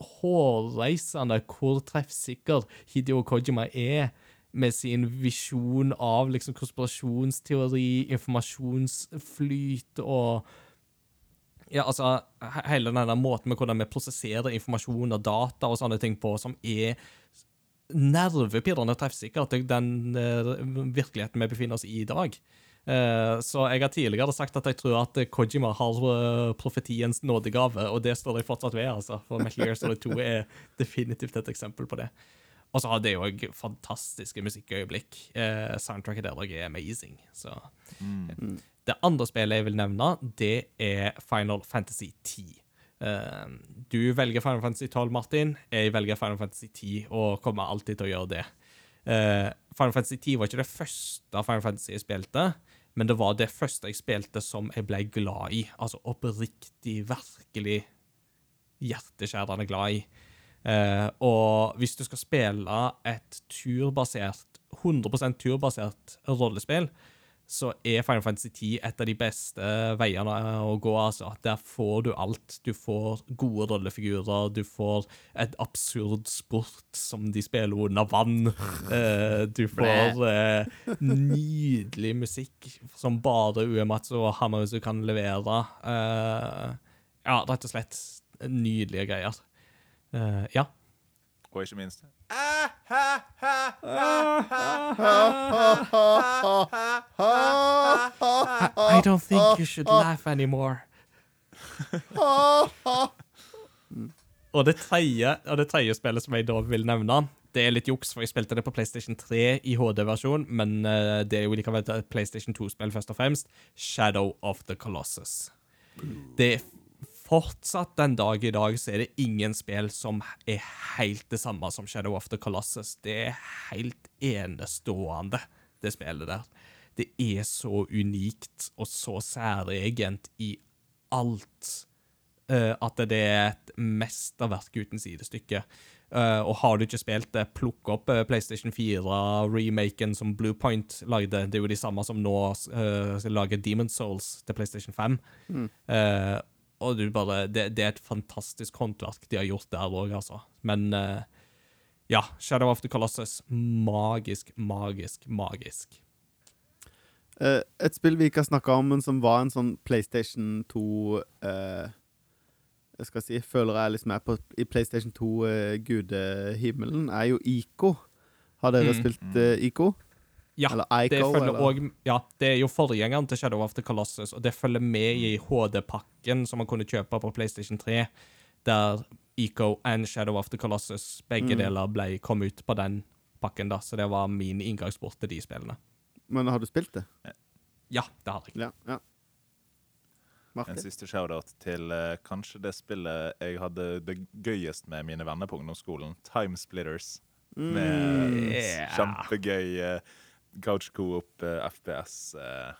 hårreisende hvor treffsikker Hideo Kojima er med sin visjon av liksom konspirasjonsteori, informasjonsflyt og ja, altså, hele denne måten med hvordan vi prosesserer informasjon og data og sånne ting på, som er nervepirrende treffsikker til den uh, virkeligheten vi befinner oss i i dag. Eh, så jeg har tidligere sagt at jeg tror at Kojima har eh, profetiens nådegave, og det står jeg fortsatt ved, altså. For Metal Gear Solid 2 er definitivt et eksempel på det. Og så har jeg òg fantastiske musikkøyeblikk. Eh, soundtracket der er amazing. Så det andre spillet jeg vil nevne, det er Final Fantasy 10. Eh, du velger Final Fantasy 12, Martin. Jeg velger Final Fantasy 10, og kommer alltid til å gjøre det. Eh, Final Fantasy 10 var ikke det første Final Fantasy jeg spilte, men det var det første jeg spilte som jeg ble glad i. Altså oppriktig, virkelig hjerteskjærende glad i. Eh, og hvis du skal spille et turbasert, 100% turbasert rollespill, så er Final Fantasy 10 et av de beste veiene å gå. altså. Der får du alt. Du får gode rollefigurer, du får et absurd sport som de spiller under vann. Eh, du får eh, nydelig musikk som bare Uematsu og Hammerhuset kan levere. Ja, rett og slett nydelige greier. Eh, ja. Og ikke minst I don't think you should laugh anymore. Og det tredje, og det tredje spillet som jeg da vil nevne, det er litt juks, for jeg spilte det på PlayStation 3 i HD-versjon, men eh, det er jo likevel et PlayStation 2-spill først og fremst. Shadow of the Colossus. Det er fortsatt den dag i dag så er det ingen spill som er helt det samme som Shadow of the Colossus. Det er helt enestående, det spillet der. Det er så unikt og så særegent i alt eh, at det er et mesterverk uten sidestykke. Eh, og har du ikke spilt det, plukk opp eh, PlayStation 4-remaken som Bluepoint lagde. Det er jo de samme som nå lager Demon Souls til PlayStation 5. Eh, og du bare det, det er et fantastisk håndverk de har gjort der òg, altså. Men uh, ja, Shadow of the Colossus. Magisk, magisk, magisk. Uh, et spill vi ikke har snakka om, men som var en sånn PlayStation 2 uh, Jeg skal si, føler jeg liksom er på i PlayStation 2-gudehimmelen, er jo Ico. Har dere Mm. spilt eh, Ico? Ja, Eller det Ico? følger eller? også, ja, det er jo forgjengeren til Shadow of the Colossus, og det følger med i HD-pakken som man kunne kjøpe på PlayStation 3, der Eco and Shadow of the Colossus, begge Mm. deler ble, kom ut på den pakken, da, så det var min inngangsport til de spillene. Men har du spilt det? Ja, det har jeg. Ja. ja. En siste shout-out til uh, kanskje det spillet jeg hadde det gøyest med mine venner på ungdomsskolen. Time Splitters. Med Mm. Yeah. kjempegøy eh, couch co-op eh, FPS. Uh,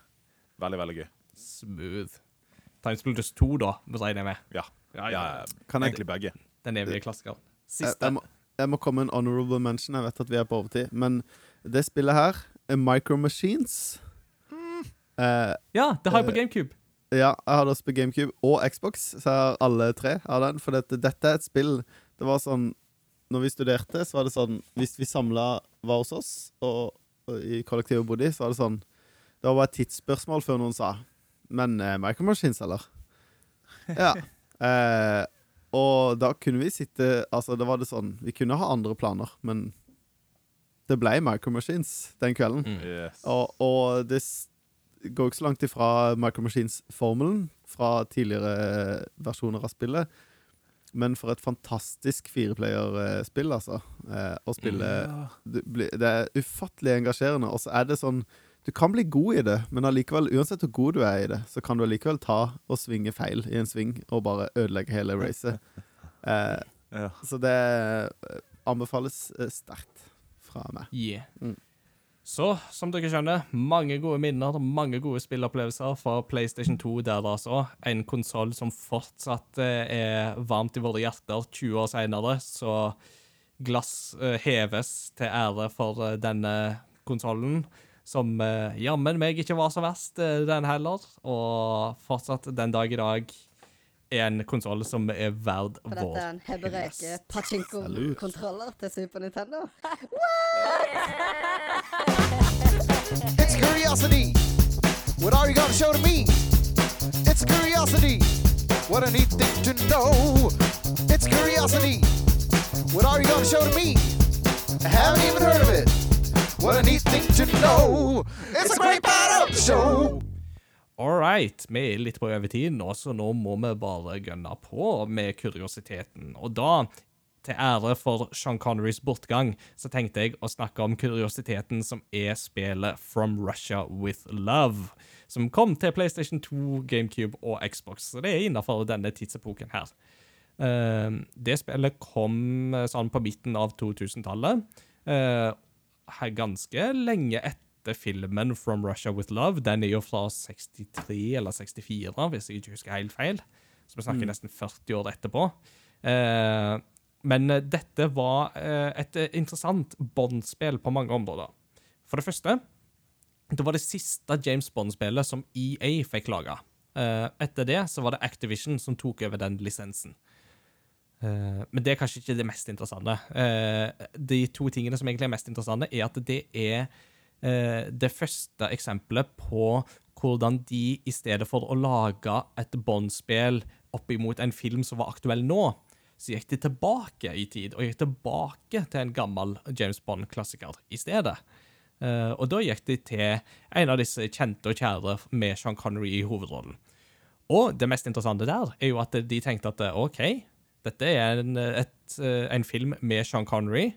veldig, veldig gøy. Smooth. Timesplitters 2, da, regner jeg med. Ja. Ja, ja. Kan jeg, egentlig begge. Den evige klassikeren. jeg, Siste. jeg, må, jeg må komme med en honorable mention. Jeg vet at vi er på overtid. Men det spillet her, er Micro Machines eh, Ja, det har jeg på Eh, GameCube. Ja, jeg har det også på GameCube og Xbox, så jeg har alle tre av den. For dette, dette er et spill Det var sånn Når vi studerte, så var det sånn Hvis vi samla var hos oss, og i kollektivet bodde i, så var det sånn Det var bare et tidsspørsmål før noen sa Men eh, Micro Machines, eller? Ja. Eh, og da kunne vi sitte Altså, da var det sånn Vi kunne ha andre planer, men det ble Micro Machines den kvelden. Mm. Yes. Og, og det går ikke så langt ifra Micro Machines-formelen fra tidligere versjoner av spillet. Men for et fantastisk fireplayer-spill, altså. Eh, å spille det, det er ufattelig engasjerende. Og så er det sånn Du kan bli god i det, men allikevel, uansett hvor god du er i det, så kan du allikevel ta og svinge feil i en sving og bare ødelegge hele racet. Eh, Ja. så det eh, anbefales eh, sterkt fra meg. Yeah. Mm. Så, som dere skjønner, mange gode minner, mange gode spillopplevelser fra PlayStation 2 der, altså. En konsoll som fortsatt eh, er varmt i våre hjerter 20 år senere, så glass eh, heves til ære for eh, denne konsollen. Som jammen meg ikke var så verst, den heller. Og fortsatt den dag i dag en konsoll som er verd For dette er en hebreke pachinko-kontroller til Super Nintendo. It's curiosity. What are you gonna show to me? It's curiosity. What a neat thing to know. It's curiosity. What are you gonna show to me? I haven't even heard of it. What a neat thing to know. It's a great part of the show. All right, vi er litt på overtid nå, så nå må vi bare gønne på med kuriositeten. Og da, til ære for Sean Connerys bortgang, så tenkte jeg å snakke om kuriositeten som er spillet From Russia With Love, som kom til PlayStation 2, GameCube og Xbox. Så det er innafor denne tidsepoken her. Eh, det spillet kom eh, sånn på midten av 2000-tallet. eh, ganske lenge etter filmen From Russia With Love. Den er jo fra 63 eller 64, hvis jeg ikke husker helt feil. Så vi snakker nesten 40 år etterpå. Eh, men eh, dette var eh, et eh, interessant Bond-spill på mange områder. For det første, det var det siste James Bond-spillet som EA fikk laga. Eh, etter det så var det Activision som tok over den lisensen. Men det er kanskje ikke det mest interessante. De to tingene som egentlig er mest interessante, er at det er det første eksempelet på hvordan de, i stedet for å lage et Bond-spill opp imot en film som var aktuell nå, så gikk de tilbake i tid, og gikk tilbake til en gammel James Bond-klassiker i stedet. Eh, og da gikk de til en av disse kjente og kjære med Sean Connery i hovedrollen. Og det mest interessante der er jo at de tenkte at OK, dette er en, et, eh, en film med Sean Connery.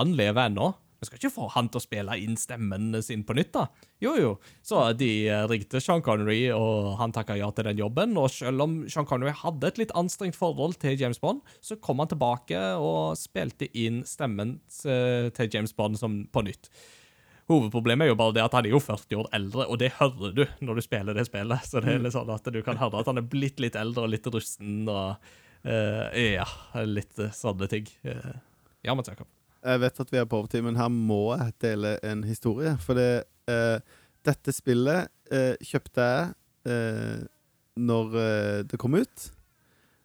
Han lever ennå. Vi skal ikke få han til å spille inn stemmen sin på nytt, da. Jo, jo. Så de eh, ringte Sean Connery, og han takka ja til den jobben. Og selv om Sean Connery hadde et litt anstrengt forhold til James Bond, så kom han tilbake og spilte inn stemmen eh, til James Bond som på nytt. Hovedproblemet er jo bare det at han er jo 40 år eldre, og det hører du når du spiller det spillet. Så det er litt sånn at du kan høre at han er blitt litt eldre og litt rusten. og uh, ja, litt sånne ting. Ja, Mats Jakob. Jeg vet at vi er på overtid, men her må jeg dele en historie. For det, eh, dette spillet eh, kjøpte jeg eh, når eh, det kom ut.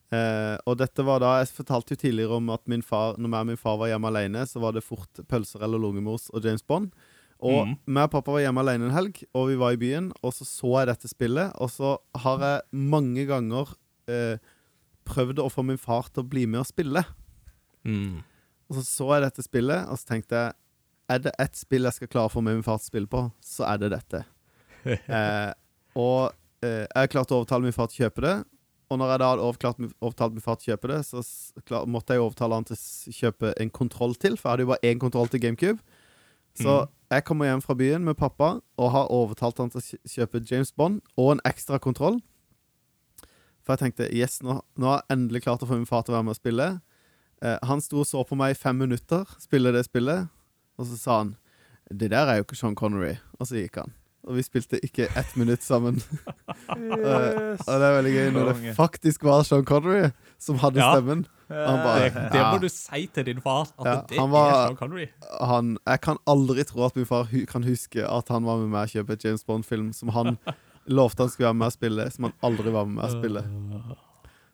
Eh, og dette var da Jeg fortalte jo tidligere om at min far når jeg og min far var hjemme alene, så var det fort pølser eller lungemors og James Bond. Og mm. meg og pappa var hjemme alene en helg, og vi var i byen, og så så jeg dette spillet. Og så har jeg mange ganger eh, prøvd å få min far til å bli med og spille. Mm. Og så så jeg dette spillet, og så tenkte jeg Er det ett spill jeg skal klare å få med min far til å spille på, så er det dette. eh, og eh, jeg klarte å overtale min far til å kjøpe det. Og når jeg da hadde overklart, overtalt min far til å kjøpe det, så klar, måtte jeg overtale han til å kjøpe en kontroll til, for jeg hadde jo bare én kontroll til GameCube. Så jeg kommer hjem fra byen med pappa og har overtalt han til å kjøpe James Bond og en ekstra kontroll. For jeg tenkte yes, nå, nå har jeg endelig klart å få min far til å være med og spille. Eh, han sto og så på meg i fem minutter spille det spillet, og så sa han Det der er jo ikke Sean Connery. Og så gikk han. Og vi spilte ikke ett minutt sammen. Eh, og det er veldig gøy når det faktisk var Sean Connery som hadde Ja. stemmen. Han Det, det må ja, du si til din far, at Ja, det han var- er Sean Connery. han, jeg kan aldri tro at min far hu kan huske at han var med meg og kjøpe et James Bond-film som han lovte han skulle være med og spille, som han aldri var med meg og spille.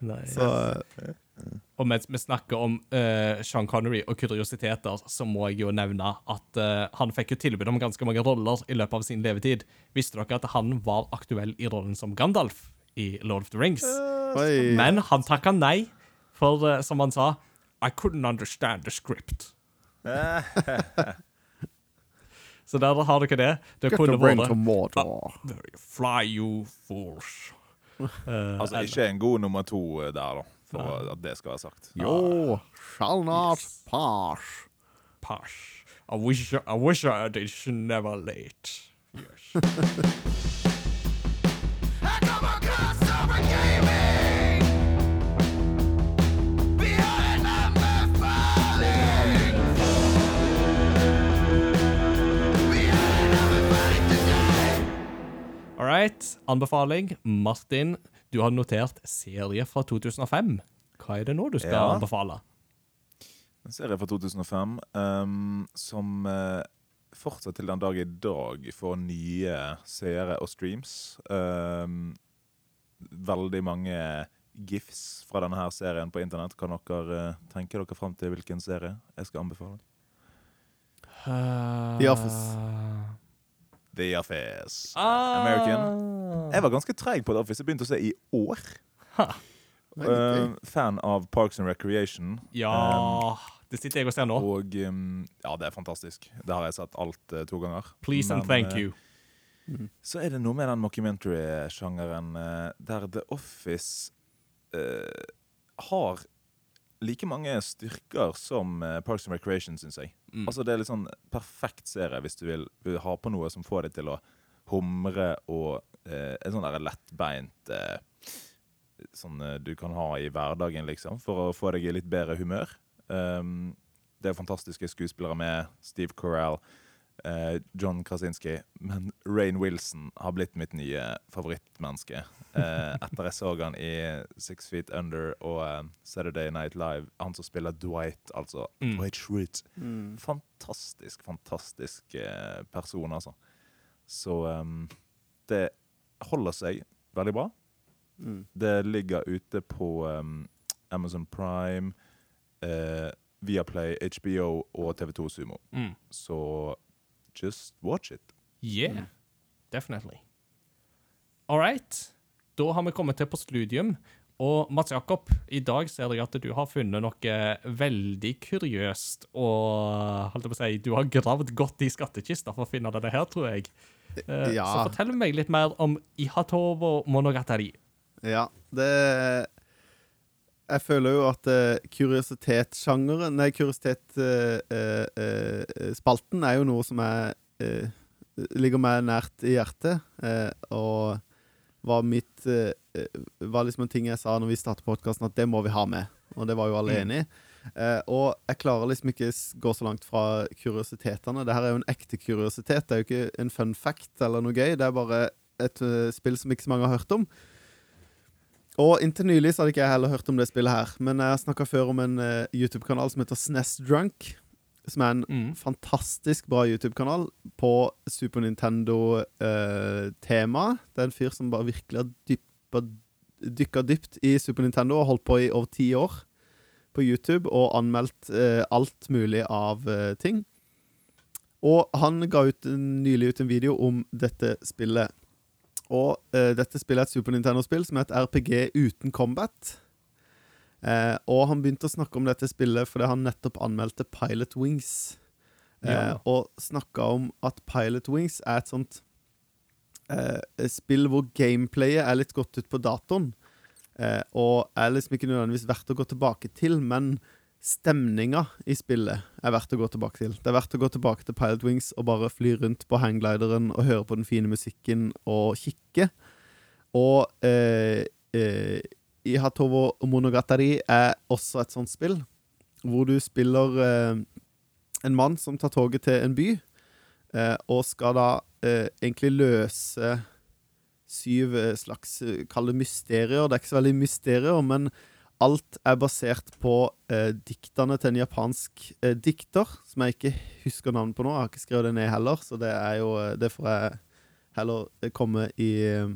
Nei. Så eh, Og mens vi snakker om uh, Sean Connery og kuriositeter, så må jeg jo nevne at uh, han fikk jo tilbud om ganske mange roller i løpet av sin levetid. Visste dere at han var aktuell i rollen som Gandalf i Lord of the Rings? oi. Men han takka nei, for uh, som han sa I couldn't understand the script. Så der har dere det. Det Get kunne vært to Fly you fools. Eh, Altså, ikke en god nummer to eh, der, da. For at det skal være sagt. Jo, shall not pass. Posh. I wish I wish I did never late. Yes. I come across over gaming. Behind number falling. Behind number falling today. All right. Anbefaling. Martin, du har notert serie fra 2005. Hva er det nå du skal Ja. anbefale? En serie fra 2005 um, som uh, fortsatt til den dag i dag får nye seere og streams. Um, veldig mange gifs fra denne her serien på internett. Kan dere uh, tenke dere fram til hvilken serie jeg skal anbefale? The Office. The Office. Ah. American. Jeg var ganske treig på The Office. Jeg begynte å se i år. Eh, fan av Parks and Recreation. Ja Det sitter jeg og ser nå. Og um, ja, det er fantastisk. Det har jeg sett alt uh, to ganger. Please and thank you. you. Så er det noe med den mockumentary-sjangeren der The Office har like mange styrker som eh, Parks and Recreation, syns jeg. Mm. Altså Det er litt sånn perfekt serie hvis du vil, vil ha på noe som får deg til å humre og eh, en sånn lettbeint eh, Sånn eh, du kan ha i hverdagen, liksom, for å få deg i litt bedre humør. Um, det er fantastiske skuespillere med. Steve Carell, eh, John Krasinski. Men Rain Wilson har blitt mitt nye favorittmenneske. Eh, etter jeg så han i Six Feet Under og eh, Saturday Night Live. Han som spiller Dwight, altså. Mm. Dwight Schrute. Mm. Fantastisk, fantastisk eh, person, altså. Så um, det holder seg veldig bra. Mm. Det ligger ute på um, Amazon Prime, eh, Viaplay, HBO og TV2 Sumo. Mm. Så just watch it. Yeah, definitely. All right. Da har vi kommet til postludium. Og Mats Jakob, i dag ser jeg at du har funnet noe veldig kuriøst. Og holdt jeg på å si, du har gravd godt i skattkista for å finne denne her, tror jeg. Eh, Ja. Så fortell meg litt mer om Ihatovo Monogatari. Ja, det Jeg føler jo at uh, kuriositetssjangeren Nei, kuriositetsspalten er jo noe som er eh, ligger meg nært i hjertet. eh, og var mitt eh, eh, var liksom en ting jeg sa når vi startet podkasten, at det må vi ha med. Og det var jo alle Mm. enig i. Eh, og jeg klarer liksom ikke gå så langt fra kuriositetene. Det her er jo en ekte kuriositet. Det er jo ikke en fun fact eller noe gøy. Det er bare et eh, spill som ikke så mange har hørt om. Og inntil nylig så hadde ikke jeg heller hørt om det spillet her. Men jeg har snakka før om en uh, YouTube-kanal som heter SNES Drunk. Som er en Mm. fantastisk bra YouTube-kanal på Super Nintendo-tema. det er en fyr som bare virkelig har dykka dypt i Super Nintendo og holdt på i over ti år på YouTube og anmeldt uh, alt mulig av eh, ting. Og han ga ut, nylig ut en video om dette spillet. Og uh, dette spillet er et Super Nintendo-spill som heter RPG uten combat. Uh, og han begynte å snakke om dette spillet fordi han nettopp anmeldte Pilot Wings. Eh, Ja. Og snakka om at Pilot Wings er et sånt spill hvor gameplayet er litt gått ut på datoen. Og er liksom ikke nødvendigvis verdt å gå tilbake til, men stemninga i spillet er verdt å gå tilbake til. Det er verdt å gå tilbake til Pilot Wings og bare fly rundt på hangglideren og høre på den fine musikken og kikke. Og eh, eh, i Hatovo Monogatari er også et sånt spill, hvor du spiller eh, en mann som tar toget til en by, eh, og skal da eh, egentlig løse syv eh, slags eh, Kall det mysterier. Det er ikke så veldig mysterier, men alt er basert på eh, diktene til en japansk eh, dikter, som jeg ikke husker navnet på nå. Jeg har ikke skrevet det ned heller, så det er jo eh, Det får jeg heller eh, komme i eh,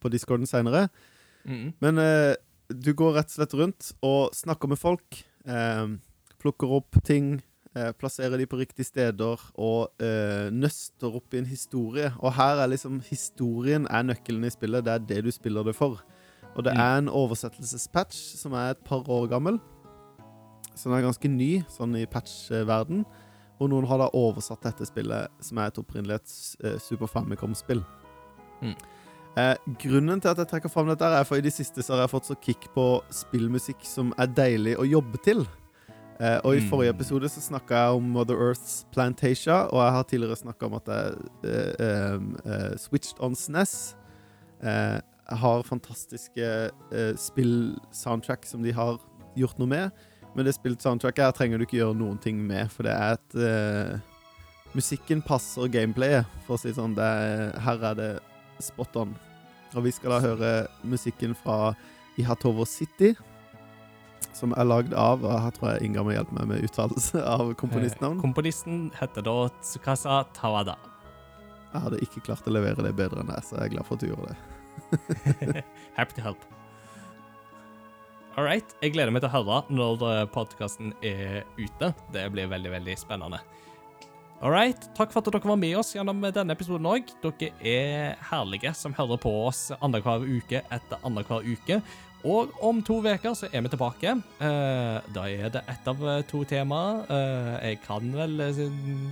på discorden seinere. Mm. Men eh, du går rett og slett rundt og snakker med folk. Plukker opp ting, eh, plasserer de på riktige steder og eh, nøster opp i en historie. Og her er liksom historien er nøkkelen i spillet. Det er det du spiller det for. Og det Mm. er en oversettelsespatch som er et par år gammel. Så den er ganske ny sånn i patch-verden. Og noen har da oversatt dette spillet, som er et opprinnelig eh, Super Famicom-spill. Mm. Eh, grunnen til at jeg trekker fram dette, er for i det siste så har jeg fått så kick på spillmusikk som er deilig å jobbe til. Eh, og i Mm. forrige episode så snakka jeg om Mother Earths Plantasia, og jeg har tidligere snakka om at jeg eh, eh, eh, switched on SNES. Har fantastiske eh, spill-soundtrack som de har gjort noe med. Men det spill-soundtracket her trenger du ikke gjøre noen ting med, for det er et eh, Musikken passer gameplayet, for å si sånn. Det sånn. her er det spot on. Og vi skal da høre musikken fra Ihatovo City, som er lagd av og Her tror jeg Inga må hjelpe meg med uttalelse av komponistnavn. Eh, Komponisten heter da Tsukasa Tawada. Jeg hadde ikke klart å levere det bedre enn det, så jeg er glad for at du gjorde det. Happy to help. All right. Jeg gleder meg til å høre når podkasten er ute. Det blir veldig, veldig spennende. All right. Takk for at dere var med oss gjennom denne episoden òg. Dere er herlige som hører på oss annenhver uke etter annenhver uke. Og om to uker så er vi tilbake. Eh, da er det ett av to temaer. Eh, jeg kan vel eh,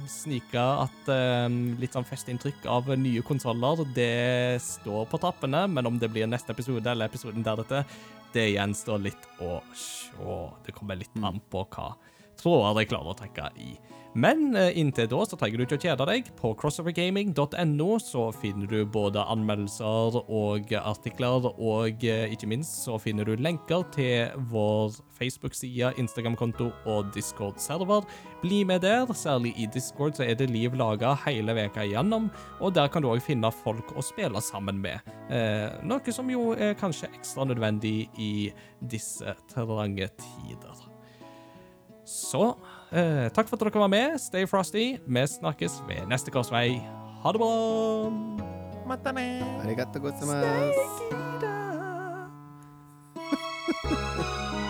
snike at eh, litt sånn festinntrykk av nye konsoller, det står på trappene. Men om det blir neste episode eller episoden der dette, det gjenstår litt å se. Det kommer litt an på hva tråder jeg klarer å trekke i. Men eh, inntil da så trenger du ikke å kjede deg. På crossovergaming.no så finner du både anmeldelser og artikler, og eh, ikke minst så finner du lenker til vår Facebook-side, Instagram-konto og Discord-server. Bli med der. Særlig i Discord så er det liv laga hele veka igjennom, og der kan du òg finne folk å spille sammen med. Eh, noe som jo er kanskje ekstra nødvendig i disse trange tider. Så eh, takk for at dere var med. Stay frosty. Vi snakkes ved neste korsvei. Ha det bra! Arigato gozaimasu.